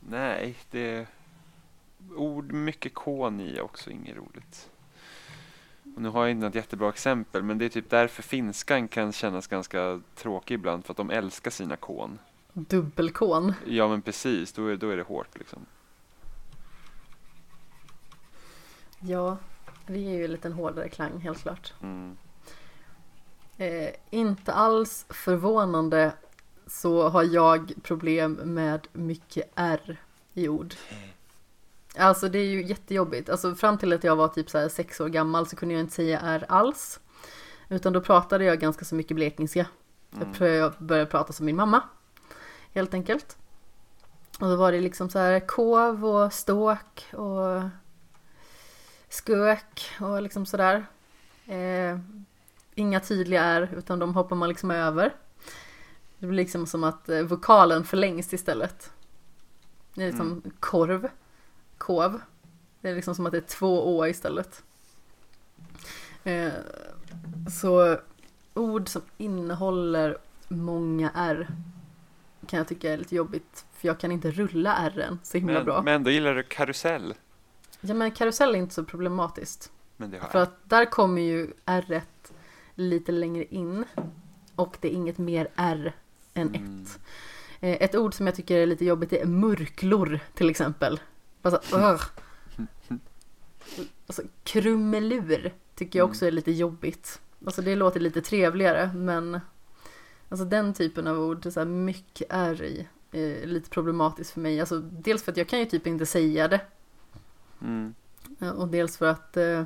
Nej, det... Ord med mycket kon i är också inget roligt. Och nu har jag inte något jättebra exempel, men det är typ därför finskan kan kännas ganska tråkig ibland, för att de älskar sina kon. Dubbelkon. Ja men precis, då är, då är det hårt liksom. Ja, det är ju en liten hårdare klang helt klart. Mm. Eh, inte alls förvånande så har jag problem med mycket R i ord. Alltså det är ju jättejobbigt. Alltså fram till att jag var typ så sex år gammal så kunde jag inte säga R alls. Utan då pratade jag ganska så mycket blekingska. Mm. Jag började prata som min mamma. Helt enkelt. Och då var det liksom så här kov och ståk och skök och liksom sådär. Eh, inga tydliga R utan de hoppar man liksom över. Det blir liksom som att eh, vokalen förlängs istället. Det är liksom Mm. korv, kov. Det är liksom som att det är två å istället. Eh, så ord som innehåller många R kan jag tycka är lite jobbigt. För jag kan inte rulla R så himla Men, bra. men ändå gillar du karusell. Ja men karusell är inte så problematiskt. För jag. att där kommer ju R lite längre in. Och det är inget mer R än Mm. ett. Eh, Ett ord som jag tycker är lite jobbigt är murklor till exempel. Bara så, "Ugh." alltså, krumelur tycker jag också är lite jobbigt. Alltså det låter lite trevligare men Alltså den typen av ord, är så här mycket R i, är lite problematiskt för mig. Alltså dels för att jag kan ju typ inte säga det. Mm. Eh, Och dels för att eh,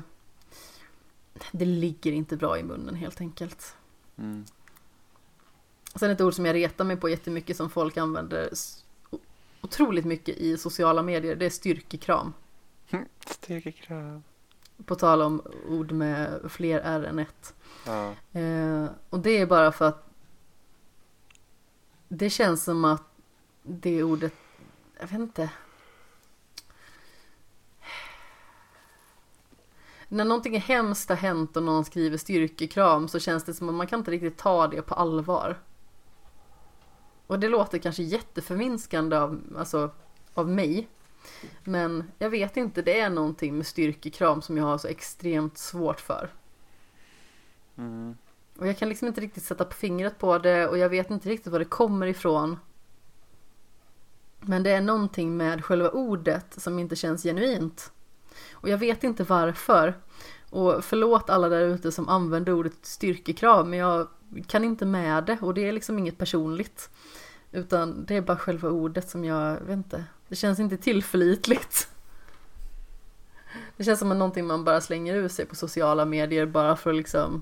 det ligger inte bra i munnen helt enkelt. Mm. Sen ett ord som jag retar mig på jättemycket som folk använder otroligt mycket i sociala medier, det är styrkekram. Styrkekram. På tal om ord med fler R än ett. Ja. Eh, och det är bara för att det känns som att det ordet, jag vet inte. När någonting hemskt har hänt och någon skriver styrkekram så känns det som att man kan inte riktigt ta det på allvar. Och det låter kanske jätteförminskande av, alltså, av mig. Men jag vet inte, det är någonting med styrkekram som jag har så extremt svårt för. Mm. Och jag kan liksom inte riktigt sätta på fingret på det och jag vet inte riktigt var det kommer ifrån. Men det är någonting med själva ordet som inte känns genuint. Och jag vet inte varför. Och förlåt alla där ute som använder ordet styrkekrav men jag kan inte med det och det är liksom inget personligt. Utan det är bara själva ordet som jag, vet inte, det känns inte tillförlitligt. Det känns som att någonting man bara slänger ur sig på sociala medier bara för att liksom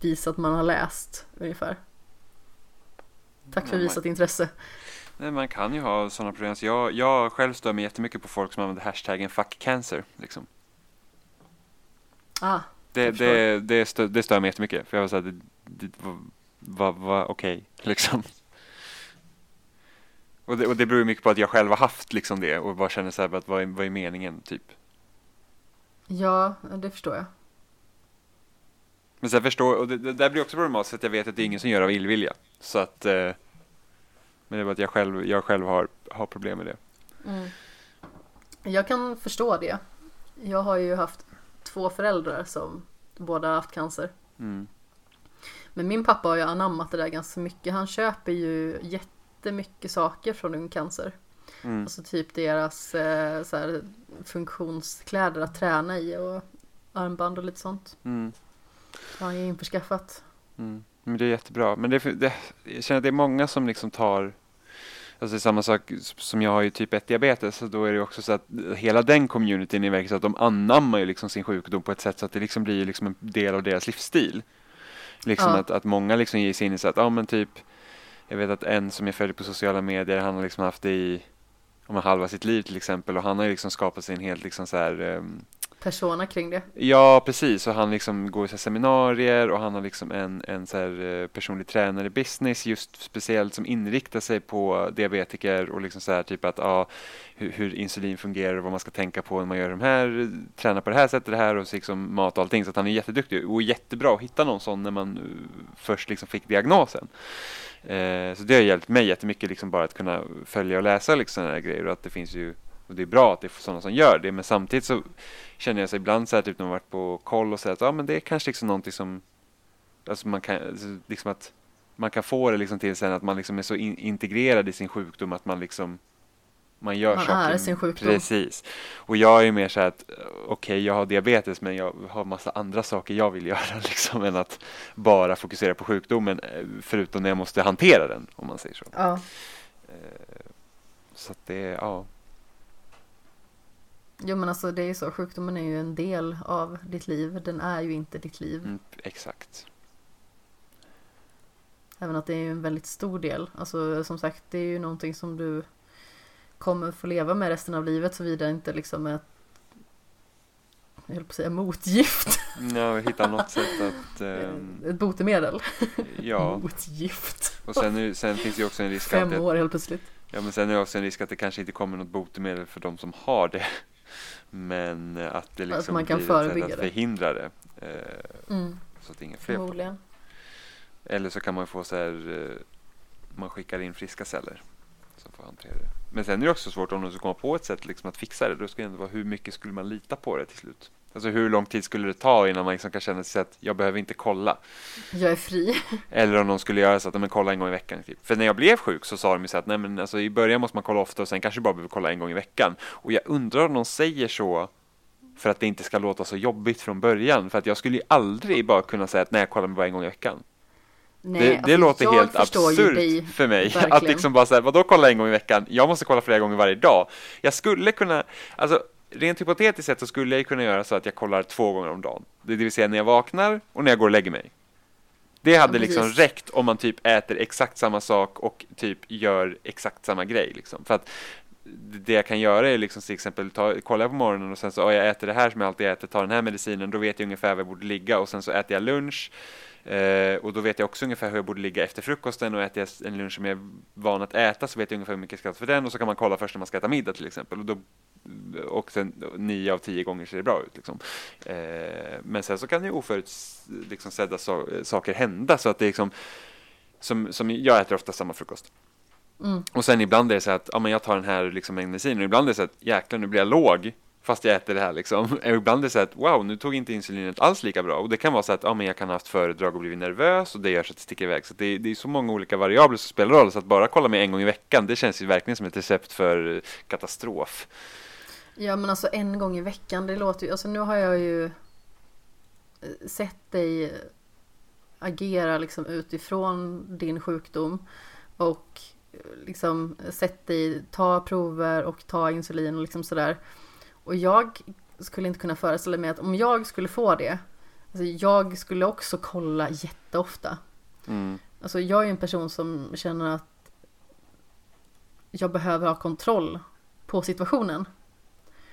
visa att man har läst ungefär. Tack för man- visat intresse. Nej, man kan ju ha sådana problem. Så jag, jag själv stör mig jättemycket på folk som använder hashtaggen fuck cancer. Liksom. Ah, Det, Jag det, det, stör, det stör mig jättemycket. För jag var såhär, det, det var, var, var okej, liksom. Och det, och det beror ju mycket på att jag själv har haft liksom det och bara känner såhär, att vad är, vad är meningen, typ. ja, det förstår jag. Men sen förstår, och det, det där blir också problematiskt att jag vet att det är ingen som gör av illvilja. Så att, eh, men det är bara att jag själv, jag själv har, har problem med det. Mm. Jag kan förstå det. Jag har ju haft två föräldrar som båda har haft cancer. Mm. Men min pappa har ju anammat det där ganska mycket. Han köper ju jättemycket saker från Ung Cancer. Mm. Alltså typ deras eh, så här, funktionskläder att träna i och armband och lite sånt. Mm. har han ju införskaffat. Mm. Men det är jättebra. Men det, det, jag känner att det är många som liksom tar Alltså samma sak som jag har ju typ 1 diabetes så då är det också så att hela den communityn är verkligen så att de anammar ju liksom sin sjukdom på ett sätt så att det liksom blir liksom en del av deras livsstil. Liksom Ja. att, att många liksom ger sig in i så att, ja men typ Jag vet att en som jag följer på sociala medier han har liksom haft det i om halva sitt liv till exempel och han har ju liksom skapat sig en helt liksom så här ehm, Persona kring det. Ja, precis. Och han liksom går i så här seminarier och han har liksom en, en så här eh, personlig tränare i business just speciellt som inriktar sig på diabetiker och liksom så här typ att ja, hur, hur insulin fungerar och vad man ska tänka på när man gör de här, tränar på det här sättet det här och liksom mat och allting. Så att han är jätteduktig och jättebra att hitta någon sån när man eh, först liksom fick diagnosen. Eh, så det har hjälpt mig jättemycket liksom bara att kunna följa och läsa liksom sådana här grejer och att det finns ju och det är bra att det är sådana som gör det men samtidigt så känner jag så ibland så här typ när man varit på koll och säger att ja men det är kanske liksom någonting som alltså man kan alltså, liksom att man kan få det liksom till sen att man liksom är så in, integrerad i sin sjukdom att man liksom Man gör Man saker. är sin sjukdom. Precis. Och jag är ju mer så här att okej, okay, jag har diabetes men jag har massa andra saker jag vill göra liksom än att bara fokusera på sjukdomen eh, förutom när jag måste hantera den om man säger så. Ja. Eh, så att det, ja. Jo men alltså det är ju så, sjukdomen är ju en del av ditt liv. Den är ju inte ditt liv. Mm, exakt. Även att det är ju en väldigt stor del. Alltså som sagt, det är ju någonting som du kommer få leva med resten av livet såvida inte liksom ett jag höll på att säga motgift. Ja, hitta något sätt att... Um, ett botemedel. Ja. Motgift. Och sen, sen finns det ju också en risk Fem att... år helt plötsligt. Ja, men sen är det också en risk att det kanske inte kommer något botemedel för de som har det. Men att det liksom att man kan blir förebygga att förhindra det. Eh, mm. Så att inga fler. Förmodligen. Eller så kan man få så här, eh, man skickar in friska celler som får hantera det. Men sen är det också svårt om de ska komma på ett sätt liksom att fixa det. Då ska det ändå vara hur mycket skulle man lita på det till slut? Alltså hur lång tid skulle det ta innan man liksom kan känna sig att jag behöver inte kolla? Jag är fri. Eller om de skulle göra så att men kolla en gång i veckan. Typ. För när jag blev sjuk så sa de ju så att nej, men alltså, i början måste man kolla ofta och sen kanske bara behöver kolla en gång i veckan. Och jag undrar om de säger så för att det inte ska låta så jobbigt från början. För att jag skulle ju aldrig bara kunna säga att nej, jag kollar mig bara en gång i veckan. Nej, det, det alltså, låter helt absurt dig, för mig. Att verkligen. liksom bara säga, vadå kolla en gång i veckan? Jag måste kolla flera gånger varje dag. Jag skulle kunna, alltså rent hypotetiskt sett så skulle jag kunna göra så att jag kollar två gånger om dagen. Det vill säga när jag vaknar och när jag går och lägger mig. Det hade Ja, liksom räckt om man typ äter exakt samma sak och typ gör exakt samma grej. Liksom. För att det jag kan göra är liksom till exempel ta, kolla på morgonen och sen så, ja, jag äter det här som jag alltid äter, tar den här medicinen, då vet jag ungefär var jag borde ligga och sen så äter jag lunch eh, och då vet jag också ungefär hur jag borde ligga efter frukosten och äter jag en lunch som jag är van att äta så vet jag ungefär hur mycket jag ska äta för den och så kan man kolla först när man ska äta middag till exempel och, då, och sen nio av tio gånger ser det bra ut. Liksom. Eh, men sen så kan ju oförutsedda liksom, so saker hända så att det är liksom som, som jag äter ofta samma frukost. Mm. Och sen ibland är det så att ja, men jag tar den här liksom, mängden medicin och ibland är det så att jäklar nu blir jag låg fast jag äter det här liksom. Och ibland är det så att wow nu tog inte insulinet alls lika bra och det kan vara så att ja, men jag kan ha haft föredrag och blivit nervös och det gör så att det sticker iväg. Så det, det är så många olika variabler som spelar roll så att bara kolla mig en gång i veckan det känns ju verkligen som ett recept för katastrof. Ja men alltså en gång i veckan, det låter ju, alltså nu har jag ju eh, sett dig agera liksom utifrån din sjukdom och eh, liksom sett dig ta prover och ta insulin och liksom sådär. Och jag skulle inte kunna föreställa mig att om jag skulle få det, alltså jag skulle också kolla jätteofta. Mm. Alltså jag är ju en person som känner att jag behöver ha kontroll på situationen.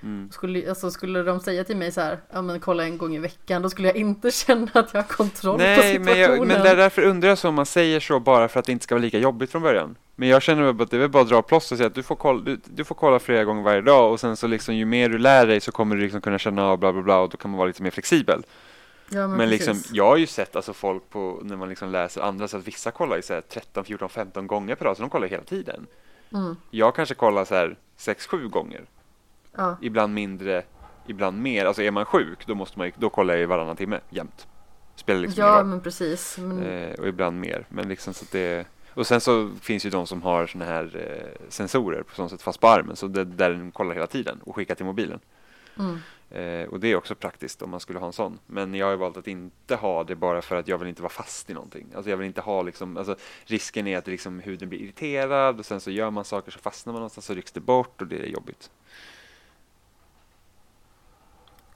Mm. Skulle, alltså skulle de säga till mig så här, ja men kolla en gång i veckan, då skulle jag inte känna att jag har kontroll på Nej, situationen. men, jag, men är därför undrar jag så om man säger så bara för att det inte ska vara lika jobbigt från början. Men jag känner väl att det är väl bara att dra plåster och säga att du får, kolla, du, du får kolla flera gånger varje dag och sen så liksom ju mer du lär dig så kommer du liksom kunna känna av bla bla bla och då kan man vara lite mer flexibel. ja, men Men liksom, jag har ju sett alltså folk på, när man liksom läser andra, så att vissa kollar ju så här 13, 14, 15 gånger per dag, så de kollar hela tiden. Mm, Jag kanske kollar så här 6-7 gånger, ja. ibland mindre, ibland mer. Alltså är man sjuk, då måste man då kollar jag ju varannan timme, jämt. Spelar liksom ja, men precis. Men, Eh, och ibland mer. Men liksom så att det, och sen så finns ju de som har såna här eh, sensorer på sånt sätt fast på armen, så det, där den kollar hela tiden och skickar till mobilen. mm, Eh, och det är också praktiskt om man skulle ha en sån. Men jag har valt att inte ha det bara för att jag vill inte vara fast i någonting. Alltså jag vill inte ha liksom, alltså risken är att liksom huden blir irriterad och sen så gör man saker så fastnar man någonstans så rycks det bort och det är jobbigt.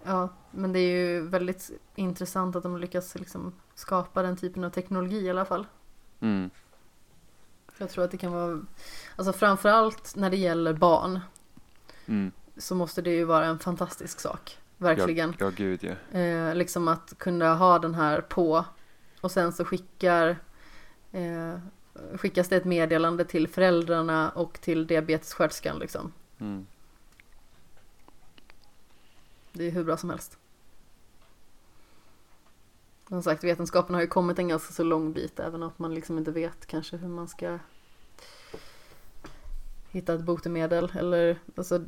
Ja, men det är ju väldigt intressant att de lyckas liksom skapa den typen av teknologi i alla fall. Mm. Jag tror att det kan vara, alltså framförallt när det gäller barn Mm. så måste det ju vara en fantastisk sak. Verkligen. Ja, ja, gud ja. Eh, liksom att kunna ha den här på och sen så skickar eh, skickas det ett meddelande till föräldrarna och till diabetessköterskan liksom. Mm. Det är hur bra som helst. Som sagt, vetenskapen har ju kommit en ganska så lång bit även om man liksom inte vet kanske hur man ska hitta ett botemedel eller alltså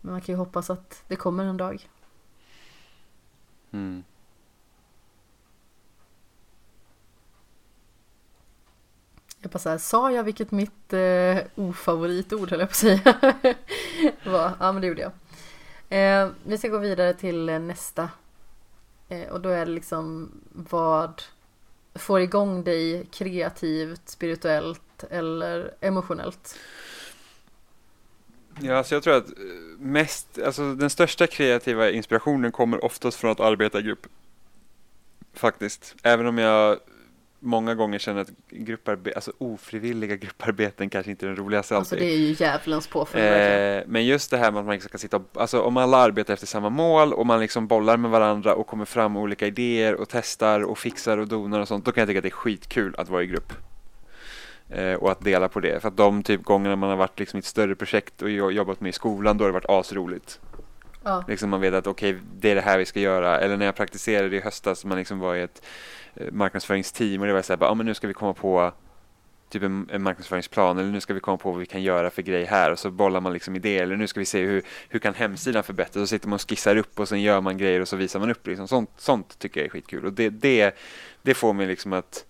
men man kan ju hoppas att det kommer en dag. Jag bara såhär, sa jag vilket mitt eh, ofavoritord höll jag på att säga? var, ja men det gjorde jag. Eh, vi ska gå vidare till eh, nästa. Eh, och då är det liksom vad får igång dig kreativt, spirituellt eller emotionellt? Ja, alltså jag tror att eh, mest, alltså den största kreativa inspirationen kommer oftast från att arbeta i grupp. Faktiskt. Även om jag många gånger känner att grupparbete, alltså ofrivilliga grupparbeten kanske inte är den roligaste Alltså alltid. det är ju djävulens påfund Eh, men just det här med att man liksom ska sitta och, alltså om alla arbetar efter samma mål och man liksom bollar med varandra och kommer fram med olika idéer och testar och fixar och donar och sånt, då kan jag tycka att det är skitkul att vara i grupp. Eh, och att dela på det. För att de typ gångerna man har varit liksom i ett större projekt och jo- jobbat med i skolan, då har det varit asroligt. Ja. Liksom man vet att okej, det är det här vi ska göra. Eller när jag praktiserade i höstas, man liksom var i ett eh, marknadsföringsteam och det var så här, ah, men nu ska vi komma på typ en, en marknadsföringsplan eller nu ska vi komma på vad vi kan göra för grej här och så bollar man liksom idéer eller nu ska vi se hur, hur kan hemsidan förbättras och så sitter man och skissar upp och sen gör man grejer och så visar man upp liksom. sånt, sånt tycker jag är skitkul och det, det, det får mig liksom att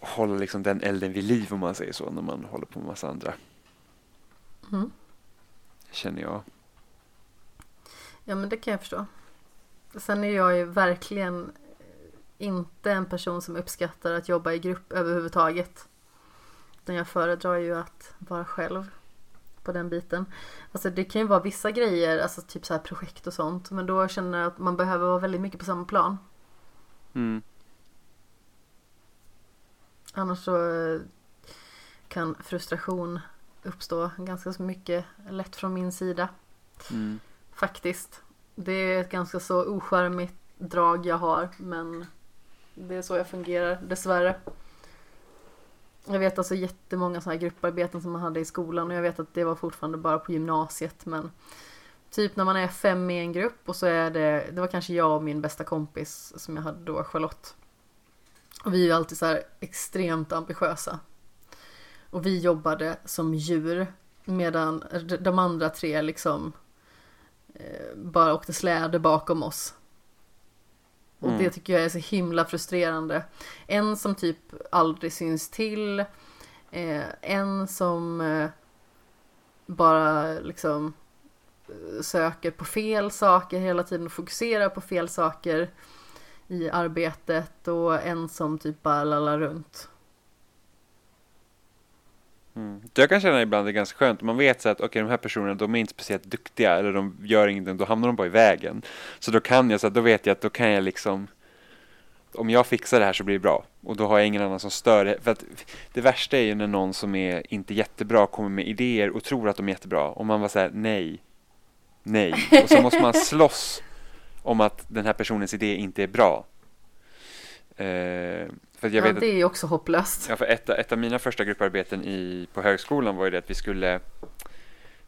hålla liksom den elden vid liv om man säger så när man håller på med massa andra Mm. känner jag. Ja men det kan jag förstå. Sen är jag ju verkligen inte en person som uppskattar att jobba i grupp överhuvudtaget. Utan jag föredrar ju att vara själv på den biten. Alltså det kan ju vara vissa grejer, alltså typ så här projekt och sånt. Men då känner jag att man behöver vara väldigt mycket på samma plan. Mm. Annars så eh, kan frustration uppstå ganska så mycket lätt från min sida. Mm. Faktiskt. Det är ett ganska så ocharmigt drag jag har men det är så jag fungerar dessvärre. Jag vet alltså jättemånga sådana här grupparbeten som man hade i skolan och jag vet att det var fortfarande bara på gymnasiet men typ när man är fem i en grupp och så är det, det var kanske jag och min bästa kompis som jag hade då, Charlotte. Och vi är ju alltid så här extremt ambitiösa. Och vi jobbade som djur medan de andra tre liksom bara åkte släde bakom oss. Och Mm. det tycker jag är så himla frustrerande. En som typ aldrig syns till. Eh, en som eh, bara liksom eh, söker på fel saker hela tiden och fokuserar på fel saker i arbetet och en som typ bara lallar runt. Mm. Jag kan känna ibland det är ganska skönt. Man vet så att okej, de här personerna de är inte speciellt duktiga eller de gör ingenting. Då hamnar de bara i vägen. Så då kan jag så att då vet jag att då kan jag liksom om jag fixar det här så blir det bra. Och då har jag ingen annan som stör det. För att det värsta är ju när någon som är inte jättebra kommer med idéer och tror att de är jättebra. Och man var så här, nej. Nej. Och så måste man slåss om att den här personens idé inte är bra. Eh, för jag ja, vet det är ju också hopplöst. Ja, för ett, ett av mina första grupparbeten i, på högskolan var ju det att vi skulle,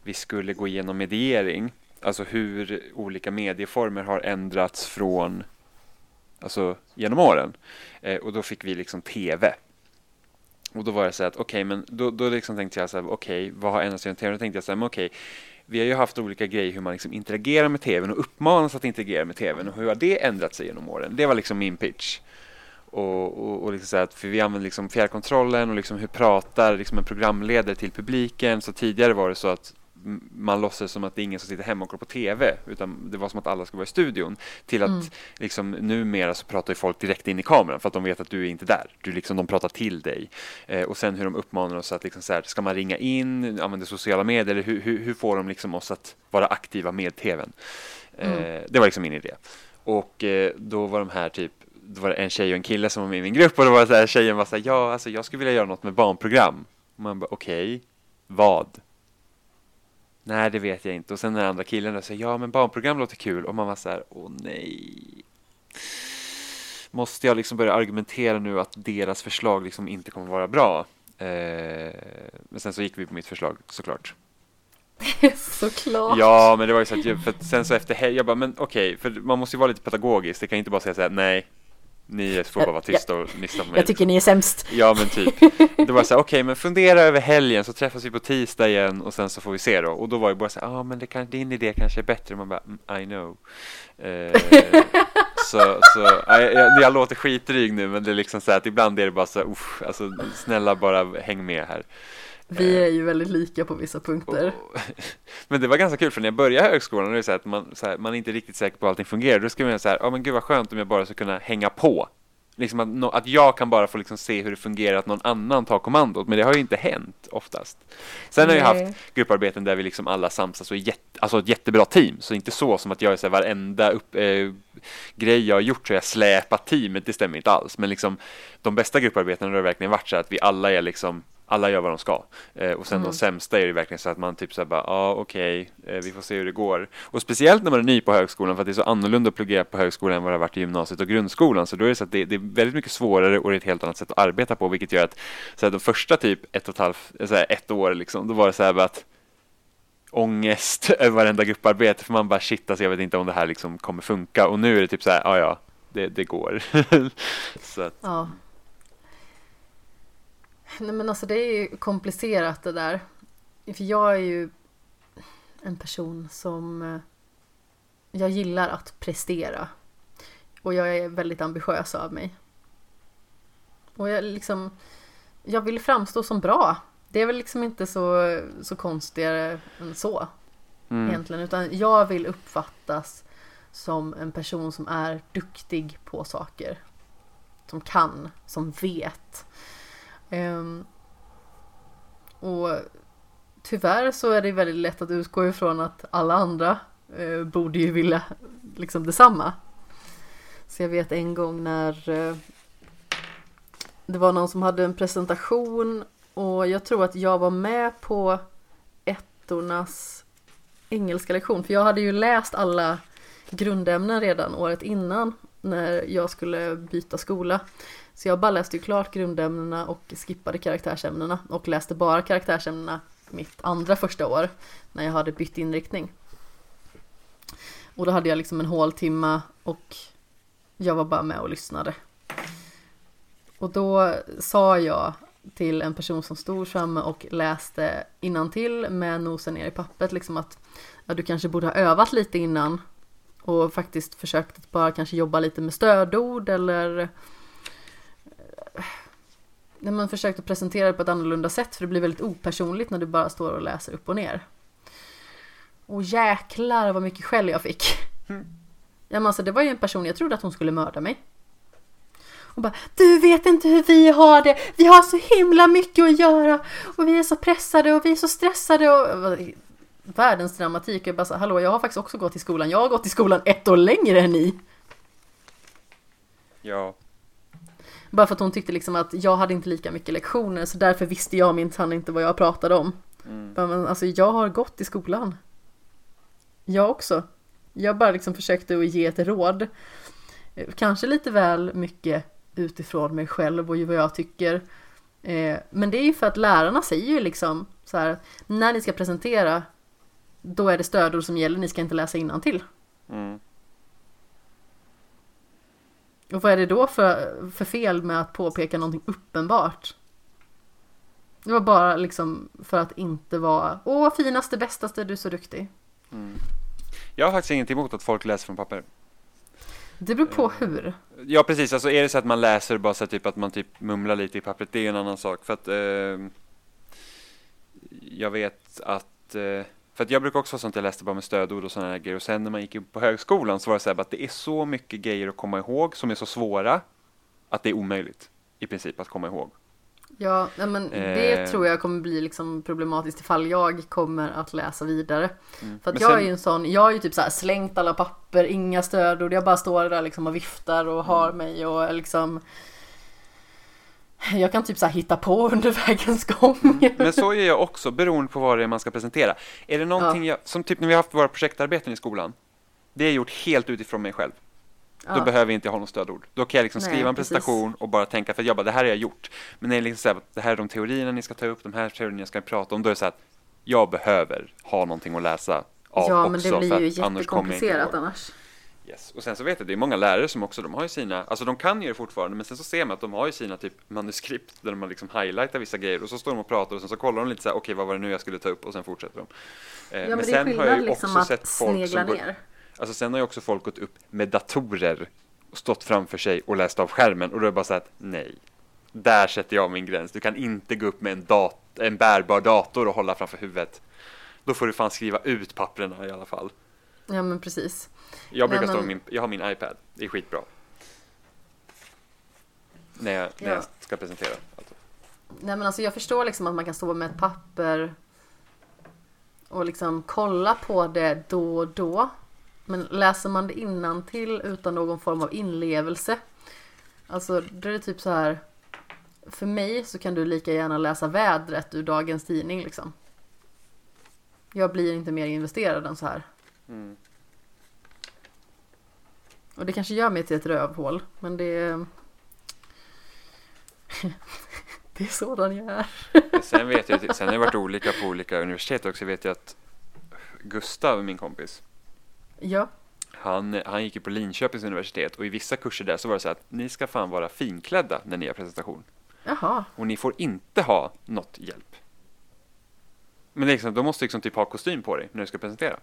vi skulle gå igenom mediering, alltså hur olika medieformer har ändrats från, alltså genom åren. Eh, och då fick vi liksom TV. Och då var det så att okej, men då, då liksom tänkte jag så här, okej, vad har ändrats genom TV? Då tänkte jag så här, men okej, vi har ju haft olika grejer hur man liksom interagerar med TVn och uppmanas att interagera med TVn och hur har det ändrat sig genom åren? Det var liksom min pitch. Och, och, och liksom så att för vi använder liksom fjärrkontrollen och liksom hur pratar liksom en programledare till publiken. Så tidigare var det så att man låtsades som att det är ingen som sitter hemma och kollar på TV utan det var som att alla ska vara i studion. Till att Mm. liksom numera så pratar ju folk direkt in i kameran för att de vet att du är inte där. Du liksom, de pratar till dig. Eh, och sen hur de uppmanar oss att liksom så här, ska man ringa in, använda sociala medier eller hur, hur, hur får de liksom oss att vara aktiva med TVn? Eh, Mm. Det var liksom min idé. Och eh, då var de här typ då var det en tjej och en kille som var med i min grupp och då var så här, tjejen var så här, ja alltså jag skulle vilja göra något med barnprogram. Och man bara okej, vad? Nej det vet jag inte. Och sen den andra killen då säger ja men barnprogram låter kul och man var så här, åh nej. Måste jag liksom börja argumentera nu att deras förslag liksom inte kommer vara bra? Eh, men sen så gick vi på mitt förslag såklart. Såklart. Ja, men det var ju så att, för att sen så efter jag bara, men okej, för man måste ju vara lite pedagogisk. Det kan ju inte bara säga så här, nej, ni får bara vara tysta och lyssna på mig. Jag tycker ni är sämst. Ja, men typ. Det var så här, okej, men fundera över helgen så träffas vi på tisdag igen och sen så får vi se då. Och då var ju bara så här, ja, ah, men det kan, din idé kanske är bättre. Man bara, mm, I know. Eh, så, så ja, jag, jag låter skitdryg nu men det är liksom så att ibland är det bara så uff, alltså snälla bara häng med här. Vi är ju väldigt lika på vissa punkter. Och, men det var ganska kul för när jag började högskolan, det är så att man, så här, man är inte riktigt säker på att allting fungerar. Då ska man säga, ja men gud vad skönt om jag bara ska kunna hänga på. Liksom att, no, att jag kan bara få liksom se hur det fungerar att någon annan tar kommandot, men det har ju inte hänt oftast. Sen Nej. har jag haft grupparbeten där vi liksom alla samsas och är jätte, alltså ett jättebra team, så inte så som att jag är så här, varenda upp, eh, grej jag har gjort så jag släpat teamet, det stämmer inte alls. Men liksom de bästa grupparbetena har verkligen varit så att vi alla är liksom alla gör vad de ska. Eh, och sen mm. de sämsta är det verkligen så att man typ såhär bara, ja ah, okej, okay, eh, vi får se hur det går. Och speciellt när man är ny på högskolan, för att det är så annorlunda att plugga på högskolan än vad det har varit i gymnasiet och grundskolan. Så då är det så att det, det, är väldigt mycket svårare och det är ett helt annat sätt att arbeta på, vilket gör att så här, de första typ ett och ett halvt, så här, ett år liksom, då var det så här att ångest över varenda grupparbete, för man bara shit, alltså jag vet inte om det här liksom kommer funka. Och nu är det typ så här, ja ja, det, det går. så att, ja. Nej men alltså det är ju komplicerat det där. För jag är ju en person som eh, jag gillar att prestera. Och jag är väldigt ambitiös av mig. Och jag liksom jag vill framstå som bra. Det är väl liksom inte så, så konstigare än så. Mm. Egentligen. Utan jag vill uppfattas som en person som är duktig på saker. Som kan, som vet. Um, och tyvärr så är det väldigt lätt att utgå ifrån att alla andra uh, borde ju vilja liksom detsamma. Så jag vet en gång när uh, det var någon som hade en presentation och jag tror att jag var med på ettornas engelska lektion för jag hade ju läst alla grundämnen redan året innan när jag skulle byta skola. Så jag bara läste ju klart grundämnena och skippade karaktärsämnena och läste bara karaktärsämnena mitt andra första år när jag hade bytt inriktning. Och då hade jag liksom en håltimma och jag var bara med och lyssnade. Och då sa jag till en person som stod framme och läste till med nosen ner i pappret liksom att ja, du kanske borde ha övat lite innan och faktiskt försökt att bara kanske jobba lite med stödord eller när man försökte presentera det på ett annorlunda sätt för det blir väldigt opersonligt när du bara står och läser upp och ner. Och jäklar vad mycket skäll jag fick. Mm. Ja, men alltså, det var ju en person, jag trodde att hon skulle mörda mig. Och bara, du vet inte hur vi har det, vi har så himla mycket att göra och vi är så pressade och vi är så stressade och världens dramatik. Jag bara så, hallå jag har faktiskt också gått i skolan, jag har gått i skolan ett år längre än ni. Ja. Bara för att hon tyckte liksom att jag hade inte lika mycket lektioner så därför visste jag minsann inte vad jag pratade om. Mm. Men alltså jag har gått i skolan. Jag också. Jag bara liksom försökte att ge ett råd. Kanske lite väl mycket utifrån mig själv och vad jag tycker. Eh, men det är ju för att lärarna säger ju liksom så här, när ni ska presentera då är det stödord som gäller, ni ska inte läsa innantill. Mm. Och vad är det då för, för fel med att påpeka någonting uppenbart? Det var bara liksom för att inte vara Åh, finaste, bästaste, du är så duktig. Mm. Jag har faktiskt inget emot att folk läser från papper. Det beror på hur. Ja, precis. Alltså är det så att man läser bara så typ att man typ mumlar lite i pappret, det är en annan sak. För att eh, jag vet att eh, för jag brukar också vara sånt, jag läste bara med stödord och sådana grejer. Och sen när man gick in på högskolan så var det så här att det är så mycket grejer att komma ihåg som är så svåra att det är omöjligt i princip att komma ihåg. Ja, men det eh. tror jag kommer bli liksom problematiskt ifall jag kommer att läsa vidare. Mm. För att men jag sen... är ju en sån, jag har ju typ så här slängt alla papper, inga stödord, jag bara står där liksom och viftar och har mm. mig och liksom jag kan typ så hitta på under vägens gång. Mm. Men så är jag också, beroende på vad det är man ska presentera. Är det någonting ja. jag, som typ när vi har haft våra projektarbeten i skolan, det är gjort helt utifrån mig själv. Ja. Då behöver jag inte ha något stödord. Då kan jag liksom Nej, skriva en presentation precis. och bara tänka, för jag bara, det här har jag gjort. Men när det är liksom så här, det här är de teorierna ni ska ta upp, de här teorierna jag ska prata om, då är det så att jag behöver ha någonting att läsa av ja, också. Ja, men det blir ju jättekomplicerat annars. Yes. Och sen så vet jag, det är många lärare som också, de har ju sina, alltså de kan ju det fortfarande, men sen så ser man att de har ju sina typ manuskript där de liksom highlightar vissa grejer och så står de och pratar och sen så kollar de lite så här, okej okay, vad var det nu jag skulle ta upp och sen fortsätter de. Eh, ja, men, men sen har jag ju liksom också sett folk som ner. Alltså sen har ju också folk gått upp med datorer stått framför sig och läst av skärmen och då är det bara så att nej. Där sätter jag min gräns. Du kan inte gå upp med en, dat en bärbar dator och hålla framför huvudet. Då får du fan skriva ut papperna i alla fall. Ja men precis. Jag brukar Nej, stå men- med min, jag har min iPad. Det är skitbra. När jag, när Ja. jag ska presentera. Alltså. Nej men alltså jag förstår liksom att man kan stå med ett papper och liksom kolla på det då och då. Men läser man det innantill utan någon form av inlevelse. Alltså då är det typ så här. För mig så kan du lika gärna läsa vädret ur dagens tidning liksom. Jag blir inte mer investerad än så här. Mm. Och det kanske gör mig till ett rövhål. Men det det är sådan jag är. Sen vet jag, sen har det varit olika på olika universitet också. Jag vet ju att Gustav, min kompis, Ja. han, han gick ju på Linköpings universitet och i vissa kurser där så var det så att ni ska fan vara finklädda när ni har presentation. Jaha. Och ni får inte ha något hjälp. Men liksom, då måste liksom typ ha kostym på dig när du ska presentera.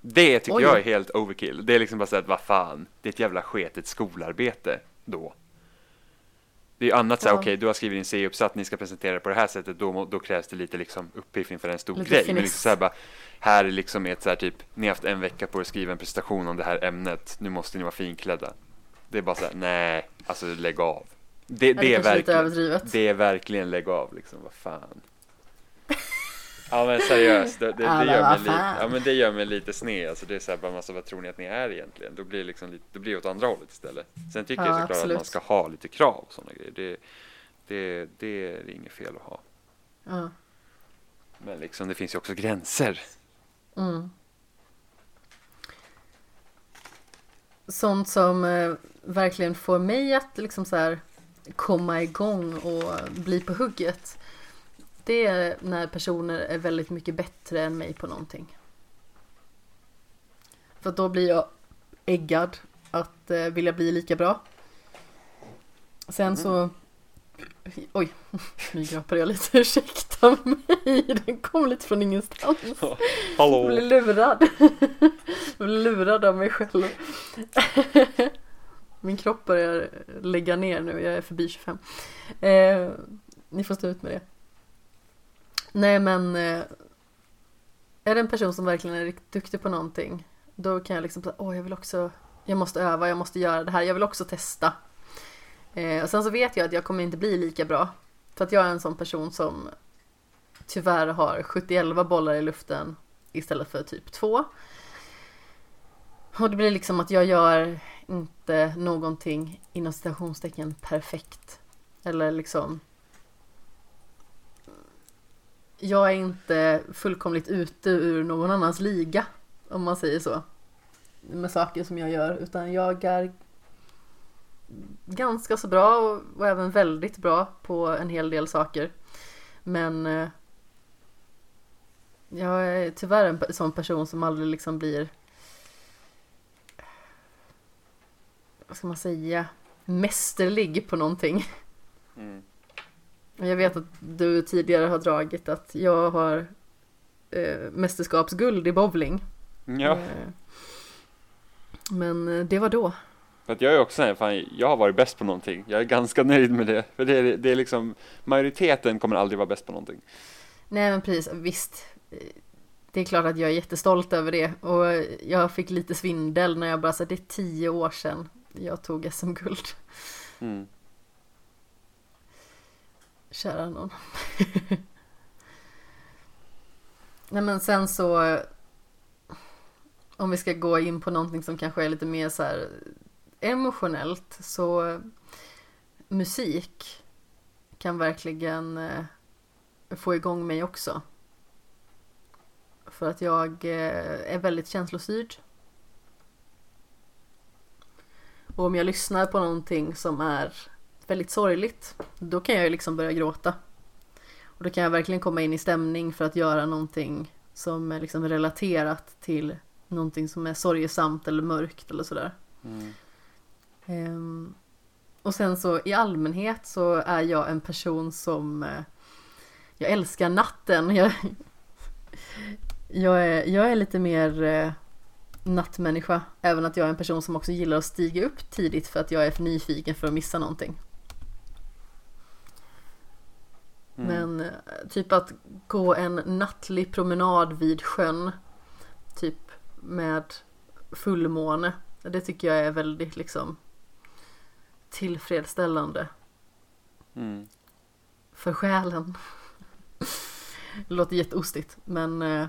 Det tycker Oj. jag är helt overkill. Det är liksom bara så att vad fan, det är ett jävla sketet skolarbete då. Det är ju annat så här, Ja. okej, du har skrivit din C-uppsats, ni ska presentera det på det här sättet, då, då krävs det lite liksom uppiffning för en stor Lite grej. Men finess. liksom så här bara, här är liksom ett så här typ, ni har haft en vecka på er att skriva en presentation om det här ämnet, nu måste ni vara finklädda. Det är bara så här, nej, alltså lägg av. Det, det, det är verkligen, det är verkligen lägg av liksom, vad fan. Ja men seriöst, det, det, det, gör mig lite, ja, men det gör mig lite sned. Alltså, det är så här, bara, alltså, vad tror ni att ni är egentligen? Då blir det, liksom lite, då blir åt andra hållet istället. Sen tycker Ja, jag såklart absolut. att man ska ha lite krav och sådana grejer. Det, det, det är inget fel att ha. Ja. Men liksom, det finns ju också gränser. Mm. Sånt som eh, verkligen får mig att liksom så här komma igång och bli på hugget. Det är när personer är väldigt mycket bättre än mig på någonting. För då blir jag äggad att eh, vilja bli lika bra. Sen så... Oj, nu gapade jag lite. Ursäkta mig, den kom lite från ingenstans. Jag blev lurad. Jag blev lurad av mig själv. Min kropp börjar lägga ner nu, jag är förbi 25. Eh, ni får stå ut med det. Nej men eh, är det en person som verkligen är riktigt duktig på någonting då kan jag liksom säga, åh jag vill också, jag måste öva, jag måste göra det här, jag vill också testa. Eh, och sen så vet jag att jag kommer inte bli lika bra. För att jag är en sån person som tyvärr har 71 bollar i luften istället för typ två. Och det blir liksom att jag gör inte någonting inom citationstecken perfekt. Eller liksom jag är inte fullkomligt ute ur någon annans liga, om man säger så. Med saker som jag gör, utan jag är ganska så bra och, och även väldigt bra på en hel del saker. Men eh, jag är tyvärr en sån person som aldrig liksom blir vad ska man säga mästerlig på någonting. Mm. Jag vet att du tidigare har dragit att jag har eh, mästerskapsguld i bowling. Ja, Eh, men eh, det var då. för att jag är också en, fan, jag har varit bäst på någonting. Jag är ganska nöjd med det. För det är, det är liksom, majoriteten kommer aldrig vara bäst på någonting. Nej men precis, visst. Eh, Det är klart att jag är jättestolt över det. Och jag fick lite svindel när jag bara sa det är tio år sedan jag tog SM-guld. Mm. Kära någon. Nej men sen så om vi ska gå in på någonting som kanske är lite mer så här emotionellt så musik kan verkligen eh, få igång mig också. För att jag eh, är väldigt känslostyrd. Och om jag lyssnar på någonting som är väldigt sorgligt, då kan jag ju liksom börja gråta. Och då kan jag verkligen komma in i stämning för att göra någonting som är liksom relaterat till någonting som är sorgesamt eller mörkt eller sådär. Mm. Ehm, och sen så i allmänhet så är jag en person som eh, jag älskar natten. Jag, jag, är, jag är lite mer eh, nattmänniska. Även att jag är en person som också gillar att stiga upp tidigt för att jag är för nyfiken för att missa någonting. Mm. Men eh, typ att gå en nattlig promenad vid sjön. Typ med fullmåne. Det tycker jag är väldigt liksom tillfredsställande Mm. för själen. Det låter jätteostigt men eh,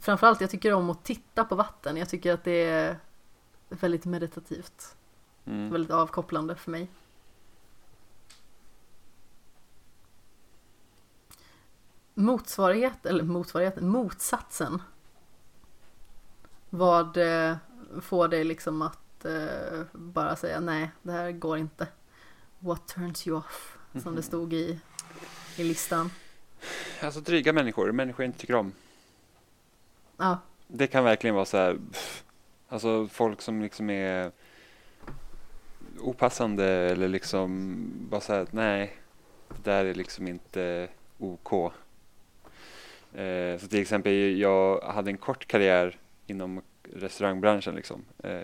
framförallt jag tycker om att titta på vatten. Jag tycker att det är väldigt meditativt. Mm. Väldigt avkopplande för mig. Motsvarighet, eller motsvarighet, motsatsen. Vad eh, får dig liksom att eh, bara säga nej, det här går inte. What turns you off? Som det stod i, i listan. Alltså dryga människor, människor jag inte tycker om. Ja, Det kan verkligen vara så här, pff, alltså folk som liksom är opassande eller liksom bara så här, nej, det där är liksom inte OK. Eh, så till exempel, jag hade en kort karriär inom restaurangbranschen liksom. Eh,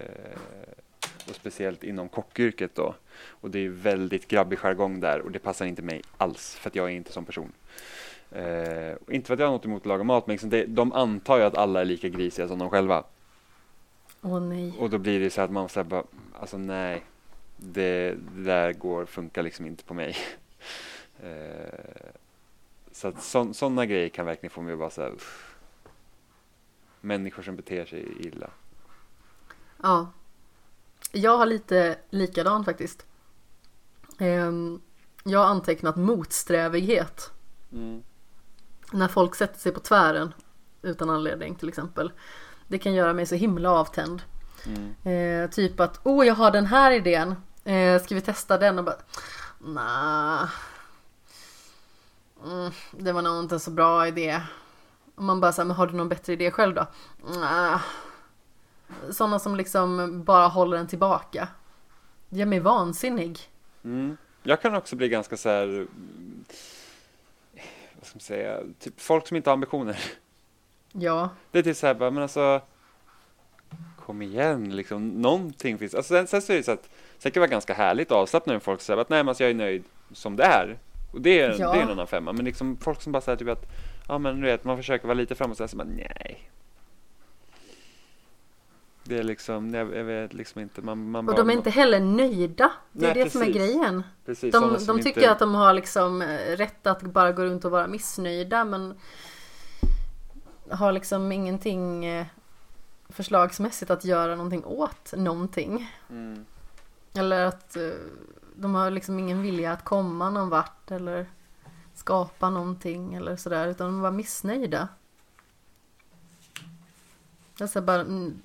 och speciellt inom kockyrket då. Och det är väldigt grabbig jargong där och det passar inte mig alls för att jag är inte som person. Eh, och inte för att jag har något emot att laga mat men liksom det, de antar ju att alla är lika grisiga som de själva. åh nej. Och då blir det så att man säger bara, alltså nej, det, det där går, funkar liksom inte på mig. Eh, så att sådana grejer kan verkligen få mig att bara säga Människor som beter sig illa. Ja. Jag har lite likadan faktiskt. Ehm, Jag har antecknat motsträvighet. Mm. När folk sätter sig på tvären utan anledning till exempel. Det kan göra mig så himla avtänd. Mm. Eh, typ att, oh jag har den här idén. Eh, ska vi testa den? Och bara, nah. Mm, det var nog inte en så bra idé. Och man bara säger, men har du någon bättre idé själv då? Nah. Sådana som liksom bara håller en tillbaka. Gör mig vansinnig. Mm. Jag kan också bli ganska så här, mm, vad ska man säga, typ folk som inte har ambitioner. Ja, Det är typ så här, men alltså kom igen, liksom, någonting finns. Alltså, sen, sen så är det så att, sen kan det vara ganska härligt och avslappnat när folk säger att nej, men alltså, jag är nöjd som det är. Och det är, Ja. det är en annan femma. Men liksom folk som bara säger typ att, ja men du vet, man försöker vara lite framåt, här, så bara, nej. Det är liksom, jag, jag vet liksom inte, man, man och bara, de är inte heller nöjda. Det är Nej, det som är precis. grejen. precis, De, de tycker inte, att de har liksom eh, rätt att bara gå runt och vara missnöjda men har liksom ingenting eh, förslagsmässigt att göra någonting åt någonting. Mm, Eller att eh, de har liksom ingen vilja att komma någon vart eller skapa någonting eller sådär utan de var missnöjda. Alltså bara, mm,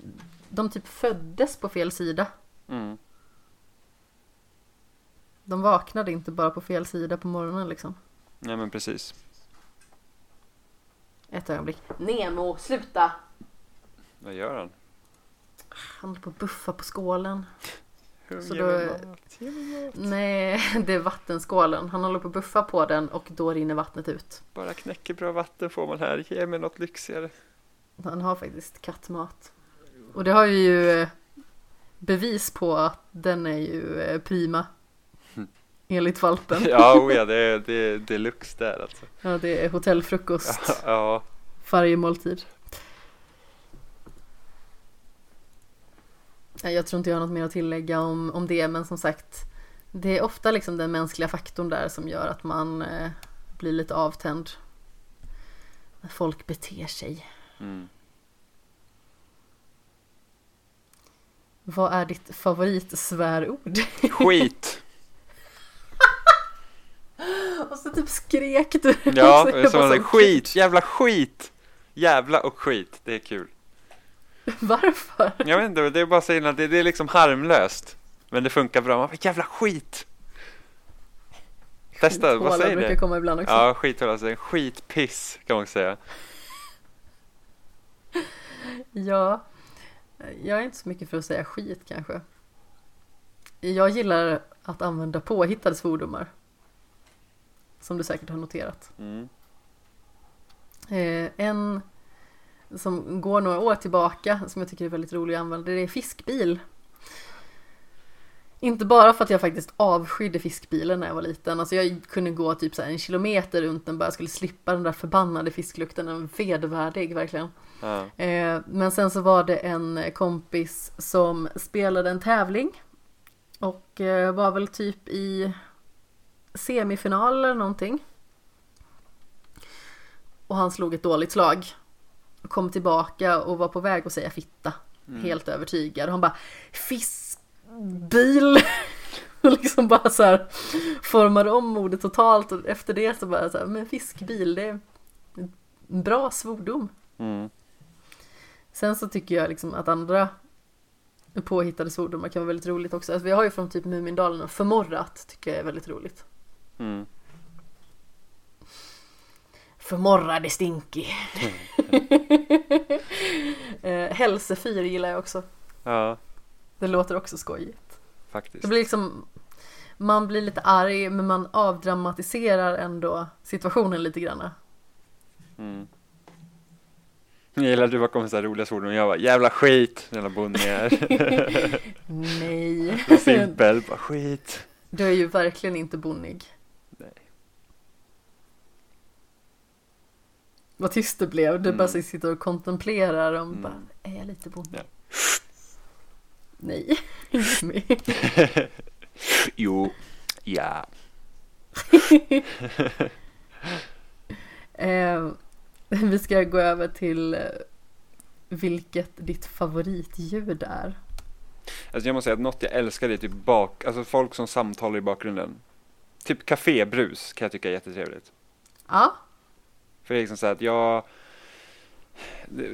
de typ föddes på fel sida. mm. De vaknade inte bara på fel sida på morgonen liksom. Nej men precis. Ett ögonblick. Nemo, sluta! Vad gör han? Han håller på att buffa på skålen. Så då-. Nej, det är vattenskålen. Han håller på att buffa på den och då rinner vattnet ut. Bara knäckebröd vatten får man här, ge mig något lyxigare. Han har faktiskt kattmat. Och det har vi ju eh, bevis på att den är ju eh, prima. Enligt valpen. Ja, oh ja, det är, det är deluxe där alltså. Ja, det är hotellfrukost Ja, varje måltid. Jag tror inte jag har något mer att tillägga om, om det, men som sagt Det är ofta liksom den mänskliga faktorn där som gör att man eh, blir lite avtänd. När folk beter sig. mm. Vad är ditt favoritsvärord? Skit! Och så typ skrek du. Ja, Så jag så- skit, jävla skit! Jävla och skit, det är kul. Varför? Jag vet inte, det är bara säga att det, det är liksom harmlöst. Men det funkar bra, man bara, jävla skit! Testa, vad Skithåla säger brukar det? komma ibland också. Ja, skithåla, alltså, skitpiss kan man säga. Ja, jag är inte så mycket för att säga skit kanske. Jag gillar att använda påhittade svordomar. Som du säkert har noterat. Mm. Eh, en som går några år tillbaka som jag tycker är väldigt rolig att använda. Det är fiskbil. Inte bara för att jag faktiskt avskydde fiskbilen när jag var liten. Alltså jag kunde gå typ så en kilometer runt den bara jag skulle slippa den där förbannade fisklukten. Den var vedervärdig verkligen. Ja. Eh, men sen så var det en kompis som spelade en tävling. Och eh, var väl typ i semifinal eller någonting. Och han slog ett dåligt slag. Kom tillbaka och var på väg att säga fitta. Helt övertygad. Och han bara fiskbil. Och liksom bara så här formade om ordet totalt och efter det så bara så här, men fiskbil det är en bra svordom. Mm. Sen så tycker jag liksom att andra påhittade svordomar kan vara väldigt roligt också. Alltså vi har ju från typ Mumindalen och förmorrat tycker jag är väldigt roligt. Mm. Förmorrade Stinky. eh, hälsefyr gillar jag också. Ja, Det låter också skojigt. faktiskt. Det blir liksom man blir lite arg men man avdramatiserar ändå situationen lite grann. Mm. Jag gillar att du bara kom med så här roliga svordom och jag bara jävla skit, jävla bonnier. Nej. Simpel, bara skit. Du är ju verkligen inte bonnig. Nej. Vad tyst det blev. Du bara Mm. sitter och kontemplerar och Mm. bara, är jag lite bonnig? Ja. Nej. Jo, ja. eh, vi ska gå över till eh, vilket ditt favoritljud är. Alltså jag måste säga att något jag älskar är typ bak, alltså folk som samtalar i bakgrunden. Typ kafébrus kan jag tycka är jättetrevligt. Ja, För det är liksom så här att jag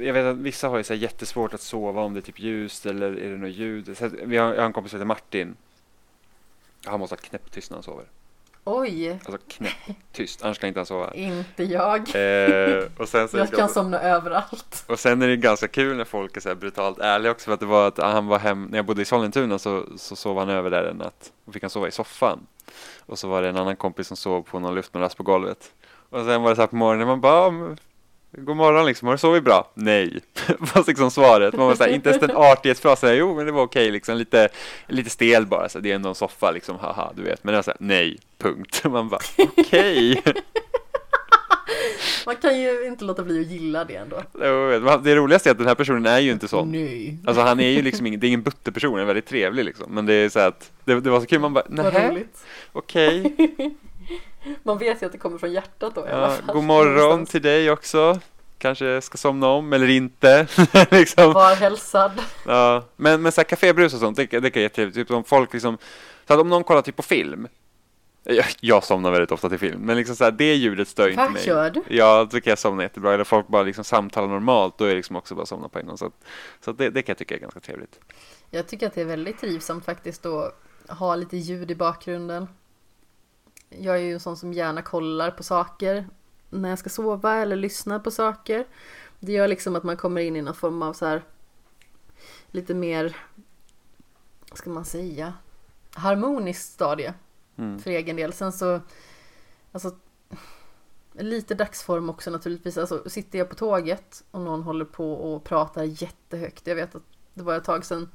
jag vet att vissa har ju så jättesvårt att sova om det är typ ljust eller är det något ljud. Så vi har, jag har en kompis som heter Martin. Han måste ha knäpptyst när han sover. oj, Alltså knäpptyst, annars kan inte han sova. inte jag. Eh, och, sen så Jag kan somna överallt. och sen är det ganska kul när folk är så här brutalt ärliga också för att det var att han var hem, när jag bodde i Sollentuna så, så sov han över där en natt och fick han sova i soffan. Och så var det en annan kompis som sov på någon luftmadrass på golvet. Och sen var det så här på morgonen, man bara "Ja, men, God morgon liksom, har du sovit bra? Nej, var liksom svaret. Man var så här, inte ens en artighetsfras, så här, jo men det var okej liksom, lite, lite stel bara, så det är ändå en soffa liksom, haha, du vet. Men det var så här, nej, punkt. Man bara, okej. Man kan ju inte låta bli att gilla det ändå. Det roligaste är att den här personen är ju inte sån. Nej. Alltså han är ju liksom ingen, det är ingen butterperson, han är väldigt trevlig liksom. Men det är så här att, det, det var så kul, man bara, nähä, okej. Man vet ju att det kommer från hjärtat då i alla Ja, fall. god morgon till dig också. Kanske ska somna om eller inte. liksom. Var hälsad. Ja, men, men så här kafébrus och sånt, det, det kan jag jättetrevligt. Typ om folk liksom, så att om någon kollar typ på film. Jag, jag somnar väldigt ofta till film, men liksom så här, det ljudet stör inte mig. gör du? Ja, då kan jag somna jättebra. Eller folk bara liksom samtalar normalt, då är det liksom också bara somna på en gång. Så, att, så att det, det kan jag tycka är ganska trevligt. Jag tycker att det är väldigt trivsamt faktiskt att ha lite ljud i bakgrunden. Jag är ju en sån som gärna kollar på saker när jag ska sova eller lyssnar på saker. Det gör liksom att man kommer in i någon form av så här lite mer, vad ska man säga, harmoniskt stadie Mm. för egen del. Sen så, alltså lite dagsform också naturligtvis. Alltså sitter jag på tåget och någon håller på och pratar jättehögt. Jag vet att det var ett tag sedan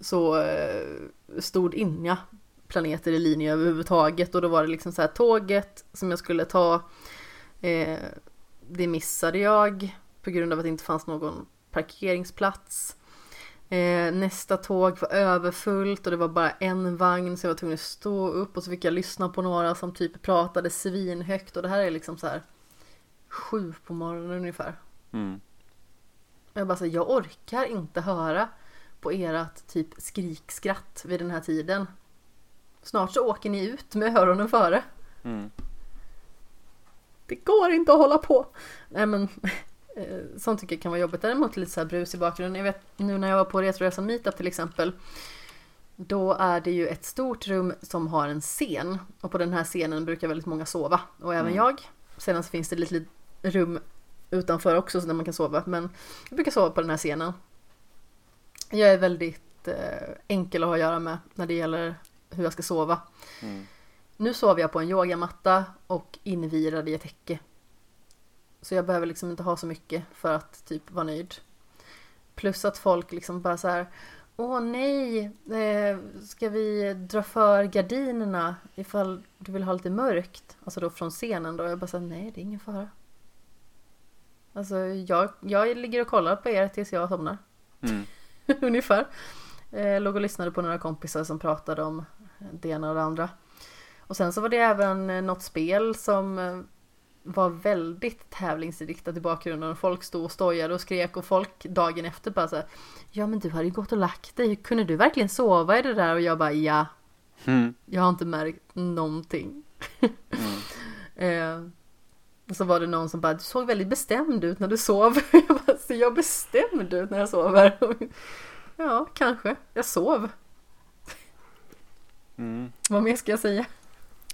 så eh, stod inga planeter i linje överhuvudtaget och då var det liksom så här tåget som jag skulle ta eh, det missade jag på grund av att det inte fanns någon parkeringsplats. Eh, nästa tåg var överfullt och det var bara en vagn så jag var tvungen att stå upp och så fick jag lyssna på några som typ pratade svinhögt och det här är liksom så här sju på morgonen ungefär. Mm. Jag bara säger, jag orkar inte höra på ert typ skrikskratt vid den här tiden. Snart så åker ni ut med öronen före. Mm. Det går inte att hålla på. Nej men eh, sånt tycker jag kan vara jobbigt. Däremot lite så här brus i bakgrunden. Jag vet nu när jag var på Retroresan Meetup till exempel. Då är det ju ett stort rum som har en scen. Och på den här scenen brukar väldigt många sova. Och även Mm. jag. Sedan så finns det lite, lite rum utanför också så där man kan sova. Men jag brukar sova på den här scenen. Jag är väldigt eh, enkel att ha att göra med när det gäller hur jag ska sova. Mm. Nu sover jag på en yogamatta och invirad i ett täcke. Så jag behöver liksom inte ha så mycket för att typ vara nöjd. Plus att folk liksom bara så här Åh nej, eh, ska vi dra för gardinerna ifall du vill ha lite mörkt? Alltså då från scenen då. Jag bara säger nej det är ingen fara. Alltså jag, jag ligger och kollar på er tills jag somnar. Mm. Ungefär. Eh, låg och lyssnade på några kompisar som pratade om det ena och det andra. Och sen så var det även eh, något spel som eh, var väldigt tävlingsinriktat i bakgrunden. Folk stod och stojade och skrek och folk dagen efter bara så här, Ja men du hade ju gått och lagt dig. Kunde du verkligen sova i det där? Och jag bara ja. Mm. Jag har inte märkt någonting. Mm. eh, och så var det någon som bara, du såg väldigt bestämd ut när du sov. Jag bara, ser jag bestämd ut när jag sover? ja, kanske. Jag sov. Mm. Vad mer ska jag säga?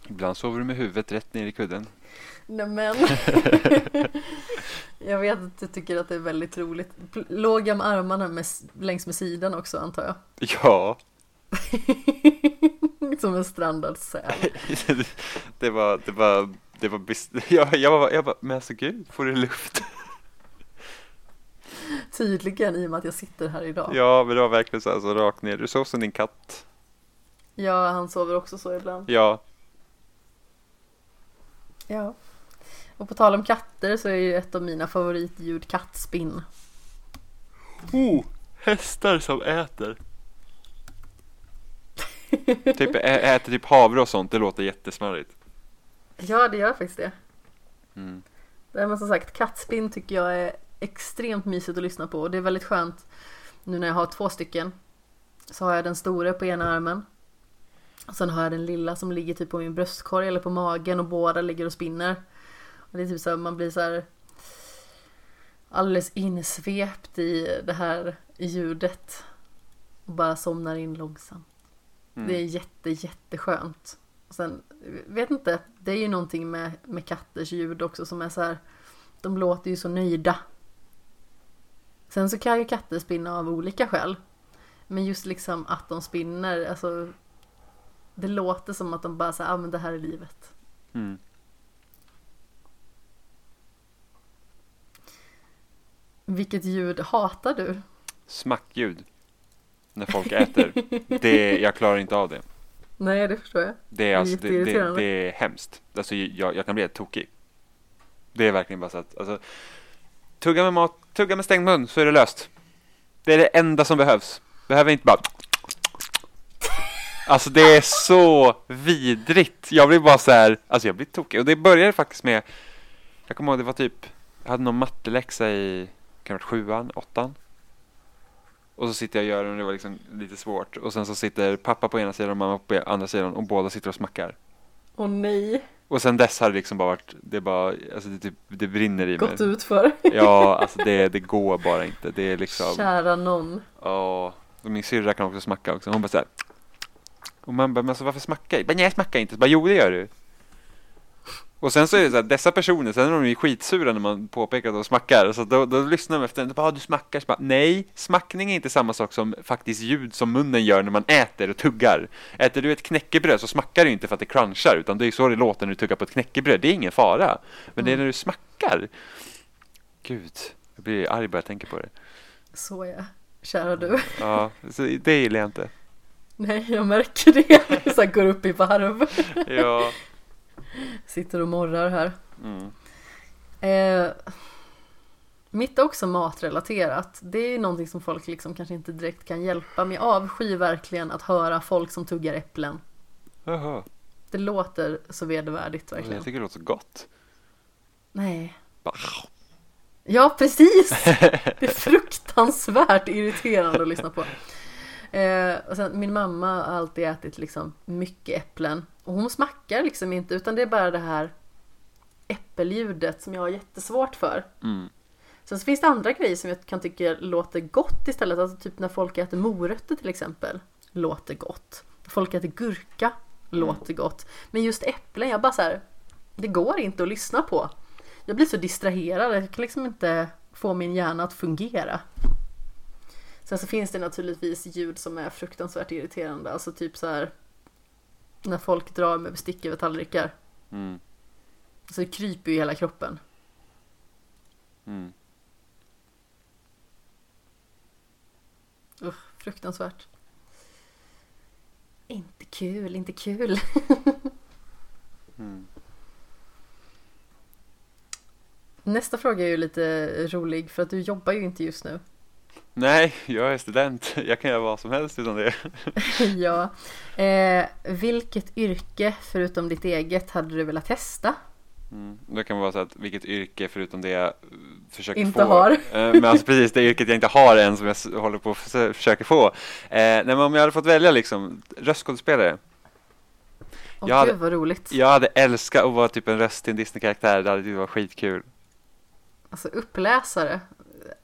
Ibland sover du med huvudet rätt ner i kudden. Nej men. jag vet att du tycker att det är väldigt roligt. Låg jag med armarna med, längs med sidan också antar jag? Ja, Som en strandad säl. det var, det var, det var, jag, jag, var, jag bara, men alltså gud, får du luft? Tydligen i och med att jag sitter här idag. Ja, men det var verkligen så här, så rakt ner. Du sov som din katt. Ja, han sover också så ibland. Ja, Ja. Och på tal om katter så är ju ett av mina favoritljud kattspinn. oh, hästar som äter. typ ä- äter typ havre och sånt, det låter jättesmarrigt. Ja, det gör faktiskt det. Mm. Nej, Men som sagt, kattspinn tycker jag är extremt mysigt att lyssna på. Och det är väldigt skönt nu när jag har två stycken. Så har jag den stora på ena armen. Sen har jag den lilla som ligger typ på min bröstkorg eller på magen och båda ligger och spinner. Och det är typ så här, man blir så här alldeles insvept i det här ljudet. Och bara somnar in långsamt. Mm. Det är jätte, jätteskönt. Och sen, vet inte, det är ju någonting med, med katters ljud också som är så här, de låter ju så nöjda. Sen så kan ju katter spinna av olika skäl. Men just liksom att de spinner, alltså det låter som att de bara säger, ah men det här är livet. Mm. Vilket ljud hatar du? Smackljud. När folk äter. Det, jag klarar inte av det. Nej, det förstår jag. Det är, alltså, det, det, det är hemskt. Alltså, jag, jag kan bli helt tokig. Det är verkligen bara så att, alltså, tugga med mat, tugga med stängd mun så är det löst. Det är det enda som behövs. Behöver inte bara Alltså det är så vidrigt. Jag blir bara så här, alltså jag blir tokig. Och det började faktiskt med, jag kommer ihåg det var typ, jag hade någon matteläxa i, kan det sjuan, åttan. Och så sitter jag och gör den och det var liksom lite svårt. Och sen så sitter pappa på ena sidan och mamma på andra sidan och båda sitter och smackar. Åh nej, Och sen dess har det liksom bara varit, det bara, alltså det, typ, det brinner i gått mig. ut för. Ja, alltså det, det går bara inte. Det är liksom, Kära någon. ja. Och min syrra kan också smacka också. Hon bara såhär. Och man bara, men alltså varför smackar jag? Men jag smackar inte. Så bara, jo det gör du. Och sen så är det så här, dessa personer, sen är de ju skitsura när man påpekar att de smackar. Så då, då lyssnar de efter en, bara, ah, du smackar. Så bara, Nej, smackning är inte samma sak som faktiskt ljud som munnen gör när man äter och tuggar. Äter du ett knäckebröd så smackar ju inte för att det crunchar, utan det är så det låter när du tuggar på ett knäckebröd. Det är ingen fara. Men det är när du smackar. Gud, jag blir arg bara jag tänker på det. Så ja, kära du. Ja, det gillar jag inte. Nej, jag märker det. Så går upp i varv. Ja. Sitter och morrar här. Mm. Eh, mitt är också matrelaterat. Det är någonting som folk liksom kanske inte direkt kan hjälpa. Men jag avskyr verkligen att höra folk som tuggar äpplen. Jaha. Det låter så vedervärdigt verkligen. Jag tycker det låter gott. Nej. Bara, Ja, precis! Det är fruktansvärt irriterande att lyssna på. Eh, och sen, min mamma har alltid ätit liksom mycket äpplen. Och hon smackar liksom inte utan det är bara det här äppelljudet som jag har jättesvårt för. Mm. Sen så finns det andra grejer som jag kan tycka låter gott istället. Alltså typ när folk äter morötter till exempel. Låter gott. Folk äter gurka. Låter gott. Men just äpplen, jag bara så här. Det går inte att lyssna på. Jag blir så distraherad. Jag kan liksom inte få min hjärna att fungera. Sen så finns det naturligtvis ljud som är fruktansvärt irriterande. Alltså typ så här. När folk drar med bestick över tallrikar. Mm. Så det kryper ju i hela kroppen. Mm. Usch, fruktansvärt. Inte kul, inte kul. Mm. Nästa fråga är ju lite rolig för att du jobbar ju inte just nu. Nej, jag är student. Jag kan göra vad som helst utan det. ja. Eh, vilket yrke förutom ditt eget hade du velat testa? Mm. Det kan vara så att vilket yrke förutom det jag försöker Inte få. har. Eh, Men alltså precis det yrket jag inte har än som jag håller på att försö- försöker få. Eh, nej men om jag hade fått välja liksom röstskådespelare. Åh Jag hade- gud vad roligt. Jag hade älskat att vara typ en röst till en Disney-karaktär. Det hade ju varit skitkul. Alltså uppläsare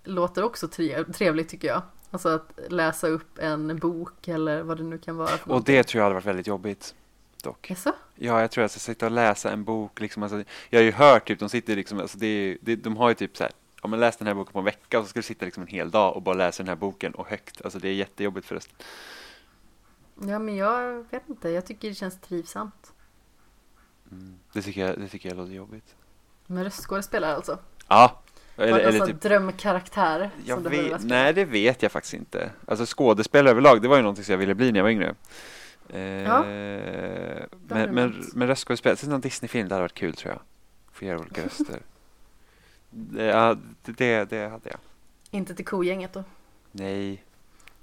låter också tre- trevligt tycker jag. Alltså att läsa upp en bok eller vad det nu kan vara. Och det tror jag hade varit väldigt jobbigt. Dock. Jaså? Ja, jag tror att jag ska sitta och läsa en bok liksom. Alltså, jag har ju hört typ, de sitter liksom, alltså det, är- det, de har ju typ så här. Om man läst den här boken på en vecka och så ska du sitta liksom en hel dag och bara läsa den här boken och högt. Alltså det är jättejobbigt förresten. Ja men jag vet inte, jag tycker det känns trivsamt. Mm. Det, tycker jag, det tycker jag låter jobbigt. Men röstskådespelare alltså? Ja, Eller, eller, alltså typ drömkaraktär jag vet, nej det vet jag faktiskt inte. Alltså skådespelare överlag, det var ju någonting som jag ville bli när jag var yngre. Eh, Ja, men, men, men röstskådespelare, sen någon Disney-film, det hade varit kul tror jag. Få göra olika röster. Det, ja, det, det hade jag. Inte till kogänget då? Nej.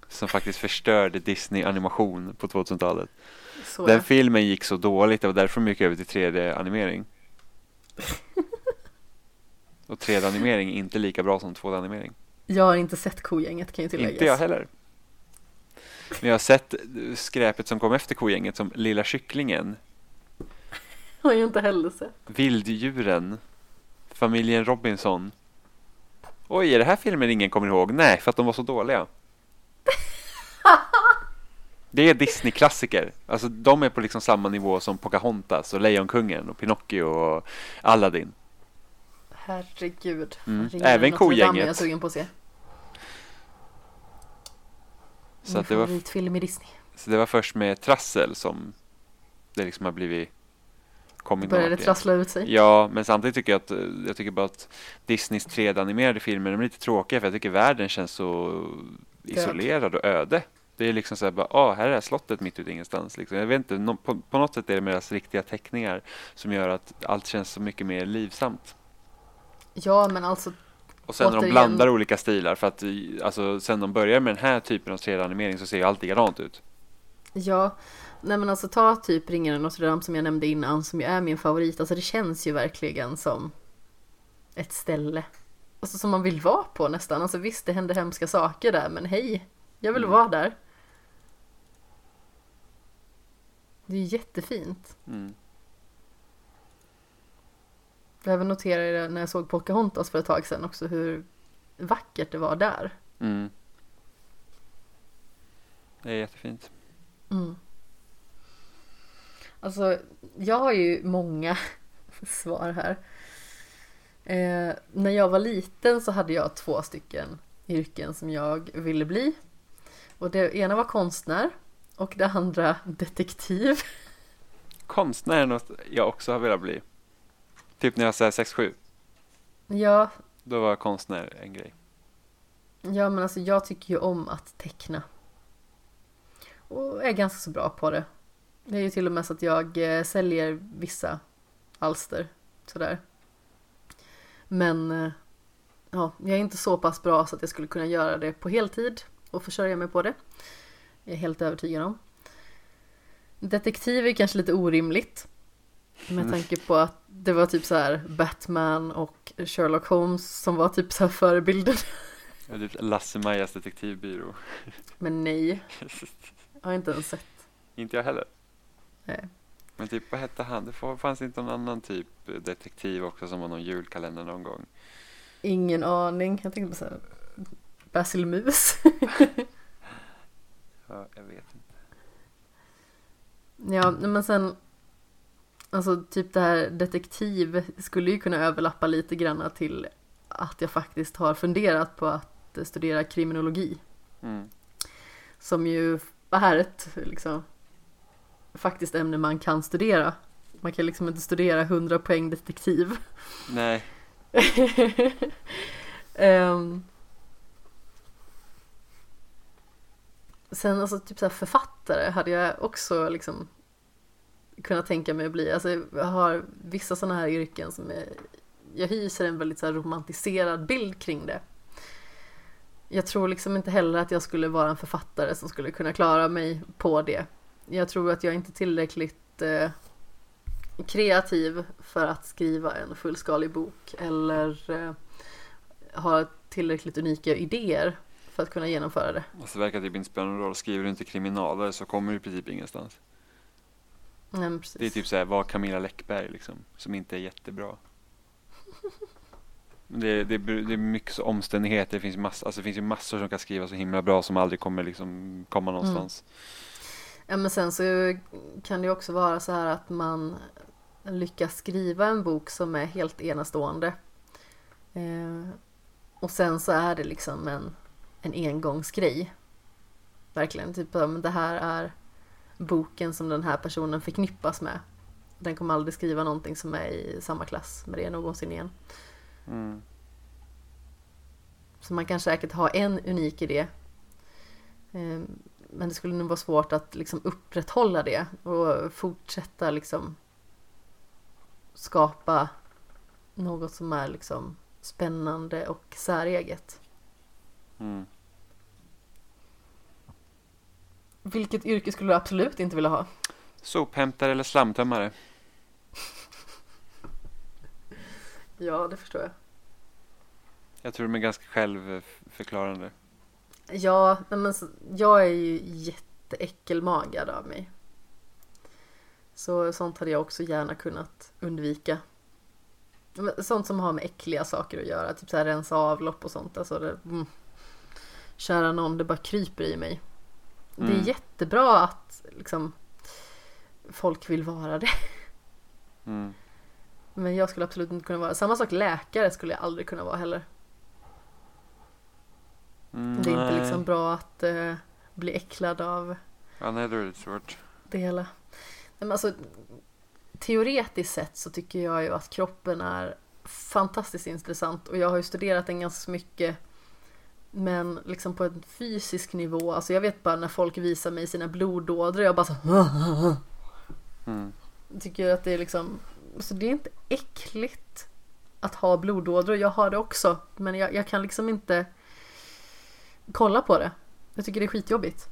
Som faktiskt förstörde Disney-animation på 2000-talet. Så Den filmen gick så dåligt, det var därför de gick över till 3D-animering. Och 3D-animering är inte lika bra som 2D-animering. Jag har inte sett kogänget kan ju tilläggas. Inte jag heller. Men jag har sett skräpet som kom efter kogänget som Lilla Kycklingen, Har jag inte heller sett. Vilddjuren, Familjen Robinson. Oj, är det här filmen ingen kommer ihåg? Nej, för att de var så dåliga. Det är Disney-klassiker. Alltså de är på liksom samma nivå som Pocahontas och Lejonkungen och Pinocchio och Aladdin. Herregud. Mm. Även är Kogänget. jag sugen på att se. Så Min att det var, favoritfilm i Disney. så det var först med Trassel som det liksom har blivit kommit Började trassla ut sig. Ja, men samtidigt tycker jag att eh, jag tycker bara att Disneys 3D-animerade filmer de är lite tråkiga för jag tycker världen känns så isolerad och öde. Det är liksom så här bara, ah, här är det slottet mitt ute ingenstans. Liksom. Jag vet inte, nå- på, på något sätt är det med deras riktiga teckningar som gör att allt känns så mycket mer livsamt. Ja men alltså Och sen när de Återigen- blandar olika stilar för att alltså, sen de börjar med den här typen av 3D-animering så ser ju allt likadant ut. Ja, nej men alltså ta typ Ringen Notre Dame som jag nämnde innan som ju är min favorit. Alltså det känns ju verkligen som ett ställe. Alltså som man vill vara på nästan. Alltså visst det händer hemska saker där men hej, jag vill Mm. vara där. Det är jättefint. Mm. Jag även noterade det när jag såg Pocahontas för ett tag sedan också hur vackert det var där. Mm. Det är jättefint. Mm. Alltså, jag har ju många svar här. Eh, när jag var liten så hade jag två stycken yrken som jag ville bli. Och det ena var konstnär och det andra detektiv. Konstnär är något jag också har velat bli. Typ när jag var 6-7. Ja, Då var konstnär en grej. ja, men alltså jag tycker ju om att teckna. Och är ganska så bra på det. Det är ju till och med så att jag eh, säljer vissa alster. Sådär. Men eh, ja, jag är inte så pass bra så att jag skulle kunna göra det på heltid och försörja mig på det. Jag är helt övertygad om. Detektiv är kanske lite orimligt. Med tanke på att det var typ så här Batman och Sherlock Holmes som var typ så här förebilden. Ja, typ Lasse-Majas detektivbyrå. Men nej, jag har inte ens sett. Inte jag heller. Nej. Men typ vad hette han? Det fa- fanns inte någon annan typ detektiv också som var någon julkalender någon gång. Ingen aning. Jag tänkte på så här Basil Mus. Ja, jag vet inte. Ja, men sen Alltså typ det här detektiv skulle ju kunna överlappa lite granna till att jag faktiskt har funderat på att studera kriminologi. Mm. Som ju är ett liksom faktiskt ämne man kan studera. Man kan liksom inte studera 100 poäng detektiv. Nej, Ehm. sen alltså typ så författare hade jag också liksom kunna tänka mig att bli. Alltså jag har vissa sådana här yrken som är, jag hyser en väldigt så här romantiserad bild kring det. Jag tror liksom inte heller att jag skulle vara en författare som skulle kunna klara mig på det. Jag tror att jag inte är tillräckligt eh, kreativ för att skriva en fullskalig bok eller eh, ha tillräckligt unika idéer för att kunna genomföra det. Alltså, det verkar typ inte spela någon roll. Skriver du inte kriminaler så kommer du i princip ingenstans. Nej, men precis. Det är typ såhär, var Camilla Läckberg liksom, som inte är jättebra. Det, det, det är mycket så omständigheter, det finns, mass, alltså det finns ju massor som kan skriva så himla bra som aldrig kommer liksom komma någonstans. Ja men sen så kan det också vara så här att man lyckas skriva en bok som är helt enastående. Eh, och sen så är det liksom en, en engångsgrej. Verkligen, typ det här är boken som den här personen förknippas med. Den kommer aldrig skriva någonting som är i samma klass med det någonsin igen. Mm. Så man kan säkert ha en unik idé. Eh, men det skulle nog vara svårt att liksom upprätthålla det och fortsätta liksom skapa något som är liksom spännande och säreget. Mm. Vilket yrke skulle du absolut inte vilja ha? Sophämtare eller slamtömmare? Ja, det förstår jag. Jag tror de är ganska självförklarande. Ja, men jag är ju jätteäckelmagad av mig. Så sånt hade jag också gärna kunnat undvika. Sånt som har med äckliga saker att göra, typ så här rensa avlopp och sånt. Alltså det, mm. Kära någon, det bara kryper i mig. Mm. Det är mm. jättebra att liksom folk vill vara det. Mm. Men jag skulle absolut inte kunna vara Samma sak läkare skulle jag aldrig kunna vara heller. Mm, det är inte liksom bra att uh, bli äcklad av Ja, nej, då är det svårt. Det hela. Men alltså, teoretiskt sett så tycker jag ju att kroppen är fantastiskt intressant och jag har ju studerat den ganska mycket men liksom på en fysisk nivå, alltså jag vet bara när folk visar mig sina blodådror, jag bara så mm. Tycker att det är liksom, så det är inte äckligt att ha blodådror, jag har det också, men jag, jag kan liksom inte kolla på det. Jag tycker det är skitjobbigt.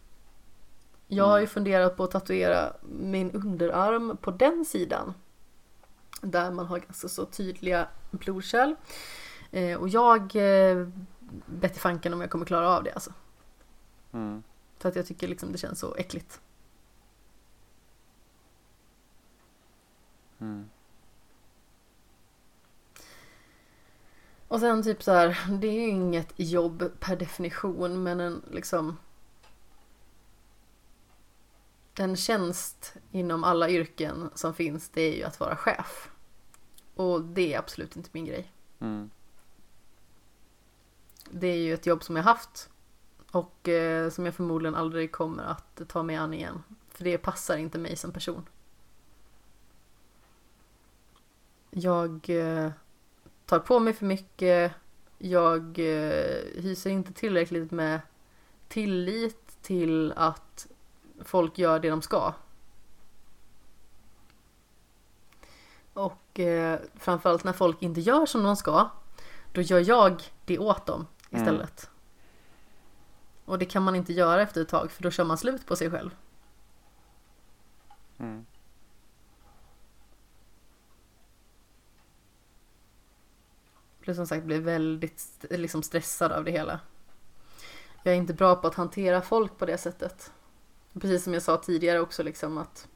Jag har ju mm. funderat på att tatuera min underarm på den sidan. Där man har ganska så tydliga blodkärl. Eh, och jag eh, bett i fanken om jag kommer klara av det alltså. Mm. För att jag tycker liksom det känns så äckligt. Mm. Och sen typ så här, det är ju inget jobb per definition men en liksom en tjänst inom alla yrken som finns det är ju att vara chef. Och det är absolut inte min grej. Mm. Det är ju ett jobb som jag haft och eh, som jag förmodligen aldrig kommer att ta mig an igen. För det passar inte mig som person. Jag eh, tar på mig för mycket. Jag eh, hyser inte tillräckligt med tillit till att folk gör det de ska. Och eh, framförallt när folk inte gör som de ska, då gör jag det åt dem istället. Mm. Och det kan man inte göra efter ett tag för då kör man slut på sig själv. Mm. Plus som sagt blir väldigt liksom stressad av det hela. Jag är inte bra på att hantera folk på det sättet. Precis som jag sa tidigare också liksom att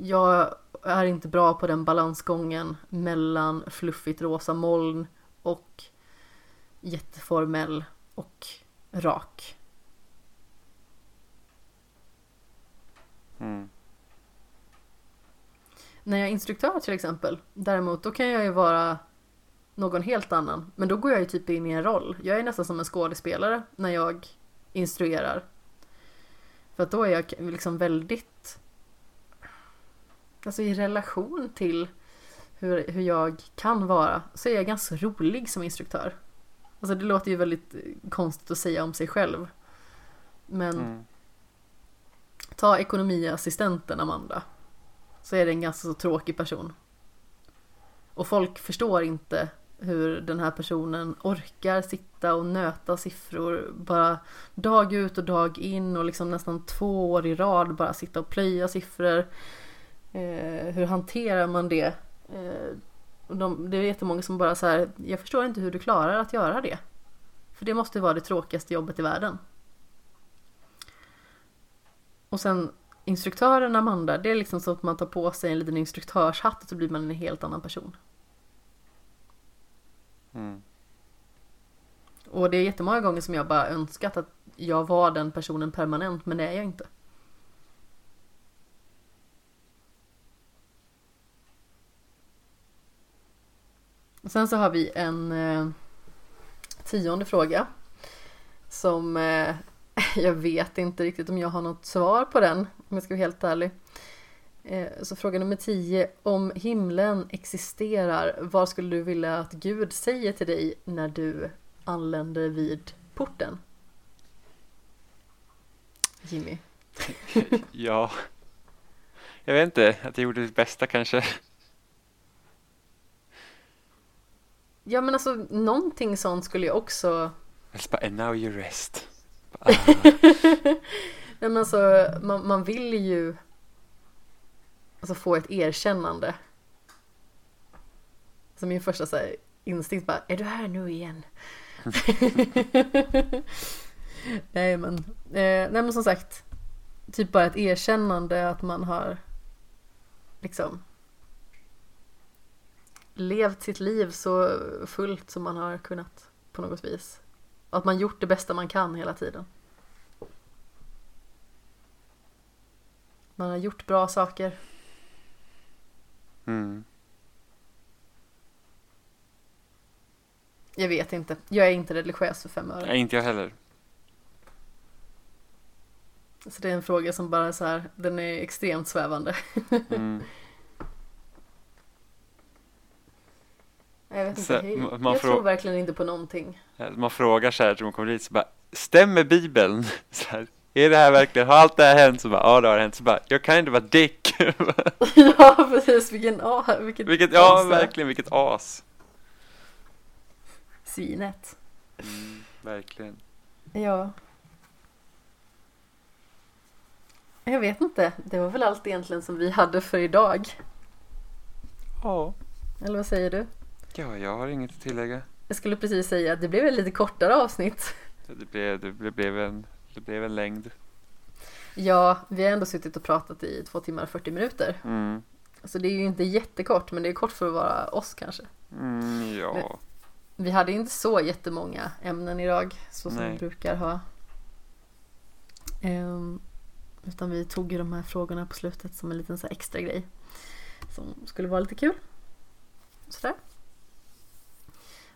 jag är inte bra på den balansgången mellan fluffigt rosa moln och jätteformell och rak. Mm. När jag är instruktör till exempel, däremot, då kan jag ju vara någon helt annan. Men då går jag ju typ in i en roll. Jag är nästan som en skådespelare när jag instruerar. För att då är jag liksom väldigt, alltså i relation till hur, hur jag kan vara så är jag ganska rolig som instruktör. Alltså det låter ju väldigt konstigt att säga om sig själv. Men Mm. ta ekonomiassistenten Amanda. Så är det en ganska så tråkig person. Och folk förstår inte hur den här personen orkar sitta och nöta siffror bara dag ut och dag in och liksom nästan två år i rad bara sitta och plöja siffror. Eh, hur hanterar man det? Eh, och de, det är jättemånga som bara så här, jag förstår inte hur du klarar att göra det. För det måste vara det tråkigaste jobbet i världen. Och sen instruktören Amanda, det är liksom så att man tar på sig en liten instruktörshatt och så blir man en helt annan person. Mm. Och det är jättemånga gånger som jag bara önskat att jag var den personen permanent, men det är jag inte. Sen så har vi en eh, tionde fråga. Som eh, jag vet inte riktigt om jag har något svar på den, om jag ska vara helt ärlig. Eh, så fråga nummer 10. Om himlen existerar, vad skulle du vilja att Gud säger till dig när du anländer vid porten? Jimmy. Ja. Jag vet inte, att jag gjorde mitt bästa kanske. Ja men alltså någonting sånt skulle jag också Eller så bara, and now you rest. Ah, Nej men alltså man, man vill ju Alltså få ett erkännande Så min första så här, instinkt bara, är du här nu igen? nej men, eh, nej men som sagt Typ bara ett erkännande att man har Liksom Levt sitt liv så fullt som man har kunnat på något vis Och att man gjort det bästa man kan hela tiden Man har gjort bra saker mm. Jag vet inte. Jag är inte religiös för fem öre. Nej, inte jag heller. Så det är en fråga som bara så här, den är extremt svävande. Mm. Jag vet inte. Jag, man- man jag tror verkligen inte på någonting. Man frågar så här, man kommer dit, så bara, stämmer Bibeln? Så här, är det här verkligen, har allt det här hänt? Så bara, ja det har hänt. Så bara, you're kind of a dick. ja, precis. Vilken, ah, vilket vilket, ja as verkligen, vilket as. Svinet. Mm, verkligen. Ja. Jag vet inte. Det var väl allt egentligen som vi hade för idag. Ja. Eller vad säger du? Ja, jag har inget att tillägga. Jag skulle precis säga att det blev ett lite kortare avsnitt. Det blev, det blev, en, det blev en längd. Ja, vi har ändå suttit och pratat i två timmar och 40 minuter. Mm. Så det är ju inte jättekort, men det är kort för att vara oss kanske. Mm, ja. Men- Vi hade inte så jättemånga ämnen idag, så som Nej. vi brukar ha. Ehm, utan vi tog ju de här frågorna på slutet som en liten så extra grej. Som skulle vara lite kul. Sådär.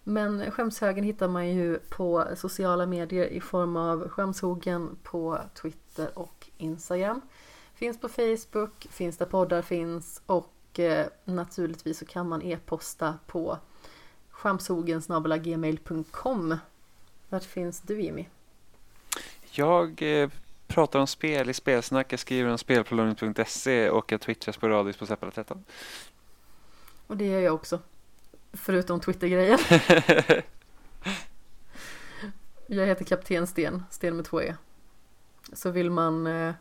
Men skämshögen hittar man ju på sociala medier i form av skämshogen på Twitter och Instagram. Finns på Facebook, finns där poddar finns och eh, naturligtvis så kan man e-posta på skämshogen.gmail.com Vart finns du Jimmy? Jag eh, pratar om spel i spelsnack, jag skriver om spel på och jag twittrar sporadiskt på Seppala 13. Och det gör jag också. Förutom Twitter-grejen. Jag heter Kapten Sten, Sten med två E. Så vill man eh,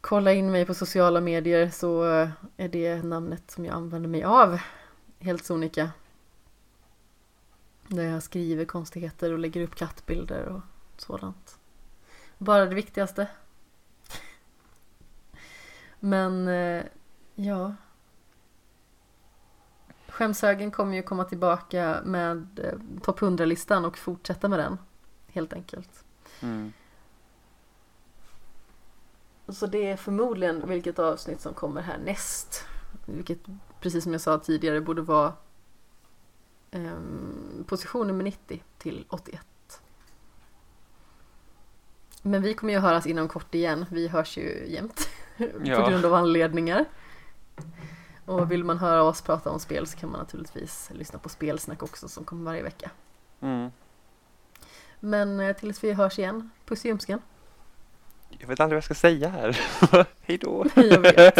kolla in mig på sociala medier så eh, är det namnet som jag använder mig av. Helt sonika. Där jag skriver konstigheter och lägger upp kattbilder och sådant. Bara det viktigaste. Men eh, ja. Skämshögen kommer ju komma tillbaka med eh, topp 100-listan och fortsätta med den. Helt enkelt. Mm. Så det är förmodligen vilket avsnitt som kommer härnäst. Vilket, precis som jag sa tidigare, borde vara ehm, position nummer 90 till 81. Men vi kommer ju höras inom kort igen. Vi hörs ju jämt. Ja. På grund av anledningar. Och vill man höra oss prata om spel så kan man naturligtvis lyssna på Spelsnack också som kommer varje vecka. Mm. Men eh, tills vi hörs igen, puss i ljumsken. Jag vet aldrig vad jag ska säga här. Hej då. Jag vet.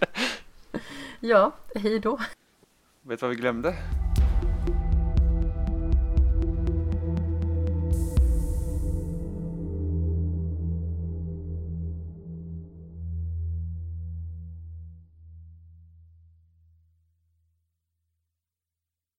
Ja, hej då. Vet du vad vi glömde?